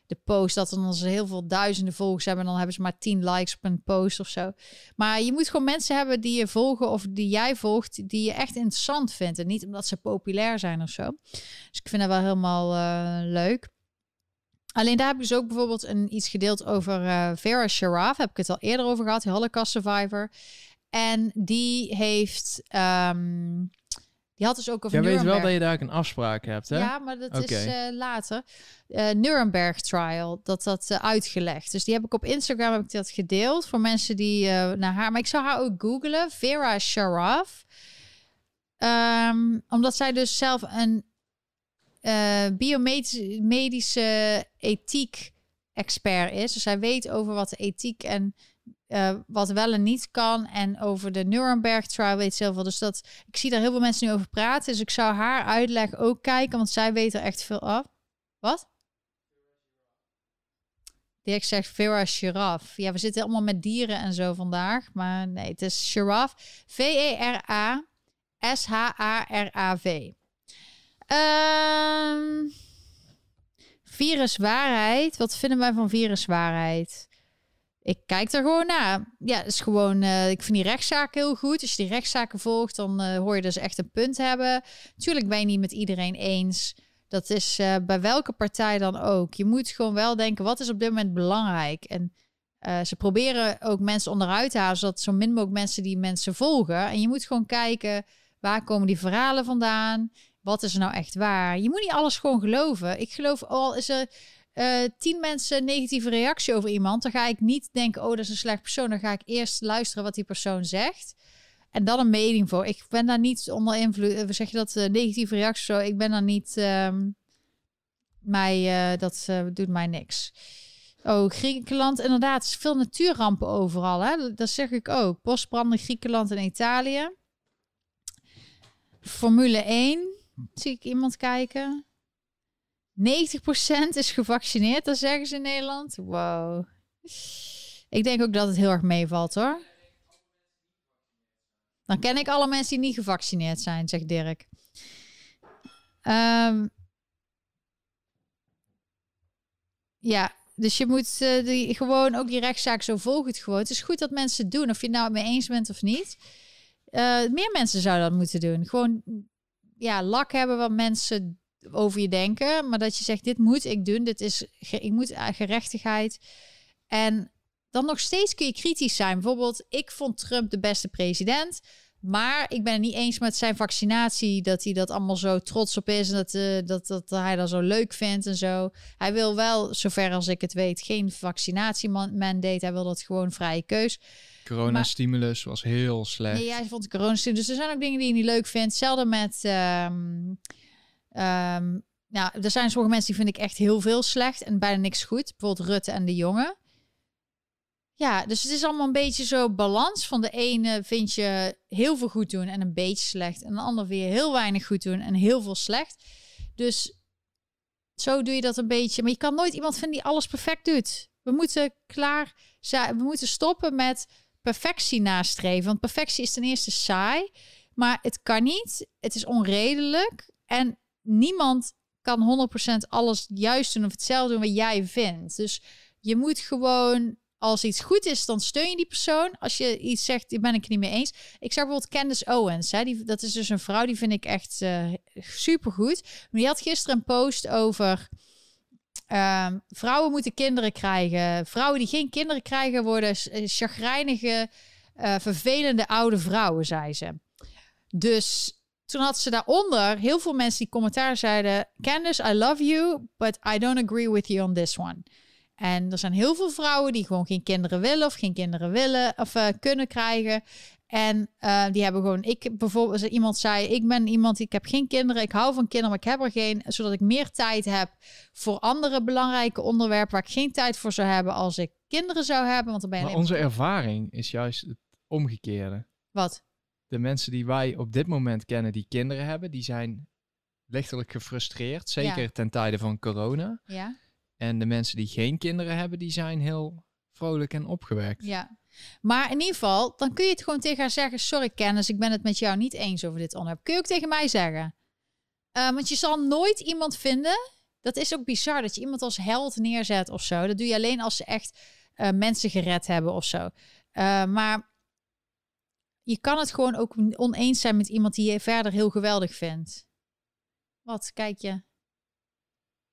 de post, dat dan ze heel veel duizenden volgers hebben... en dan hebben ze maar 10 likes op een post of zo. Maar je moet gewoon mensen hebben die je volgen of die jij volgt, die je echt interessant vindt. En niet omdat ze populair zijn of zo. Dus ik vind dat wel helemaal leuk. Alleen daar heb ik dus ook bijvoorbeeld een, iets gedeeld over eh, Vera Sharaf. Heb ik het al eerder over gehad, Holocaust survivor. En die heeft... ehm, die had dus ook over Jij weet wel dat je daar ook een afspraak hebt, hè? Ja, maar dat is eh, later. Eh Nuremberg trial, dat dat uitgelegd. Dus die heb ik op Instagram heb ik dat gedeeld voor mensen die naar haar. Maar ik zou haar ook googlen, Vera Sharaf, Ehm, omdat zij dus zelf een eh, biomedische ethiek expert is. Dus zij weet over wat de ethiek en eh, wat wel en niet kan. En over de Nuremberg trial weet ze heel veel. Dus dat, ik zie daar heel veel mensen nu over praten. Dus ik zou haar uitleg ook kijken, want zij weet er echt veel af. Wat? Dirk zegt Vera Giraf. Ja, we zitten allemaal met dieren en zo vandaag. Maar nee, het is Giraf. V-E-R-A-S-H-A-R-A-V. Ehm viruswaarheid. Wat vinden wij van viruswaarheid? Ik kijk er gewoon naar. Ja, is gewoon. eh, ik vind die rechtszaken heel goed. Als je die rechtszaken volgt, dan eh, hoor je dus echt een punt hebben. Tuurlijk ben je niet met iedereen eens. Dat is eh, bij welke partij dan ook. Je moet gewoon wel denken: wat is op dit moment belangrijk? En ze proberen ook mensen onderuit te halen, zodat zo min mogelijk mensen die mensen volgen. En je moet gewoon kijken waar komen die verhalen vandaan? Wat is er nou echt waar? Je moet niet alles gewoon geloven. Ik geloof al is er eh, tien mensen een negatieve reactie over iemand, dan ga ik niet denken, oh, dat is een slecht persoon. Dan ga ik eerst luisteren wat die persoon zegt. En dan een mening voor. Ik ben daar niet onder invloed. eh, Zeg je dat eh, negatieve reactie zo? Ik ben daar niet. ehm, mij, dat doet mij niks. Oh, Griekenland, inderdaad, er is veel natuurrampen overal. Hè? Dat zeg ik ook. Bosbranden, Griekenland en Italië. Formule 1, zie ik iemand kijken. 90% is gevaccineerd, dat zeggen ze in Nederland. Wow. Ik denk ook dat het heel erg meevalt hoor. Dan ken ik alle mensen die niet gevaccineerd zijn, zegt Dirk. Ehm, ja, dus je moet eh, die, gewoon ook die rechtszaak zo volgen het gewoon. Het is goed dat mensen het doen, of je het nou mee eens bent of niet. Eh, meer mensen zouden dat moeten doen. Gewoon ja, lak hebben wat mensen over je denken, maar dat je zegt dit moet ik doen, dit is ik moet eh, gerechtigheid. En dan nog steeds kun je kritisch zijn. Bijvoorbeeld, ik vond Trump de beste president. Maar ik ben het niet eens met zijn vaccinatie. Dat hij dat allemaal zo trots op is. En dat, eh, dat, dat hij dat zo leuk vindt en zo. Hij wil wel, zover als ik het weet, geen vaccinatiemandate. Hij wil dat gewoon vrije keus. Coronastimulus was heel slecht. Nee, jij vond corona. Dus er zijn ook dingen die je niet leuk vindt. Hetzelfde met. ehm, ehm, nou, er zijn sommige mensen die vind ik echt heel veel slecht en bijna niks goed. Bijvoorbeeld Rutte en de jongen. Ja, dus het is allemaal een beetje zo balans. Van de ene vind je heel veel goed doen en een beetje slecht. En de ander weer heel weinig goed doen en heel veel slecht. Dus zo doe je dat een beetje. Maar je kan nooit iemand vinden die alles perfect doet. We moeten klaar zijn. We moeten stoppen met perfectie nastreven. Want perfectie is ten eerste saai. Maar het kan niet. Het is onredelijk. En niemand kan 100% alles juist doen of hetzelfde doen wat jij vindt. Dus je moet gewoon als iets goed is, dan steun je die persoon. Als je iets zegt, daar ben ik niet mee eens. Ik zag bijvoorbeeld Candace Owens. Hè, die, dat is dus een vrouw, die vind ik echt uh, supergoed. Die had gisteren een post over... Uh, vrouwen moeten kinderen krijgen. Vrouwen die geen kinderen krijgen worden chagrijnige, uh, vervelende oude vrouwen, zei ze. Dus toen had ze daaronder heel veel mensen die commentaar zeiden: Candice, I love you, but I don't agree with you on this one. En er zijn heel veel vrouwen die gewoon geen kinderen willen of geen kinderen willen of uh, kunnen krijgen. En uh, die hebben gewoon, ik bijvoorbeeld, iemand zei, ik ben iemand, ik heb geen kinderen, ik hou van kinderen, maar ik heb er geen, zodat ik meer tijd heb voor andere belangrijke onderwerpen waar ik geen tijd voor zou hebben als ik kinderen zou hebben. Want dan ben je maar onze ervaring is juist het omgekeerde. Wat? De mensen die wij op dit moment kennen die kinderen hebben, die zijn lichtelijk gefrustreerd, zeker ja. ten tijde van corona. Ja. En de mensen die geen kinderen hebben, die zijn heel vrolijk en opgewekt. Ja, maar in ieder geval, dan kun je het gewoon tegen haar zeggen: Sorry, kennis, ik ben het met jou niet eens over dit onderwerp. Kun je ook tegen mij zeggen? Uh, want je zal nooit iemand vinden. Dat is ook bizar dat je iemand als held neerzet of zo. Dat doe je alleen als ze echt uh, mensen gered hebben of zo. Uh, maar je kan het gewoon ook oneens zijn met iemand die je verder heel geweldig vindt. Wat, kijk je?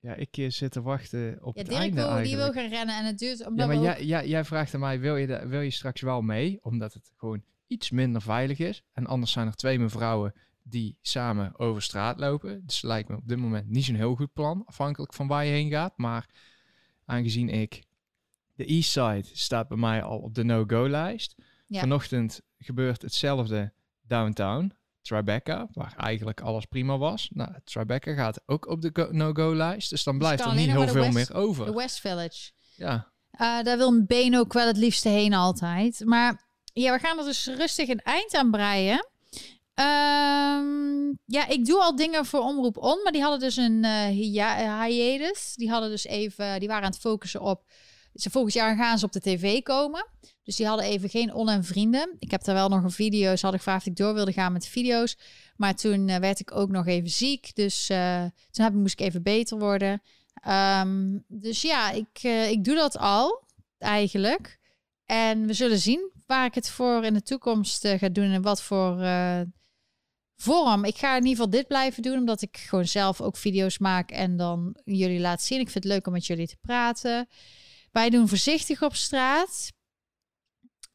Ja, ik eh, zit te wachten op ja, het Dirk einde wil, eigenlijk. die wil gaan rennen en het duurt... Omdat Ja, maar jij, jij, jij vraagt aan mij, wil je, de- wil je straks wel mee? Omdat het gewoon iets minder veilig is. En anders zijn er twee mevrouwen die samen over straat lopen. Dus lijkt me op dit moment niet zo'n heel goed plan. Afhankelijk van waar je heen gaat. Maar aangezien ik... De East Side staat bij mij al op de no-go-lijst. Ja. Vanochtend gebeurt hetzelfde downtown. Tribeca, waar eigenlijk alles prima was. Nou, Tribeca gaat ook op de go- no-go-lijst. Dus dan Dus blijft er niet heel veel meer over. De West Village. Ja, Eh, daar wil Been ook wel het liefste heen altijd. Maar ja, we gaan er dus rustig een eind aan breien. Ehm, ja, ik doe al dingen voor Omroep On, maar die hadden dus een hia- hiatus. Die hadden dus even, die waren aan het focussen op. Ze volgend jaar gaan ze op de tv komen. Dus die hadden even geen On en vrienden. Ik heb daar wel nog een video. Ze hadden gevraagd of ik door wilde gaan met video's. Maar toen eh, werd ik ook nog even ziek. Dus eh, toen heb, moest ik even beter worden. Ehm, dus ja, ik, eh, ik doe dat al eigenlijk. En we zullen zien waar ik het voor in de toekomst ga doen en wat voor vorm. Ik ga in ieder geval dit blijven doen, omdat ik gewoon zelf ook video's maak en dan jullie laat zien. Ik vind het leuk om met jullie te praten. Wij doen voorzichtig op straat.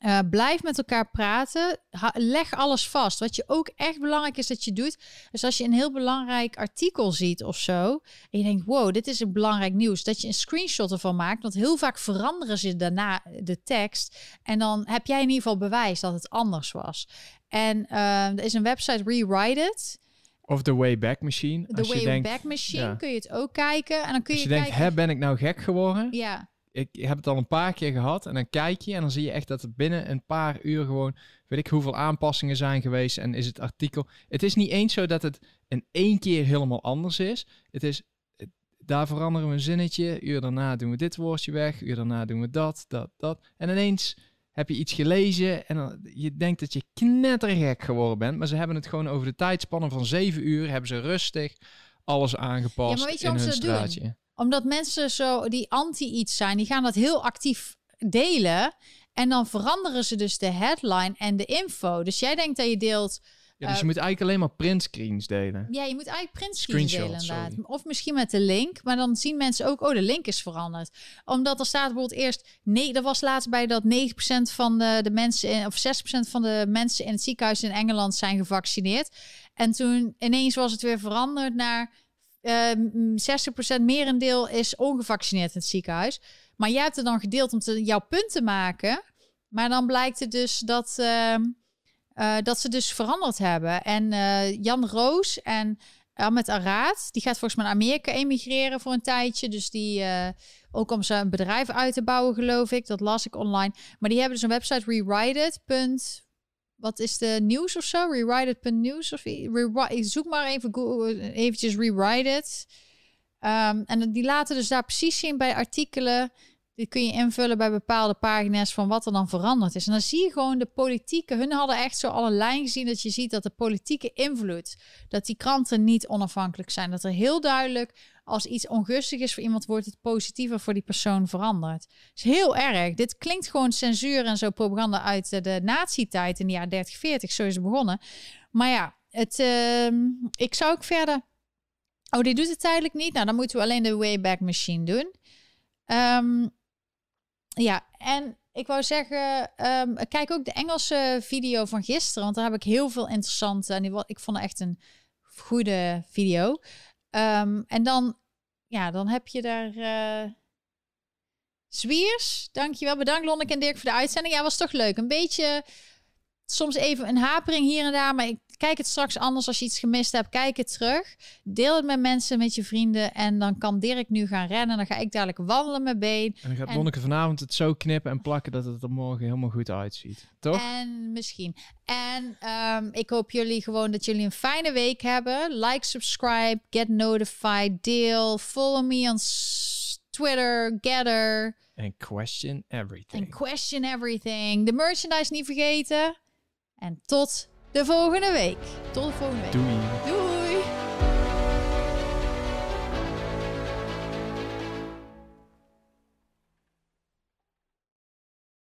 Eh, blijf met elkaar praten. Ha- leg alles vast. Wat je ook echt belangrijk is dat je doet. Dus als je een heel belangrijk artikel ziet of zo. En je denkt, wow, dit is een belangrijk nieuws. Dat je een screenshot ervan maakt. Want heel vaak veranderen ze daarna de tekst. En dan heb jij in ieder geval bewijs dat het anders was. En eh, er is een website, Rewrite It. Of de Wayback Machine. De Wayback denkt, Machine ja. kun je het ook kijken. En dan kun Als je, je denkt, kijken... hè, ben ik nou gek geworden? Ja, Ik heb het al een paar keer gehad. En dan kijk je en dan zie je echt dat er binnen een paar uur gewoon... weet ik hoeveel aanpassingen zijn geweest. En is het artikel... Het is niet eens zo dat het in één keer helemaal anders is. Het is... Daar veranderen we een zinnetje. Uur daarna doen we dit woordje weg. Uur daarna doen we dat, dat, dat. En ineens heb je iets gelezen en dan, je denkt dat je knettergek geworden bent. Maar ze hebben het gewoon over de tijdspannen van zeven uur... hebben ze rustig alles aangepast Ja, maar weet je in hun ze dat doen? Omdat mensen zo die anti iets zijn, die gaan dat heel actief delen. En dan veranderen ze dus de headline en de info. Dus jij denkt dat je deelt. Ja, dus Eh, je moet eigenlijk alleen maar printscreens delen. Ja, je moet eigenlijk printscreens delen inderdaad. sorry. Of misschien met de link. Maar dan zien mensen ook, oh, de link is veranderd. Omdat er staat bijvoorbeeld eerst... Nee, dat was laatst bij dat 9% van de, de mensen... In, of 6% van de mensen in het ziekenhuis in Engeland zijn gevaccineerd. En toen ineens was het weer veranderd naar... eh 60% merendeel is ongevaccineerd in het ziekenhuis. Maar jij hebt het dan gedeeld om te, jouw punt te maken. Maar dan blijkt het dus dat... ehm, eh, dat ze dus veranderd hebben. En eh, Jan Roos en Ahmed Arad, die gaat volgens mij naar Amerika emigreren voor een tijdje. Dus die, ook om zijn bedrijf uit te bouwen, geloof ik. Dat las ik online. Maar die hebben dus een website, rewriteit. Wat is de nieuws of zo? Rewriteit.news of i- rewri- ik zoek maar even Google, eventjes rewrite it. Ehm, en die laten dus daar precies zien bij artikelen Dit kun je invullen bij bepaalde pagina's van wat er dan veranderd is. En dan zie je gewoon de politieke. Hun hadden echt zo alle lijn gezien dat je ziet dat de politieke invloed, dat die kranten niet onafhankelijk zijn. Dat er heel duidelijk, als iets ongunstig is voor iemand, wordt het positiever voor die persoon veranderd. Is heel erg. Dit klinkt gewoon censuur en zo propaganda uit de, nazi-tijd in de jaren 30, 40. Zo is het begonnen. Maar ja, het, ehm, ik zou ook verder. Oh, die doet het tijdelijk niet. Nou, dan moeten we alleen de Wayback Machine doen. Ehm, ja, en ik wou zeggen, ehm, kijk ook de Engelse video van gisteren, want daar heb ik heel veel interessante. En ik vond het echt een goede video. Ehm, en dan, ja, dan heb je daar. Uh, Zwiers, dankjewel. Bedankt Lonneke en Dirk voor de uitzending. Ja, was toch leuk. Een beetje, soms even een hapering hier en daar, maar ik Kijk het straks anders als je iets gemist hebt. Kijk het terug. Deel het met mensen, met je vrienden. En dan kan Dirk nu gaan rennen. Dan ga ik dadelijk wandelen met been. En dan gaat Lonneke vanavond het zo knippen en plakken dat het er morgen helemaal goed uitziet. Toch? En misschien. En um, ik hoop jullie gewoon dat jullie een fijne week hebben. Like, subscribe, get notified, deel. Follow me on Twitter, Getter. En question everything. En question everything. De merchandise niet vergeten. En tot de volgende week. Tot de volgende week. Doei. Doei.